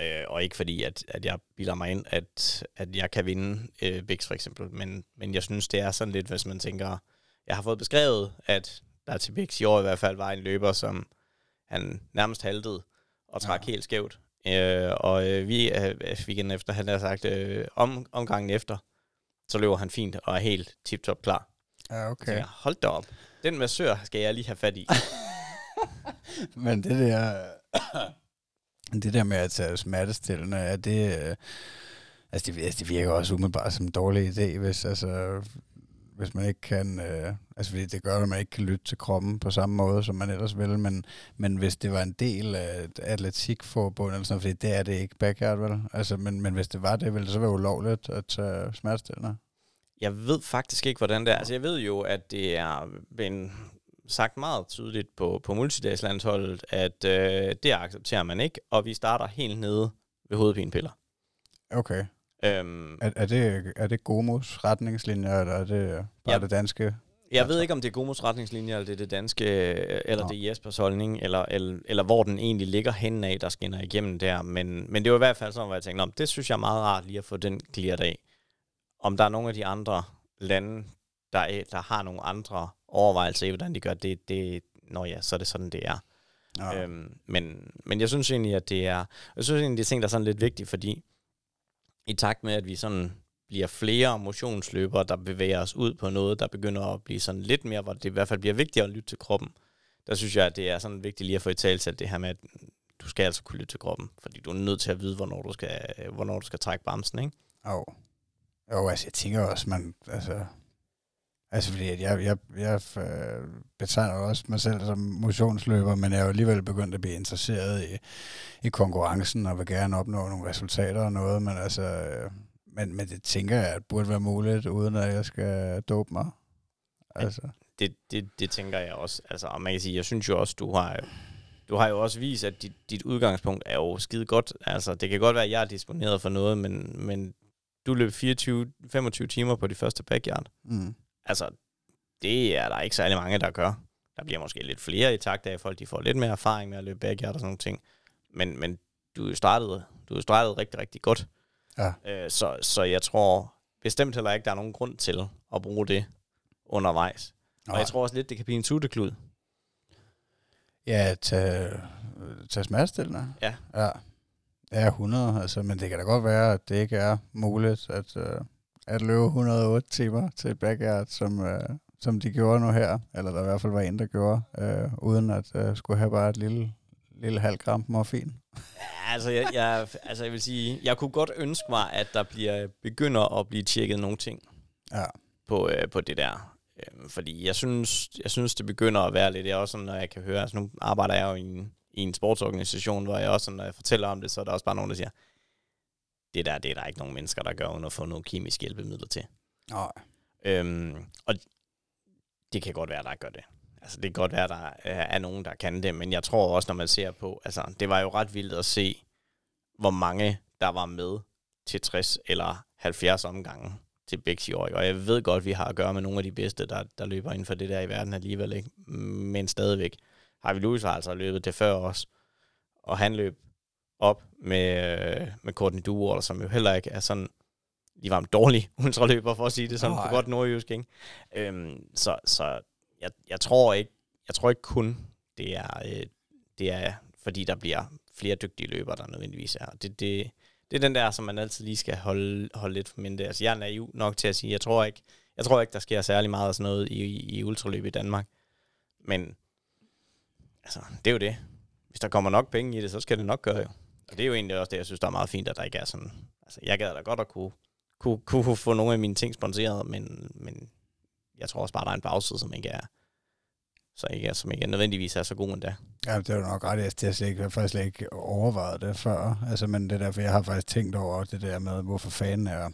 Øh, og ikke fordi, at, at jeg bilder mig ind, at, at jeg kan vinde øh, Bix for eksempel, men, men jeg synes, det er sådan lidt, hvis man tænker, jeg har fået beskrevet, at der til Bix i år i hvert fald var en løber, som han nærmest haltede, og trak ja. helt skævt. Øh, og øh, vi øh, weekenden efter, han har sagt, øh, om, omgangen efter, så løber han fint og er helt tip-top klar. Ja, Så okay. jeg, hold da op. Den massør skal jeg lige have fat i. [laughs] Men det der, [coughs] det der med at tage smertestillende, er det, øh, altså det, altså det virker også umiddelbart som en dårlig idé, hvis, altså, hvis man ikke kan, øh, altså fordi det gør, at man ikke kan lytte til kroppen på samme måde, som man ellers vil, men, men hvis det var en del af et atletikforbund, eller sådan, fordi det er det ikke backyard, vel? Altså, men, men hvis det var det, ville det så være ulovligt at tage smertestillende? Jeg ved faktisk ikke, hvordan det er. Altså, jeg ved jo, at det er blevet sagt meget tydeligt på, på multidagslandsholdet, at øh, det accepterer man ikke, og vi starter helt nede ved hovedpinepiller. Okay. Øhm, Er, er, det, er det Gomos retningslinjer, eller er det bare Ja. det danske? Jeg ved ikke, om det er Gomos retningslinjer, eller det er det danske, eller Nå. det er Jespers holdning, eller, eller, eller hvor den egentlig ligger henne af, der skinner igennem der. Men, men det var i hvert fald sådan, hvor jeg tænkte, om det synes jeg er meget rart lige at få den clearet af. Om der er nogle af de andre lande, der, er, der har nogle andre overvejelser i, hvordan de gør det, det når ja, så er det sådan, det er. Ja. Øhm, men, men jeg synes egentlig, at det er, jeg synes egentlig, det er ting, der er sådan lidt vigtigt, fordi i takt med, at vi sådan bliver flere motionsløbere, der bevæger os ud på noget, der begynder at blive sådan lidt mere, hvor det i hvert fald bliver vigtigere at lytte til kroppen. Der synes jeg, at det er sådan vigtigt lige at få i tale til det her med, at du skal altså kunne lytte til kroppen, fordi du er nødt til at vide, hvornår du skal, hvornår du skal trække bremsen, ikke? Jo. Jo, altså jeg tænker også, man, altså, altså fordi at jeg, jeg, jeg øh, betegner også mig selv som motionsløber, men jeg er jo alligevel begyndt at blive interesseret i, i konkurrencen og vil gerne opnå nogle resultater og noget, men altså, øh, men, men det tænker jeg, at burde være muligt, uden at jeg skal dope mig. Altså, det, det, det tænker jeg også. Altså, og man kan sige, jeg synes jo også, du har, du har jo også vist, at dit, dit udgangspunkt er jo skide godt. Altså, det kan godt være, at jeg er disponeret for noget, men, men du løb 24-25 timer på de første backyard. mm. Altså, det er der ikke særlig mange, der gør. Der bliver måske lidt flere i takt af, folk de får lidt mere erfaring med at løbe backyard og sådan nogle ting. Men, men du startede, du startede rigtig, rigtig godt. Ja. Øh, så, så jeg tror bestemt heller ikke, der er nogen grund til at bruge det undervejs. Og jeg tror også lidt, det kan blive en suteklud. Ja, tage, tage smertestillende. Ja. Ja. Ja, 100, altså, men det kan da godt være, at det ikke er muligt at, uh, at løbe 108 timer til et backyard, som, uh, som de gjorde nu her, eller der i hvert fald var en, der gjorde, øh, uden at øh, skulle have bare et lille, lille halv gram morfin. Ja, altså, jeg, jeg, altså, jeg vil sige, jeg kunne godt ønske mig, at der bliver begynder at blive tjekket nogle ting Ja, på, øh, på det der. Øhm, fordi jeg synes, jeg synes, det begynder at være lidt, er også sådan, når jeg kan høre, altså nu arbejder jeg jo i en, i en sportsorganisation, hvor jeg også, sådan, når jeg fortæller om det, så er der også bare nogen, der siger, det der, det er der ikke nogen mennesker, der gør, uden at få nogle kemiske hjælpemidler til. nej. Øhm, og det kan godt være, der gør det. Altså, det kan godt være, der er nogen, der kan det, men jeg tror også, når man ser på, altså, det var jo ret vildt at se, hvor mange, der var med til 60 eller 70 omgange til Bæks i år. ikke? Og jeg ved godt, vi har at gøre med nogle af de bedste, der, der løber inden for det der i verden alligevel, ikke? men stadigvæk. Harvey Lewis har altså løbet det før os, og han løb op med, øh, med Courtney Duwater, som jo heller ikke er sådan lige var en dårlig [laughs] ultraløber, for at sige det sådan Nej. på godt nordjysk, ikke? Øhm, så så jeg, jeg, tror ikke, jeg tror ikke kun, det er, øh, det er, fordi der bliver flere dygtige løbere, der nødvendigvis er. Det, det, det er den der, som man altid lige skal holde, holde lidt for minde. Altså, jeg er naiv nok til at sige, jeg tror ikke, jeg tror ikke der sker særlig meget af sådan noget i, i, i ultraløb i Danmark. Men altså, det er jo det. Hvis der kommer nok penge i det, så skal det nok gøre jo. Og det er jo egentlig også det, jeg synes, der er meget fint, at der ikke er sådan... Altså, jeg gad da godt at kunne, kunne, kunne få nogle af mine ting sponsoreret, men, men jeg tror også bare, der er en bagside, som ikke er, så ikke som ikke nødvendigvis er så god endda. Ja, det er jo nok ret. Jeg, jeg, slet ikke, jeg har faktisk slet ikke overvejet det før. Altså, men det er derfor, jeg har faktisk tænkt over det der med, hvorfor fanden er,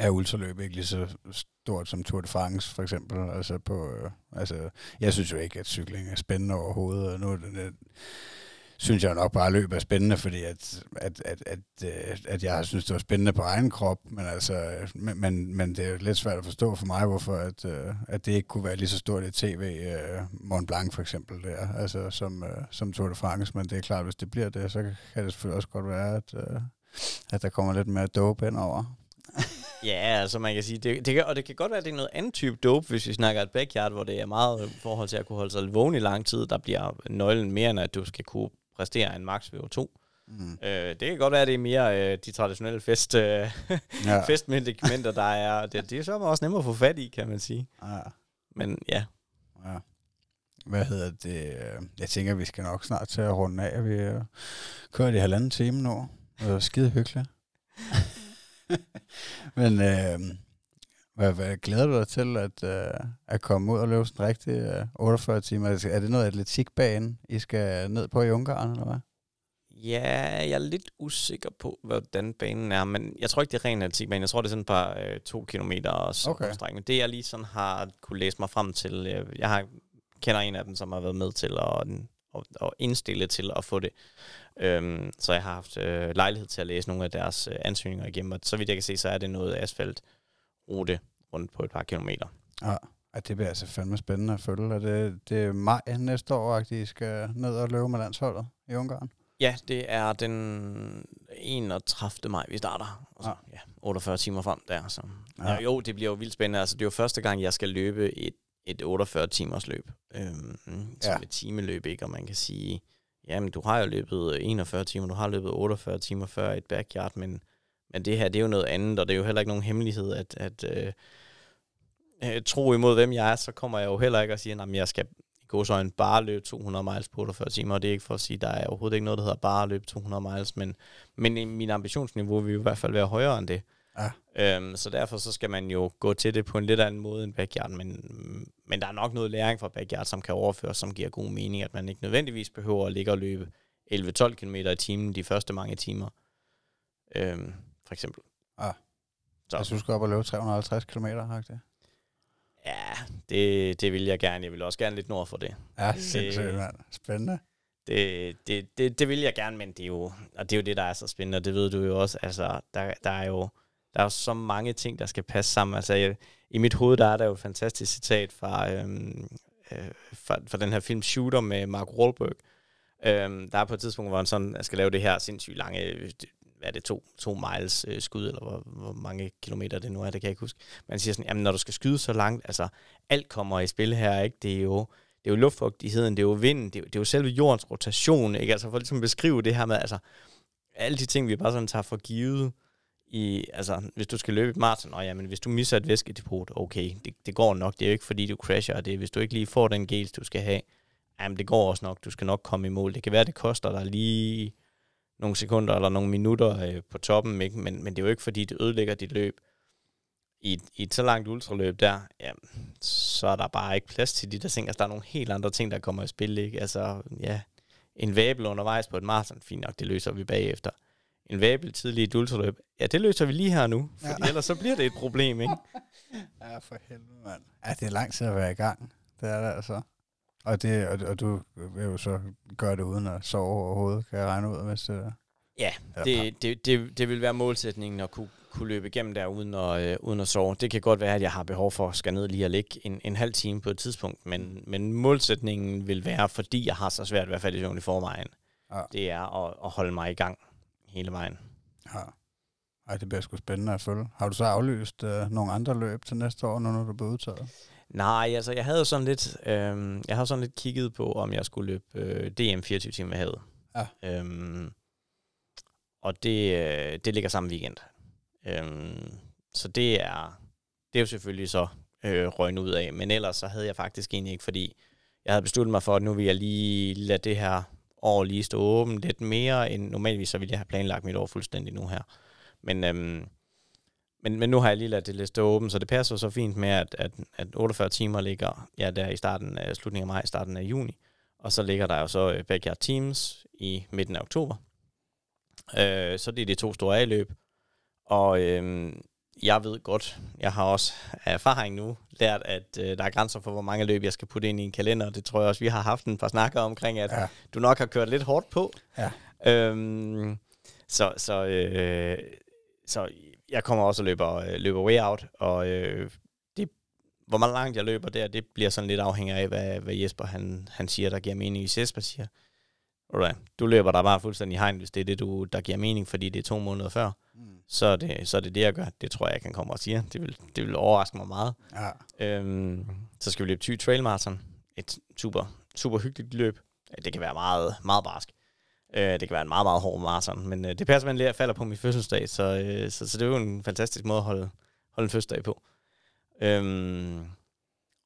er ultraløb ikke lige så stort som Tour de France, for eksempel. Altså, på, øh, altså, jeg synes jo ikke, at cykling er spændende overhovedet. Og nu er det, det, øh, synes jeg nok bare, at løb er spændende, fordi at, at, at, at, øh, at jeg synes, det var spændende på egen krop, men, altså, men, men, det er lidt svært at forstå for mig, hvorfor at, at det ikke kunne være lige så stort i tv, Mont Blanc for eksempel, der, altså som, som Tour de France, men det er klart, hvis det bliver det, så kan det selvfølgelig også godt være, at, øh, at der kommer lidt mere dope ind over. Ja, altså man kan sige, det, det kan, og det kan godt være, at det er noget andet type dope, hvis vi snakker et backyard, hvor det er meget i forhold til at kunne holde sig vågen i lang tid, der bliver nøglen mere, end at du skal kunne præstere en max VO2. Mm. Øh, det kan godt være, at det er mere øh, de traditionelle fest, øh, [laughs] Ja. festmedikamenter, der er. Det, det er så også nemmere at få fat i, kan man sige. Ja. Men ja, Ja. Hvad hedder det? øh, Jeg tænker, vi skal nok snart til at runde af. Vi kører i halvanden time nu. Det var skide hyggeligt. [laughs] [laughs] Men øh, hvad, hvad glæder du dig til at, øh, at komme ud og løbe sådan rigtig øh, 48 timer? Er det noget atletikbane, I skal ned på i Ungarn, eller hvad? Ja, jeg er lidt usikker på, hvordan banen er, men jeg tror ikke, det er ren atletikbane. Jeg tror, det er sådan et par øh, to kilometer Okay. okay. Det, jeg lige sådan har kunne læse mig frem til, øh, jeg har, kender en af dem, som har været med til at, at, at indstille til at få det. Øhm, så jeg har haft øh, lejlighed til at læse nogle af deres øh, ansøgninger igennem, og så vidt jeg kan se, så er det noget asfaltrute rundt på et par kilometer. Ja. Ej, det bliver altså fandme spændende at følge. Er det, det er maj næste år, at I skal ned og løbe med landsholdet i Ungarn? Ja, det er den 31. maj, vi starter. Og så, ja. 48 timer frem der. Så. Ja. Ja. Jo, det bliver jo vildt spændende. Altså, det er jo første gang, jeg skal løbe et, et 48 timers løb. Øhm, som Ja. ja. et timeløb, ikke? Og man kan sige, jamen, du har jo løbet øh, 41 timer, du har løbet 48 timer før et backyard, men, men det her, det er jo noget andet, og det er jo heller ikke nogen hemmelighed, at, at øh, øh tro imod, hvem jeg er, så kommer jeg jo heller ikke og siger, at jeg skal i godsøjne bare løbe 200 miles på 48 timer, og det er ikke for at sige, der er overhovedet ikke noget, der hedder bare at løbe 200 miles, men, men i min ambitionsniveau vil jo i hvert fald være højere end det. Ja. Øhm, så derfor så skal man jo gå til det på en lidt anden måde end backyard, men, men der er nok noget læring fra backyard, som kan overføres, som giver god mening, at man ikke nødvendigvis behøver at ligge og løbe 11-12 km i timen de første mange timer. Øhm, for eksempel. Ja. Så. Altså, du skal op og løbe 350 km, har det? Ja, det, det vil jeg gerne. Jeg vil også gerne lidt nord for det. Ja, sindssygt, mand. Spændende. Det, det, det, det vil jeg gerne, men det er jo, og det er jo det, der er så spændende, og det ved du jo også. Altså, der, der er jo der er jo så mange ting, der skal passe sammen. Altså, jeg, i mit hoved, der er der jo et fantastisk citat fra, øhm, øh, fra, fra den her film Shooter med Mark Wahlberg. Øhm, der er på et tidspunkt, hvor han sådan skal lave det her sindssygt lange, hvad er det, to, to miles øh, skud, eller hvor, hvor mange kilometer det nu er, det kan jeg ikke huske. Man siger sådan, jamen når du skal skyde så langt, altså alt kommer i spil her, ikke? Det er jo, det er jo luftfugtigheden, det er jo vinden, det er, jo- det er jo selve jordens rotation, ikke? Altså for ligesom beskrive det her med, altså alle de ting, vi bare sådan tager for givet i, altså, hvis du skal løbe et maraton, og jamen, hvis du misser et væskedepot, okay, det, det går nok. Det er jo ikke, fordi du crasher. Det er, hvis du ikke lige får den gels, du skal have, jamen, det går også nok. Du skal nok komme i mål. Det kan være, det koster dig lige nogle sekunder eller nogle minutter øh, på toppen, ikke? Men, men det er jo ikke, fordi det ødelægger dit løb. I, et, I et så langt ultraløb der, jamen, så er der bare ikke plads til de der ting. Altså, der er nogle helt andre ting, der kommer i spil, ikke? Altså, ja, en væbel undervejs på et maraton, fint nok, det løser vi bagefter en væbel tidlig i ultraløb. Ja, det løser vi lige her nu, for ja. ellers så bliver det et problem, ikke? [laughs] ja, for helvede, mand. Ja, det er lang tid at være i gang. Det er det altså. Og, det, og, og du vil jo så gøre det uden at sove overhovedet, kan jeg regne ud, hvis det Ja, det, det, det, det vil være målsætningen at kunne, kunne løbe igennem der uden at, øh, uden at sove. Det kan godt være, at jeg har behov for at skal ned lige og ligge en, en halv time på et tidspunkt, men, men målsætningen vil være, fordi jeg har så svært ved at falde i søvn i forvejen, ja. det er at, at holde mig i gang hele vejen. Ja. Ej, det bliver sgu spændende at følge. Har du så aflyst øh, nogle andre løb til næste år, når du bliver udtaget? Nej, altså jeg havde sådan lidt, øh, jeg har sådan lidt kigget på, om jeg skulle løbe øh, DM 24 timer havet. Ja. Øhm, og det, øh, det ligger samme weekend. Øhm, så det er, det er jo selvfølgelig så øh, røgnet ud af. Men ellers så havde jeg faktisk egentlig ikke, fordi jeg havde besluttet mig for, at nu vil jeg lige lade det her år lige stå åben lidt mere end normalvis, så ville jeg have planlagt mit år fuldstændig nu her. Men, øhm, men, men nu har jeg lige ladet det lidt stå åben, så det passer så fint med, at, at, at 48 timer ligger ja, der i starten af slutningen af maj, starten af juni. Og så ligger der jo så øh, Backyard Teams i midten af oktober. Øh, så det er de to store A-løb. Og øh, jeg ved godt, jeg har også af erfaring nu lært, at øh, der er grænser for, hvor mange løb jeg skal putte ind i en kalender. Det tror jeg også, vi har haft en par snakker omkring, at ja. du nok har kørt lidt hårdt på. Ja. Øhm, så, så, øh, så jeg kommer også og løber, øh, løber way out, og øh, det, hvor meget langt jeg løber der, det bliver sådan lidt afhængig af, hvad, hvad Jesper han, han siger, der giver mening. Hvis Jesper siger, Alright. Du løber der bare fuldstændig i hegn, hvis det er det, du, der giver mening, fordi det er to måneder før. Mm. Så, er det, så er det det, jeg gør. Det tror jeg, jeg kan komme og sige. Det vil, det vil overraske mig meget. Ja. Øhm, så skal vi løbe 20 trail marathon. Et super, super hyggeligt løb. Det kan være meget, meget barsk. Øh, det kan være en meget, meget hård marathon. Men øh, det passer med, at jeg falder på min fødselsdag. Så, øh, så, så det er jo en fantastisk måde at holde, holde en fødselsdag på. Øhm,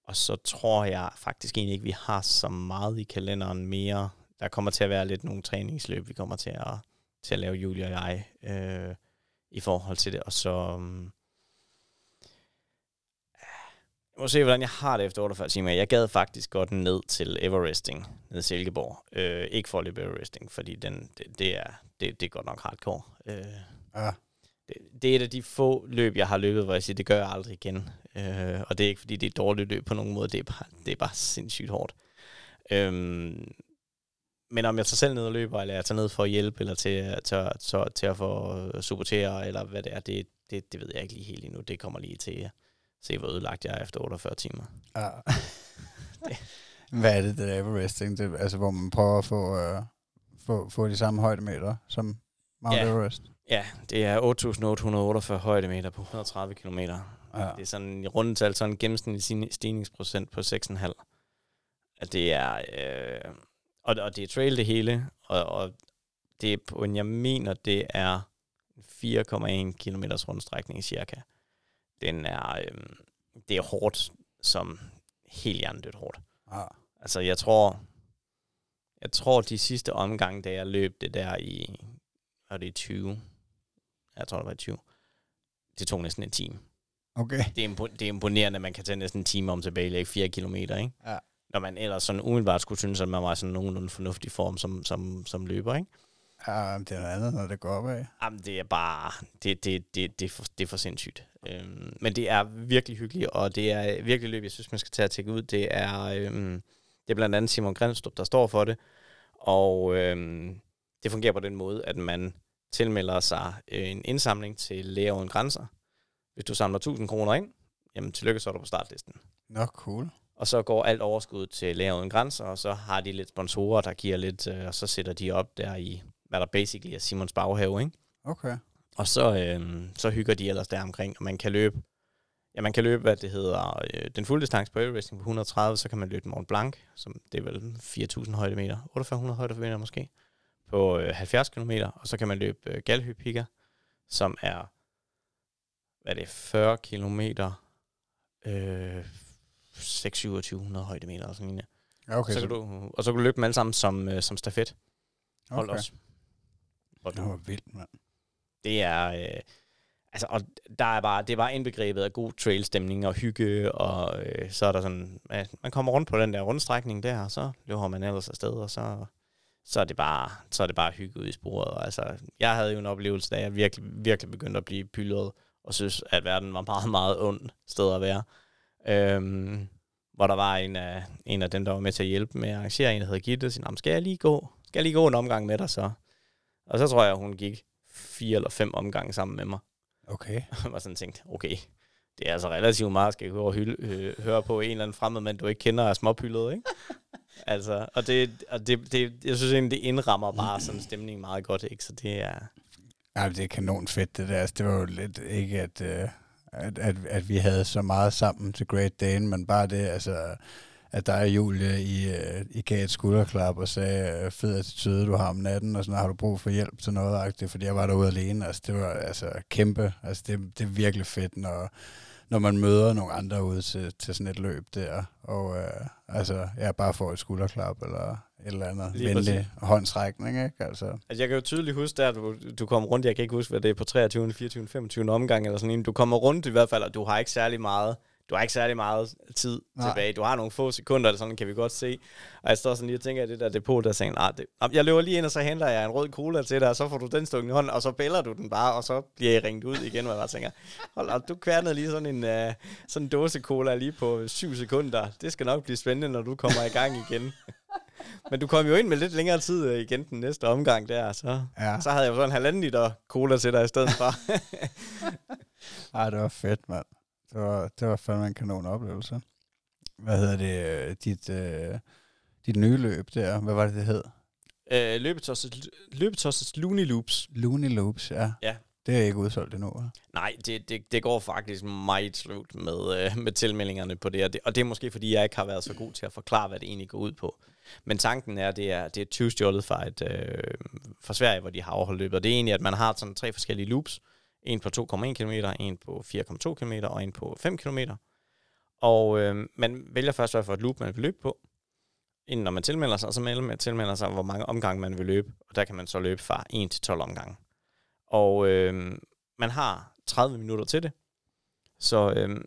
og så tror jeg faktisk egentlig ikke, vi har så meget i kalenderen mere der kommer til at være lidt nogle træningsløb, vi kommer til at, til at lave, Julie og jeg, øh, i forhold til det. Og så... Øhm, jeg må se, hvordan jeg har det efter 48 timer. Jeg gad faktisk godt ned til Everesting, ned i Silkeborg. Øh, ikke for at løbe Everesting, fordi den, det, det, er, det, det er godt nok hardcore. Øh, ja. det, det er et af de få løb, jeg har løbet, hvor jeg siger, det gør jeg aldrig igen. Øh, og det er ikke, fordi det er et dårligt løb på nogen måde. Det er bare, det er bare sindssygt hårdt. Øh, men om jeg tager selv ned og løber, eller jeg tager ned for at hjælpe, eller til, til, til, til at få supportere, eller hvad det er, det, det, det ved jeg ikke lige helt endnu. Det kommer lige til se, hvor ødelagt jeg er efter 48 timer. [laughs] Ja. [laughs] hvad er det, det der Everesting? Det, altså, hvor man prøver at få, uh, få, få de samme højdemeter som Mount ja. Everest? Ja, det er 8.848 højdemeter på 130 km. Ja. Det er sådan i rundetal sådan en gennemsnitlig stigningsprocent på 6,5. At det er... Øh, og, og det er trail det hele, og, og det er på en, jeg mener, det er 4,1 km rundstrækning cirka. Den er, øhm, det er hårdt, som helt hjernedødt hårdt. Ah. Altså, jeg tror, jeg tror, de sidste omgange, da jeg løb det der i, var det i 20? Jeg tror, det var i 20. Det tog næsten en time. Okay. Det er, impo- det er imponerende, at man kan tage næsten en time om tilbage, ikke 4 kilometer, ikke? Ja når man ellers sådan umiddelbart skulle synes, at man var sådan nogenlunde fornuftig form som, som, som løber, ikke? Ja, det er noget andet, når det går opad. Jamen, det er bare, det, det, det, det, er, for, det er for sindssygt. Øhm, men det er virkelig hyggeligt, og det er virkelig løb, jeg synes, man skal tage at tjekke ud. Det er, øhm, det er blandt andet Simon Grenstrup, der står for det, og øhm, det fungerer på den måde, at man tilmelder sig øh, en indsamling til Læger Uden Grænser. Hvis du samler 1000 kroner ind, jamen tillykke, så er du på startlisten. Nå, cool. Og så går alt overskud til Læger Uden Grænser, og så har de lidt sponsorer, der giver lidt, øh, og så sætter de op der i, hvad der basically er Simons baghave, ikke? Okay. Og så, øh, så hygger de ellers der omkring, og man kan løbe, ja, man kan løbe, hvad det hedder, øh, den fulde distance på Everesting på 130, så kan man løbe Mont Blanc, som det er vel 4.000 højdemeter, 4800 højdemeter måske, på øh, 70 km, og så kan man løbe øh, Galhøpigger, som er hvad er det, 40 kilometer, øh, 6-2700 højdemeter og sådan. Ja, okay. så kan du, og så kan du løbe dem alle sammen som, øh, som stafet. Hold okay. også. Og Det var vildt, mand. det er, øh, altså, og der er bare, det er bare indbegrebet af god trailstemning og hygge, og øh, så er der sådan, at man kommer rundt på den der rundstrækning der, og så løber man ellers afsted, og så, så er det bare, så er det bare hygge ud i sporet. Og, altså, jeg havde jo en oplevelse, da jeg virkelig, virkelig begyndte at blive pyldret, og synes, at verden var meget, meget ond sted at være. Øhm, hvor der var en af, en af dem, der var med til at hjælpe med at arrangere en, der hedder Gitte, og "Nå, skal jeg lige gå? Skal jeg lige gå en omgang med dig så? Og så tror jeg, hun gik fire eller fem omgange sammen med mig. Okay. [laughs] Jeg var sådan tænkt, okay, det er altså relativt meget, skal jeg hylde, øh, høre på en eller anden fremmed mand, du ikke kender, er småpyldet, ikke? [laughs] altså, og det, og det, det, jeg synes egentlig, det indrammer bare sådan en stemning meget godt, ikke? Så det er, Ja, det er kanon fedt, det der. Altså, det var jo lidt ikke, at, øh, at, at, at vi havde så meget sammen til Great Dane, men bare det, altså, at der er Julie i, øh, i gav et skulderklap og sagde, øh, fed attitude, du har om natten, og sådan, har du brug for hjælp til noget, agtigt, fordi jeg var derude alene. Altså, det var altså kæmpe. Altså, det, det er virkelig fedt, når, når man møder nogle andre ude til, til sådan et løb der, og øh, altså, jeg bare får et skulderklap, eller et eller andet Lige venlig håndsrækning, ikke? Altså, Altså, jeg kan jo tydeligt huske, der du, du kommer rundt, jeg kan ikke huske, hvad det er på 23., 24., 25. omgang eller sådan en. Du kommer rundt i hvert fald, og du har ikke særlig meget, du har ikke særlig meget tid Nej. Tilbage. Du har nogle få sekunder, eller sådan kan vi godt se. Og jeg står sådan lige og tænker, at det der depot, der tænker, nej, det, Jamen, jeg løber lige ind, og så henter jeg en rød cola til dig, og så får du den stukket i hånden, og så bæller du den bare, og så bliver jeg ringet ud igen, hvor jeg bare tænker, hold op, du kværnede lige sådan en, uh, sådan en dåse cola lige på syv sekunder. Det skal nok blive spændende, når du kommer i gang igen. [laughs] Men du kom jo ind med lidt længere tid øh, igen den næste omgang der, så, ja. så havde jeg jo sådan en halvanden liter cola til dig i stedet for. [laughs] Ej, det var fedt, mand. Det var, det var fandme en kanon oplevelse. Hvad hedder det? øh, Dit, øh, dit nye løb der, hvad var det, det hed? øh, løbetosset, løbetosset Looney Loops. Looney Loops, ja. Ja. Det er ikke udsolgt endnu, hva'? Nej, det, det, det går faktisk meget slut med, øh, med tilmeldingerne på det og, det. og det er måske, fordi jeg ikke har været så god til at forklare, hvad det egentlig går ud på. Men tanken er, det er, det er 20 stjålet fra, et, øh, fra Sverige, hvor de har overholdt løbet. Og det er egentlig, at man har sådan tre forskellige loops. En på 2,1 km, en på 4,2 km og en på 5 km. Og øh, man vælger først, hvad for et loop man vil løbe på, inden når man tilmelder sig, og så melder man tilmelder sig, hvor mange omgange man vil løbe. Og der kan man så løbe fra 1 til 12 omgange. Og øh, man har 30 minutter til det. Så øh,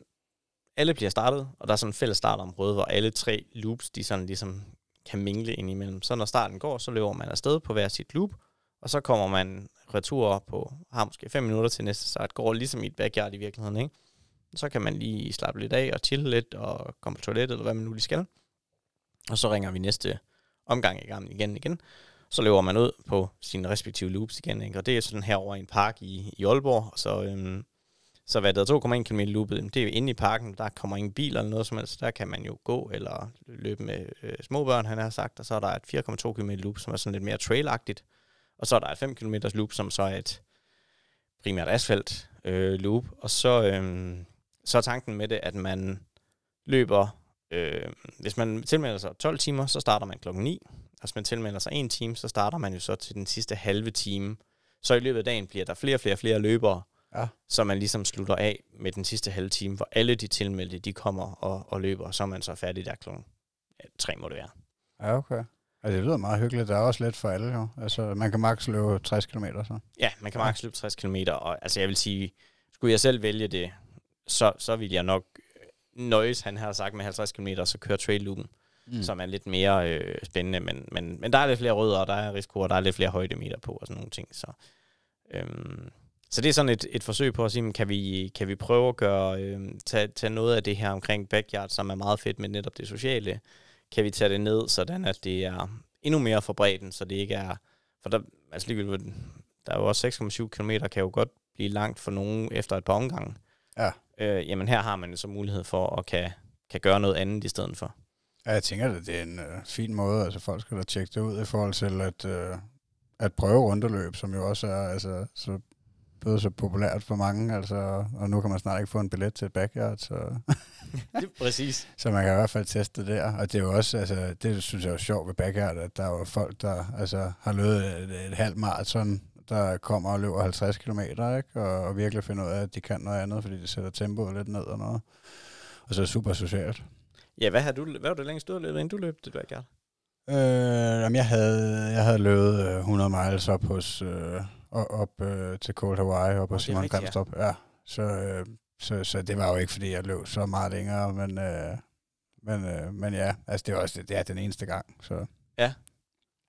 alle bliver startet, og der er sådan en fælles startområde, hvor alle tre loops, de sådan ligesom kan mingle ind imellem. Så når starten går, så løber man afsted på hver sit loop, og så kommer man retur på, har måske 5 minutter til næste start, går ligesom i et backyard i virkeligheden, ikke? Så kan man lige slappe lidt af og chille lidt og komme på toilettet, eller hvad man nu lige skal. Og så ringer vi næste omgang i gang igen igen. Så løber man ud på sine respektive loops igen, ikke? og det er sådan her over i en park i, i Aalborg. Så, øhm, så hvad der er 2,1 km loopet, det er jo inde i parken, der kommer ingen bil eller noget som helst, der kan man jo gå eller løbe med øh, små børn, han har sagt, og så er der et 4,2 km loop, som er sådan lidt mere trailagtigt, og så er der et 5 km loop, som så er et primært asfalt øh, loop, og så, øhm, så er tanken med det, at man løber, øh, hvis man tilmelder sig 12 timer, så starter man klokken 9, og hvis man tilmelder sig en time, så starter man jo så til den sidste halve time. Så i løbet af dagen bliver der flere og flere og flere løbere, Ja. så man ligesom slutter af med den sidste halve time, hvor alle de tilmeldte, de kommer og, og løber, og så er man så færdig der klokken ja, 3 må det være. Ja, okay. Altså, det lyder meget hyggeligt. Der er også lidt for alle, jo. Altså, man kan maks løbe 60 km, så. Ja, man kan maks løbe 60 km, og altså jeg vil sige, skulle jeg selv vælge det, så, så vil jeg nok øh, nøjes, han har sagt med 50 km, og så køre trail loopen, mm. som er lidt mere øh, spændende, men, men, men der er lidt flere rødder, og der er risiko, og der er lidt flere højdemeter på, og sådan nogle ting, så... Øhm, så det er sådan et, et forsøg på at sige, kan vi, kan vi prøve at gøre, øh, tage, tage noget af det her omkring backyard, som er meget fedt med netop det sociale, kan vi tage det ned, sådan at det er endnu mere for bredden, så det ikke er, for der, altså ligegyldigt, der er jo også 6,7 km, kan jo godt blive langt for nogen efter et par omgange. Ja. Øh, jamen her har man så mulighed for at kan, kan gøre noget andet i stedet for. Ja, jeg tænker, at det er en øh, fin måde. Altså, folk skal da tjekke det ud i forhold til at, øh, at prøve rundeløb, som jo også er altså, så, blevet så populært for mange. Altså, og nu kan man snart ikke få en billet til et backyard, så, [laughs] det præcis. [laughs] så man kan i hvert fald teste det der. Og det er jo også, altså, det synes jeg er jo sjovt ved backyard, at der er jo folk, der altså, har løbet et, et halvt maraton der kommer og løber 50 km, ikke? Og, og virkelig finder ud af, at de kan noget andet, fordi de sætter tempoet lidt ned og noget. Og så er det super socialt. Ja, hvad, har du, hvad var det længst du har løbet, inden du løb det backyard? Øh, jamen, jeg havde, jeg havde løbet øh, 100 miles op, hos, øh, op øh, til Cold Hawaii, det er Simon rigtigt, ja. Ja. Så, øh, så, så det var jo ikke, fordi jeg løb så meget længere, men, øh, men, øh, men ja, altså det er også det er den eneste gang. Så.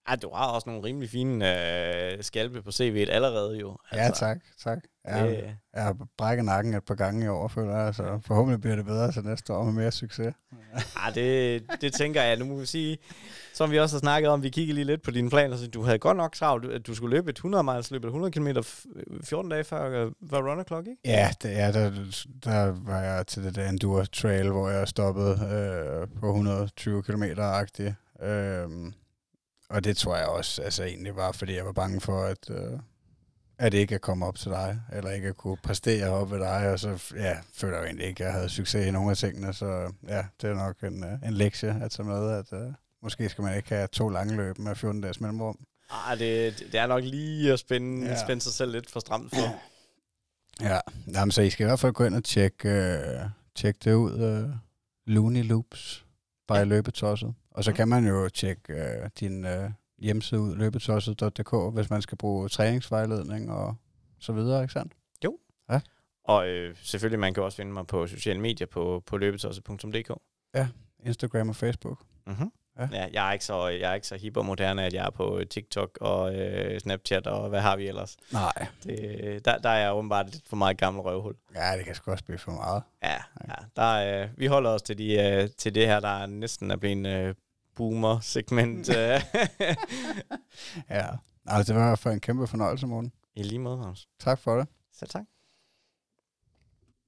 Ej, du har også nogle rimelig fine øh, skalpe på CV'et allerede jo. Altså, Ja, tak, tak. Ja, Det, jeg har brækket nakken et par gange i år, føler jeg, så forhåbentlig bliver det bedre til næste år med mere succes. ah, det, det tænker jeg. Nu må vi sige, som vi også har snakket om, vi kigger lige lidt på dine planer. Så du havde godt nok travlt, at du skulle løbe et 100 miles løb, 100 km 14 dage før øh, var runner clock, ikke? Ja, det, ja der, der var jeg til det der Enduro Trail, hvor jeg stoppede øh, på 120 km-agtigt. Øh, og det tror jeg også altså, egentlig var, fordi jeg var bange for, at, øh, at ikke at komme op til dig, eller ikke at kunne præstere op ved dig, og så ja, føler jeg jo egentlig ikke, at jeg havde succes i nogle af tingene, så ja, det er nok en, øh, en lektie at tage med, at øh, måske skal man ikke have to lange løb med 14 dages mellemrum. Ah, det, det er nok lige at spænde, ja. Ja. spænde sig selv lidt for stramt for. Ja, Jamen, så I skal i hvert fald gå ind og tjekke, øh, tjekke det ud, øh, Looney Loops, by Ja. ja. Løbetosset. Og så Mhm. kan man jo tjekke øh, din øh, hjemmeside ud, løbetosset.dk, hvis man skal bruge træningsvejledning og så videre, ikke sandt? Og øh, selvfølgelig, man kan også finde mig på sociale medier på, på løbetosset.dk. Instagram og Facebook. Mm-hmm. Ja. Ja. jeg er ikke så, jeg er ikke så hip og moderne, at jeg er på TikTok og øh, Snapchat og hvad har vi ellers. Nej. Det, der, der er jeg åbenbart lidt for meget gammel røvhul. Ja, det kan sgu også blive for meget. Ja, ja der, øh, vi holder os til, de, øh, til det her, der næsten er blevet en øh, boomer-segment. [laughs] øh. Ja. Altså, det var for en kæmpe fornøjelse, morgen. I lige måde, Hans. Tak for det. Så tak.